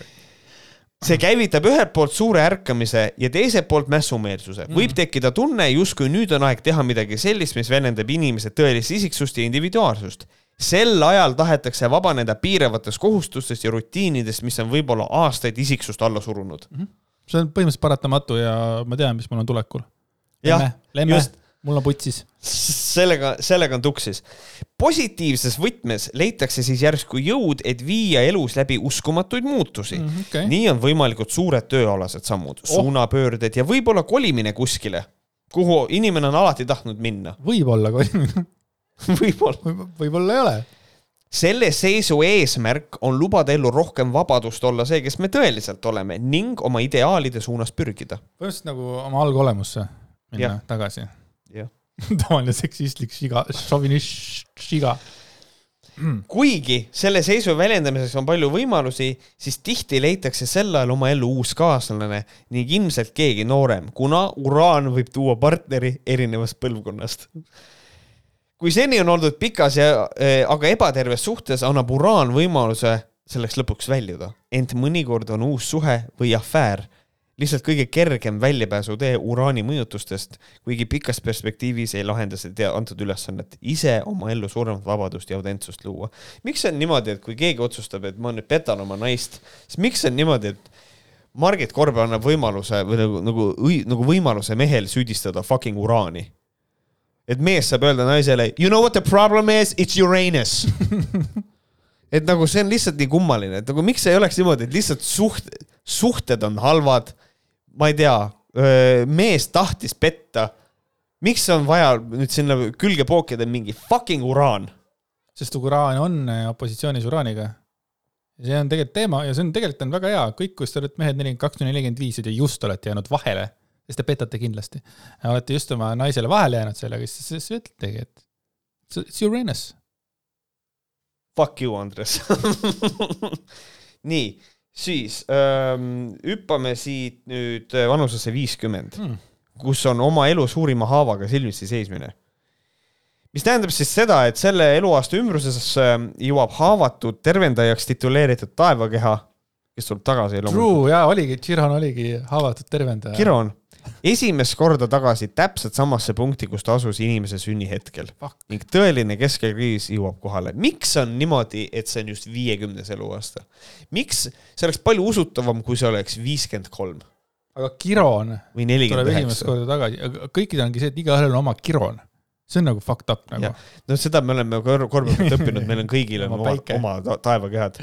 see käivitab ühelt poolt suure ärkamise ja teiselt poolt mässumeelsuse. võib mm. tekkida tunne, justkui nüüd on aeg teha midagi sellist, mis väljendab inimese tõelist isiksust ja individuaalsust. sel ajal tahetakse vabaneda piiravatest kohustustest ja rutiinidest, mis on võib-olla aastaid isiksust alla surunud. -hmm. see on põhimõtteliselt paratamatu ja ma tean, mis mul on tulekul. jah, just, mul on putsis. sellega, sellega on tuksis. positiivses võtmes leitakse siis järsku jõud, et viia elus läbi uskumatuid muutusi mm. Okay. nii on võimalikud suured tööalased sammud oh., suunapöörded ja võib-olla kolimine kuskile, kuhu inimene on alati tahtnud minna. võib-olla kolimine võib-olla võib. võib-olla ei ole selle seisu eesmärk on lubada ellu rohkem vabadust olla see, kes me tõeliselt oleme ning oma ideaalide suunas pürgida. põhimõtteliselt nagu oma algolemusse minna ja. tagasi. tavaline seksistlik šiga, šovinist šiga kuigi selle seisu väljendamiseks on palju võimalusi, siis tihti leitakse sel ajal oma ellu uus kaaslane ning ilmselt keegi noorem, kuna uraan võib tuua partneri erinevast põlvkonnast. Kui seni on oldud pikas ja äh, aga ebaterves suhtes, annab uraan võimaluse selleks lõpuks väljuda. ent mõnikord on uus suhe või afäär lihtsalt kõige kergem väljapääsutee uraani mõjutustest, kuigi pikas perspektiivis ei lahenda see antud ülesannet ise oma ellu suuremat vabadust ja autentsust luua. miks see on niimoodi, et kui keegi otsustab, et ma nüüd petan oma naist, siis miks see on niimoodi, et Margit Korbe annab võimaluse või nagu, nagu, nagu võimaluse mehel süüdistada fucking uraani et mees saab öelda naisele, you know what the problem is, it's Uranus et nagu see on lihtsalt nii kummaline, et nagu miks ei oleks niimoodi, et lihtsalt suht-, suhted on halvad. Ma ei tea, mees tahtis petta. miks on vaja nüüd sinna külge pookida mingi fucking uraan? sest uraan on äh, opositsioonis uraaniga. see on tegelikult teema ja see on tegelikult on väga hea, kõik, kus te olete mehed nelikümmend kaks kuni nelikümmend viis ja just olete jäänud vahele siis te petate kindlasti. olete just oma naisele vahele jäänud sellega, siis, siis ütletegi, et it's Uranus. Fuck you, Andres nii, siis ähm, hüppame siit nüüd vanusesse viiskümmend hmm., kus on oma elu suurima haavaga silmitsi seismine. mis tähendab siis seda, et selle eluaasta ümbruses ähm, jõuab haavatud tervendajaks tituleeritud taevakeha, kes tuleb tagasi. True, jaa, oligi, Chiron oligi haavatud tervendaja. Chiron esimest korda tagasi täpselt samasse punkti, kus ta asus inimese sünnihetkel ning tõeline keskelkriis jõuab kohale. miks on niimoodi, et see on just viiekümnes eluaasta? miks, see oleks palju usutavam, kui see oleks viiskümmend kolm. aga Kiron tuleb esimest korda tagasi, aga kõikidel ongi see, et igaühel on oma Kiron see on nagu fucked up nagu. no seda me oleme korra pealt õppinud, meil on kõigil on oma, oma taevakehad.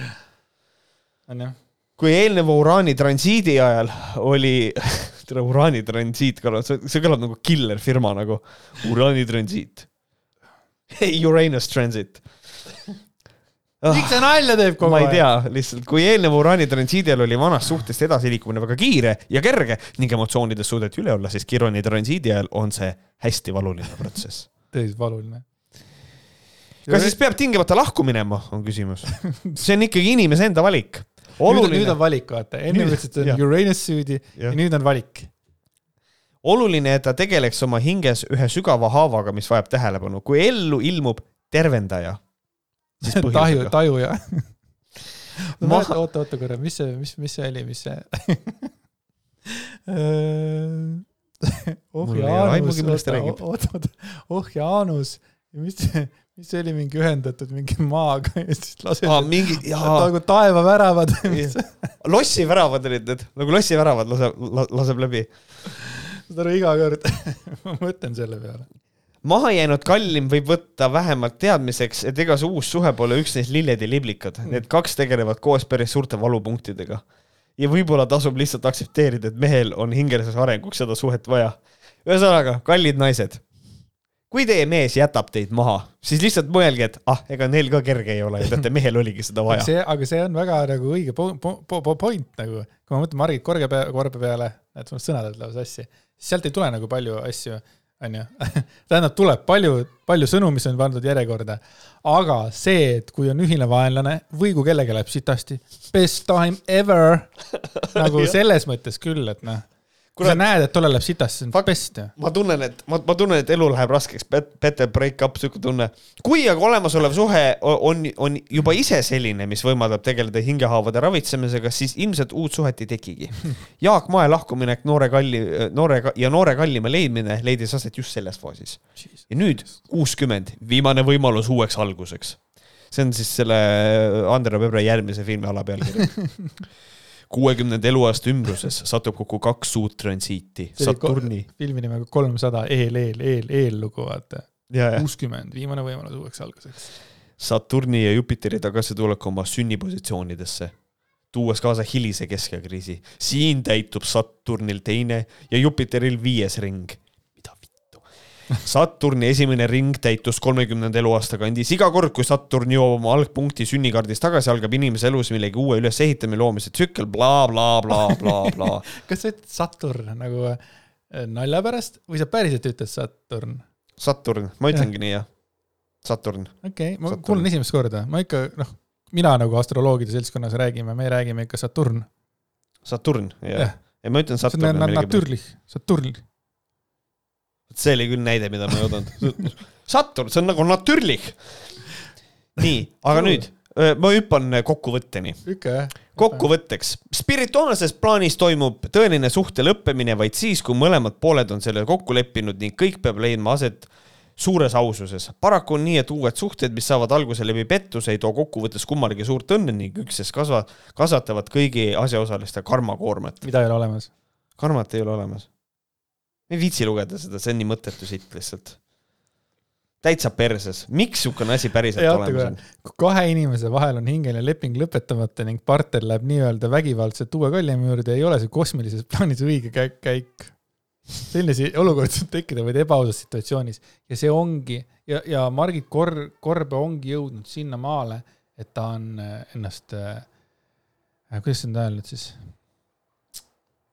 on jah kui eelneva uraani transiidi ajal oli tere, uraani transiit kõlab, see kõlab nagu killer firma nagu, uraani transiit. Uranus Transit miks see nalja teeb kogu aeg? ma ei tea, lihtsalt kui eelneva uraani transiidi ajal oli vanast suhtest edasiliikumine väga kiire ja kerge ning emotsioonidest suudeti üle olla, siis Kironi transiidi ajal on see hästi valuline protsess. tõeliselt valuline. kas siis peab tingimata lahku minema, on küsimus. see on ikkagi inimese enda valik oluline. nüüd on valik, vaata, enne ütlesid, et on Uranus süüdi ja. ja nüüd on valik. oluline, et ta tegeleks oma hinges ühe sügava haavaga, mis vajab tähelepanu, kui ellu ilmub tervendaja. taju, tajuja Ma... oota, oota, oota korra, mis see, mis, mis see oli, mis see oh Jaanus, oota, oota, oota, oh Jaanus, mis see mis see oli, mingi ühendatud mingi maaga ja siis lased ah, mingi, nagu taevaväravad lossiväravad olid need, nagu lossiväravad laseb, laseb läbi. saad aru, iga kord ma mõtlen selle peale. mahajäänud kallim võib võtta vähemalt teadmiseks, et ega see uus suhe pole üksnes lilled ja liblikad mm., need kaks tegelevad koos päris suurte valupunktidega. ja võib-olla tasub lihtsalt aktsepteerida, et mehel on hingelises arenguks seda suhet vaja. ühesõnaga, kallid naised kui teie mees jätab teid maha, siis lihtsalt mõelge, et ah, ega neil ka kerge ei ole ja teate, mehel oligi seda vaja. see, aga see on väga nagu õige po po po point nagu, kui ma mõtlen Margit Korge pea, Korbe peale, et sul sõnad lähevad sassi, siis sealt ei tule nagu palju asju, onju. tähendab, tuleb palju, palju sõnu, mis on pandud järjekorda. aga see, et kui on ühine vaenlane või kui kellelgi läheb sitasti, best time ever nagu selles mõttes küll, et noh kui sa näed, et tollel läheb sitasti, see on best ju. ma tunnen, et ma, ma tunnen, et elu läheb raskeks, better break up, sihuke tunne. kui aga olemasolev suhe on, on juba ise selline, mis võimaldab tegeleda hingehaavade ravitsemisega, siis ilmselt uut suhet ei tekigi. Jaak Mae lahkuminek noore kalli, noore ja noore kallima leidmine leidis aset just selles faasis. ja nüüd kuuskümmend, viimane võimalus uueks alguseks. see on siis selle Andero Pebre järgmise filmi alapealkiri kuuekümnenda eluaasta ümbruses satub kokku kaks suurt transiiti, Saturni. filmi nimega kolmsada eel, eel, eel, eellugu, vaata. kuuskümmend, viimane võimalus uueks alguseks. Saturni ja Jupiteri tagasitulek oma sünnipositsioonidesse, tuues kaasa hilise keskeakriisi. siin täitub Saturnil teine ja Jupiteril viies ring Saturni esimene ring täitus kolmekümnenda eluaasta kandis. iga kord, kui Saturn jõuab oma algpunkti sünnikaardist tagasi, algab inimese elus millegi uue ülesehitamine, loomise tsükkel bla, bla, bla-bla-bla-bla bla. kas sa ütled Saturn nagu äh, nalja pärast või sa päriselt ütled Saturn? Saturn, ma ütlengi ja. nii jah. Saturn. okei okay,, ma kuulen esimest korda, ma ikka noh, mina nagu astroloogide seltskonnas räägime, me räägime ikka Saturn. Saturn, jah ja. ja ma ütlen Saturn. see on naturlich, Saturn see oli küll näide, mida ma ei oodanud. Saturn, see on nagu natürlich. nii, aga nüüd ma hüppan kokkuvõtteni. kokkuvõtteks, spirituaalses plaanis toimub tõeline suhte lõppemine vaid siis, kui mõlemad pooled on selle kokku leppinud ning kõik peab leidma aset suures aususes. paraku on nii, et uued suhted, mis saavad alguse läbi pettuse, ei too kokkuvõttes kummalegi suurt õnne ning üksteist kasva-, kasvatavad kõigi asjaosaliste karmakoormat. mida ei ole olemas? karmat ei ole olemas ei viitsi lugeda seda, see on nii mõttetu sitt lihtsalt. täitsa perses, miks niisugune asi päriselt olemas on? kahe inimese vahel on hingeline leping lõpetamata ning partner läheb nii-öelda vägivaldselt uue kallima juurde, ei ole see kosmilises plaanis õige käik, käik. selline olukord saab tekkida vaid ebaausas situatsioonis ja see ongi ja, ja Margit Kor-, Korbe ongi jõudnud sinnamaale, et ta on äh, ennast äh,, kuidas seda öelnud siis?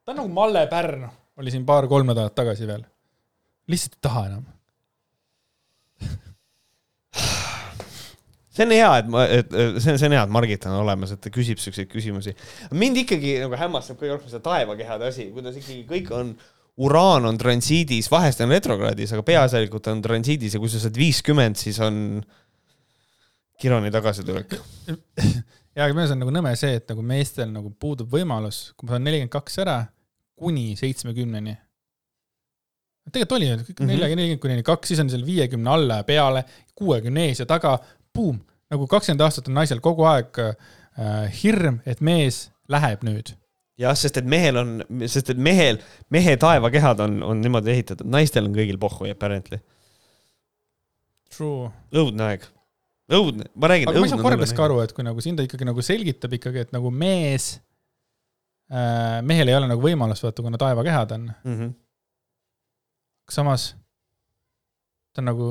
ta on nagu Malle Pärn oli siin paar-kolm nädalat tagasi veel. lihtsalt ei taha enam see on hea, et ma, et see on, see on hea, et Margit on olemas, et ta küsib siukseid küsimusi. mind ikkagi nagu hämmastab kõige rohkem see taevakehade asi, kuidas ikkagi kõik on, uraan on transiidis, vahest on retrokraadis, aga peaasjalikult on transiidis ja kui sa saad viiskümmend, siis on Kironi tagasitulek. ja, aga minu arust on nagu nõme see, et nagu meestel nagu puudub võimalus, kui ma saan nelikümmend kaks ära kuni seitsmekümneni. tegelikult oli kõik mhm. neljakümne, nelikümmend kuni kaks, siis on seal viiekümne alla ja peale, kuuekümne ees ja taga, buum, nagu kakskümmend aastat on naisel kogu aeg äh, hirm, et mees läheb nüüd jah, sest et mehel on, sest et mehel, mehe taevakehad on, on niimoodi ehitatud, naistel on kõigil pohhu apparently. True. õudne aeg, õudne, ma räägin. aga ma ei saa korraks ka aru, et kui nagu siin ta ikkagi nagu selgitab ikkagi, et nagu mees mehel ei ole nagu võimalust, vaata, kuna taevakehad on mm. -hmm. samas ta on nagu.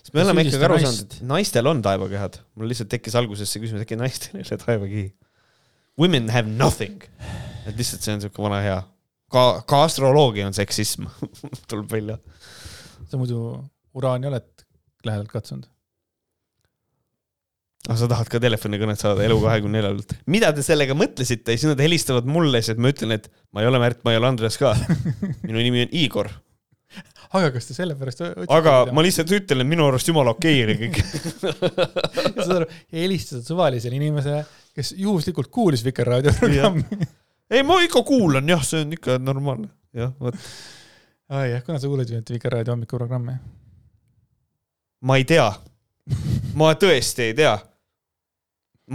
sest me oleme ikkagi aru saanud, et naistel on taevakehad. mul lihtsalt tekkis alguses see küsimus, äkki naistel ei ole taevakihi. Women have nothing. et lihtsalt see on siuke vana hea. ka, ka astroloogia on seksism tuleb välja. sa muidu uraani oled lähedalt katsunud? Ah, sa tahad ka telefonikõnet saada Elu24-lt. mida te sellega mõtlesite? siis nad helistavad mulle, siis ma ütlen, et ma ei ole Märt, ma ei ole Andres ka. minu nimi on Igor. aga kas te sellepärast aga mida? ma lihtsalt ütlen, et minu arust jumala okei oli kõik saad aru, helistad suvalisele inimesele, kes juhuslikult kuulis Vikerraadio programmi ei, ma ikka kuulan jah, see on ikka normaalne, jah, vot. aa jah, kuna sa kuulad ju Vikerraadio hommikuprogrammi? ma ei tea ma tõesti ei tea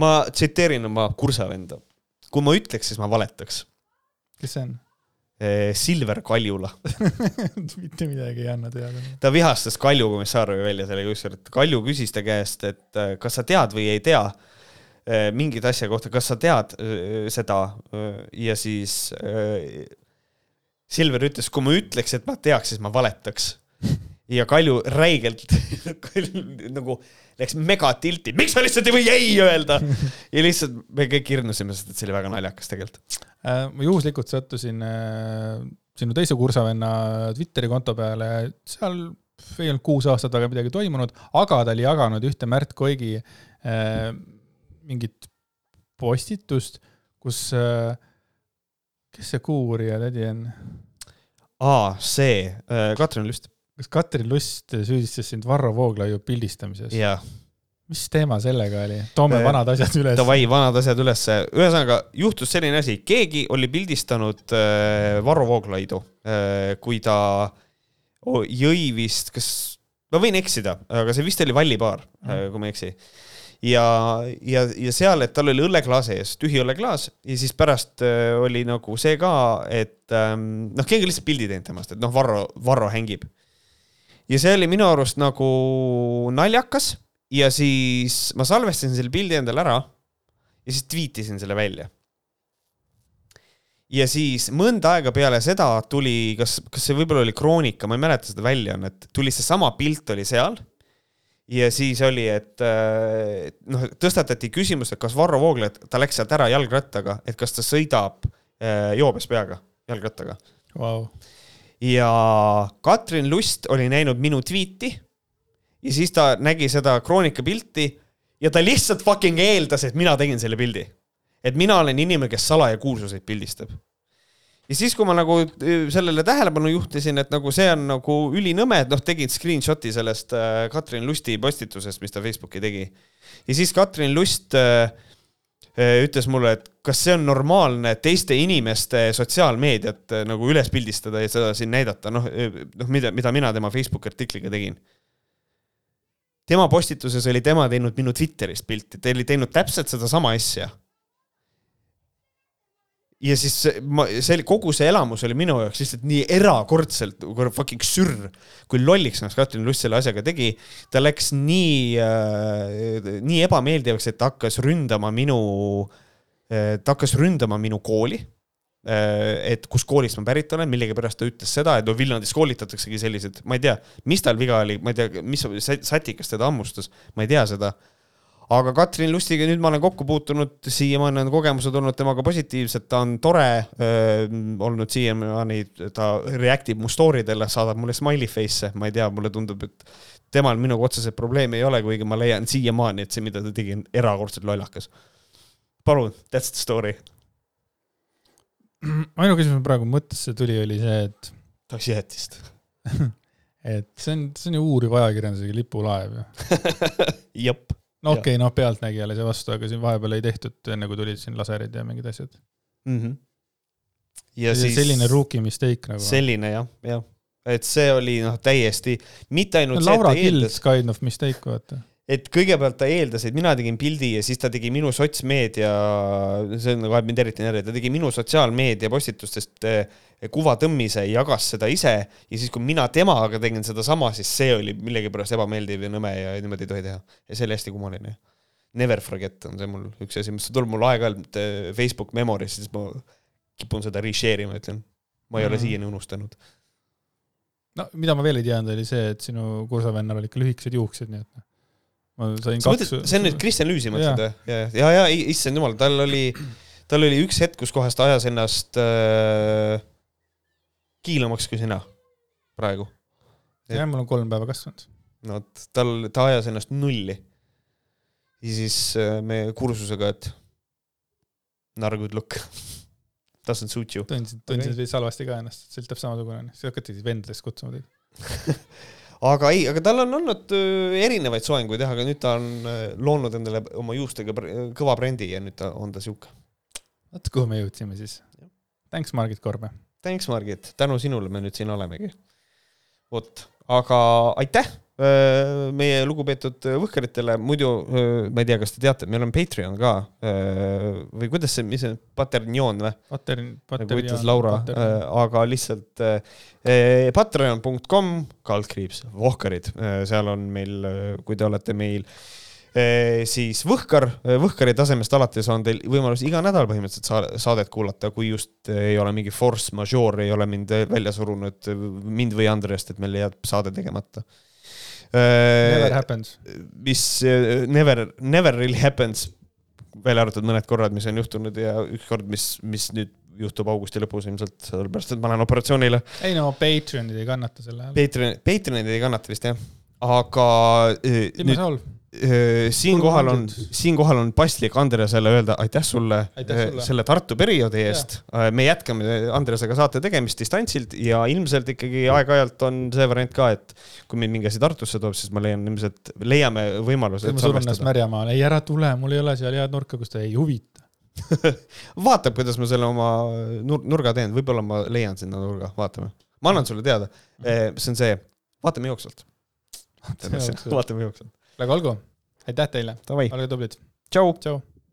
ma tsiteerin oma kursavenda. kui ma ütleks, siis ma valetaks. kes see on? Eh, Silver Kaljula mitte midagi ei anna teada. ta vihastas Kalju Komissarovi välja sellega ükskord, et Kalju küsis ta käest, et eh, kas sa tead või ei tea eh, mingit asja kohta, kas sa tead seda ja siis Silver ütles, kui ma ütleks, et ma teaks, siis ma valetaks. ja Kalju räigelt nagu läks megatilti, miks sa lihtsalt ei või ei öelda? ja lihtsalt me kõik hirmusime, sest et see oli väga naljakas tegelikult äh,. ma juhuslikult sattusin äh, sinu teise kursavenna Twitteri konto peale, seal ei olnud kuus aastat väga midagi toimunud, aga ta oli jaganud ühte Märt Koigi äh, mingit postitust, kus äh,, kes see kuurija tädi on? aa, see äh,, Katrin Lüst kas Katrin Lust süüdistas sind Varro Vooglaiu pildistamises? mis teema sellega oli? toome vanad asjad üles. Davai, vanad asjad ülesse. ühesõnaga, juhtus selline asi, keegi oli pildistanud äh, Varro Vooglaidu äh,, kui ta jõi vist, kas, ma võin eksida, aga see vist oli Vallipaar mm., äh, kui ma ei eksi. ja, ja, ja seal, et tal oli õlleklaas ees, tühi õlleklaas ja siis pärast äh, oli nagu see ka, et ähm, noh, keegi lihtsalt pildi teinud temast, et noh, Varro, Varro hängib. Ja see oli minu arust nagu naljakas. Ja siis ma salvestasin selle pildi endale ära ja siis tweetisin selle välja. ja siis mõnda aega peale seda tuli, kas, kas see võib-olla oli Kroonika, ma ei mäleta seda väljaannet, tuli seesama pilt oli seal. Ja siis oli, et noh, tõstatati küsimus, et kas Varro Vooglaid, ta läks sealt ära jalgrattaga, et kas ta sõidab äh, joobes peaga jalgrattaga. Wow.. Ja Katrin Lust oli näinud minu tweet'i ja siis ta nägi seda Kroonika pilti ja ta lihtsalt fucking eeldas, et mina tegin selle pildi. et mina olen inimene, kes salaja kuulsuseid pildistab ja siis, kui ma nagu äh, sellele tähelepanu juhtisin, et nagu see on nagu ülinõme, et noh, tegid screenshot'i sellest äh, Katrin Lusti postitusest, mis ta Facebooki tegi. ja siis Katrin Lust äh, ütles mulle, et kas see on normaalne teiste inimeste sotsiaalmeediat nagu üles pildistada ja seda siin näidata, noh, noh, mida, mida mina tema Facebooki artikliga tegin. tema postituses oli tema teinud minu Twitterist pilti, ta oli teinud täpselt sedasama asja ja siis ma, see kogu see elamus oli minu jaoks lihtsalt nii erakordselt fucking sürr, kui lolliks ennast Katrin Lust selle asjaga tegi. ta läks nii äh,, nii ebameeldivaks, et hakkas ründama minu äh,, ta hakkas ründama minu kooli äh,. et kus koolist ma pärit olen, millegipärast ta ütles seda, et no Viljandis koolitataksegi sellised, ma ei tea, mis tal viga oli, ma ei tea, mis satikas teda hammustas, ma ei tea seda aga Katrin Lustiga nüüd ma olen kokku puutunud, siiamaani on kogemused olnud temaga positiivsed, ta on tore öö, olnud siiamaani, ta react ib mu story dele, saadab mulle smiley face'e, ma ei tea, mulle tundub, et temal minuga otseselt probleemi ei ole, kuigi ma leian siiamaani, et see, mida ta tegi, on erakordselt lollakas. palun, that's the story. ainuke, mis mul praegu mõttesse tuli, oli see, et. tahaks jäätist et see on, see on ju uuriv ajakirjandusega lipulaev ju. jep no okei okay,, noh, pealtnägijale see vastu, aga siin vahepeal ei tehtud, enne kui tulid siin laserid ja mingid asjad mm. -hmm. ja, ja siis. selline rookie mistake nagu. selline jah, jah, et see oli noh, täiesti, mitte ainult no, see, Laura Kilds kind of mistake, vaata et kõigepealt ta eeldas, et mina tegin pildi ja siis ta tegi minu sotsmeedia, see on nagu ajab mind eriti närvi, ta tegi minu sotsiaalmeedia postitustest eh, kuvatõmmise ja jagas seda ise ja siis, kui mina temaga tegin sedasama, siis see oli millegipärast ebameeldiv ja nõme ja niimoodi ei tohi teha. ja see oli hästi kummaline. Never forget on see mul üks asi, mis tuleb mul aeg-ajalt eh, Facebook memory's, siis ma kipun seda reshare ima, ütlen. ma ei mm. ole siiani unustanud. no mida ma veel ei teadnud, oli see, et sinu kursavennal olid ikka lühikesed juuksed, nii et noh ma sain sa kaks. see on nüüd Kristjan Lüüsi mõtled või? ja, ja, ja, ja issand jumal, tal oli, tal oli üks hetk, kus kohas ta ajas ennast äh, kiilamaks kui sina praegu. jah, mul on kolm päeva kasvanud. no vot, tal, ta ajas ennast nulli. ja siis äh, me kursusega, et not a good look Doesn't suit you. tundsin, tundsin okay. veits halvasti ka ennast, see oli täpselt samasugune, siis hakati vendadest kutsuma teid aga ei, aga tal on olnud äh, erinevaid soenguid jah, aga nüüd ta on äh, loonud endale oma juustega kõva brändi ja nüüd ta on ta sihuke. vot kuhu me jõudsime siis. Thanks, Margit Korbe. Thanks, Margit, tänu sinule me nüüd siin olemegi. vot, aga aitäh Äh, meie lugupeetud võhkaritele, muidu äh, ma ei tea, kas te teate, meil on Patreon ka äh, või kuidas see, mis see, Paternioon või? Patern, nagu ütles Laura, aga lihtsalt patreon.com, kaldkriips, vohkarid, seal on meil, kui te olete meil siis Võhkar, Võhkari tasemest alates on teil võimalus iga nädal põhimõtteliselt saadet kuulata, kui just ei ole mingi force majeure, ei ole mind välja surunud, mind või Andreast, et meil jääb saade tegemata Never happens. mis äh, never, never really happens, välja arvatud mõned korrad, mis on juhtunud ja üks kord, mis, mis nüüd juhtub augusti lõpus ilmselt, sellepärast et ma lähen operatsioonile. ei no Patreonid ei kannata selle all. Patreon, Patreonid ei kannata vist jah, aga. Äh, Timo Saul siinkohal on, siinkohal on paslik Andresele öelda aitäh sulle, aitäh sulle. selle Tartu perioodi eest. me jätkame Andresega saate tegemist distantsilt ja ilmselt ikkagi aeg-ajalt on see variant ka, et kui mind mingi asi Tartusse toob, siis ma leian ilmselt, leiame võimaluse. ma surun ennast märjamaale, ei ära tule, mul ei ole seal head nurka, kus ta ei huvita vaatab, kuidas ma selle oma nurga teen, võib-olla ma leian sinna nurga, vaatame. ma annan sulle teada. Mhm. see on see, vaatame jooksvalt. vaatame jooksvalt väga olgu. aitäh teile, olge tublid, tšau.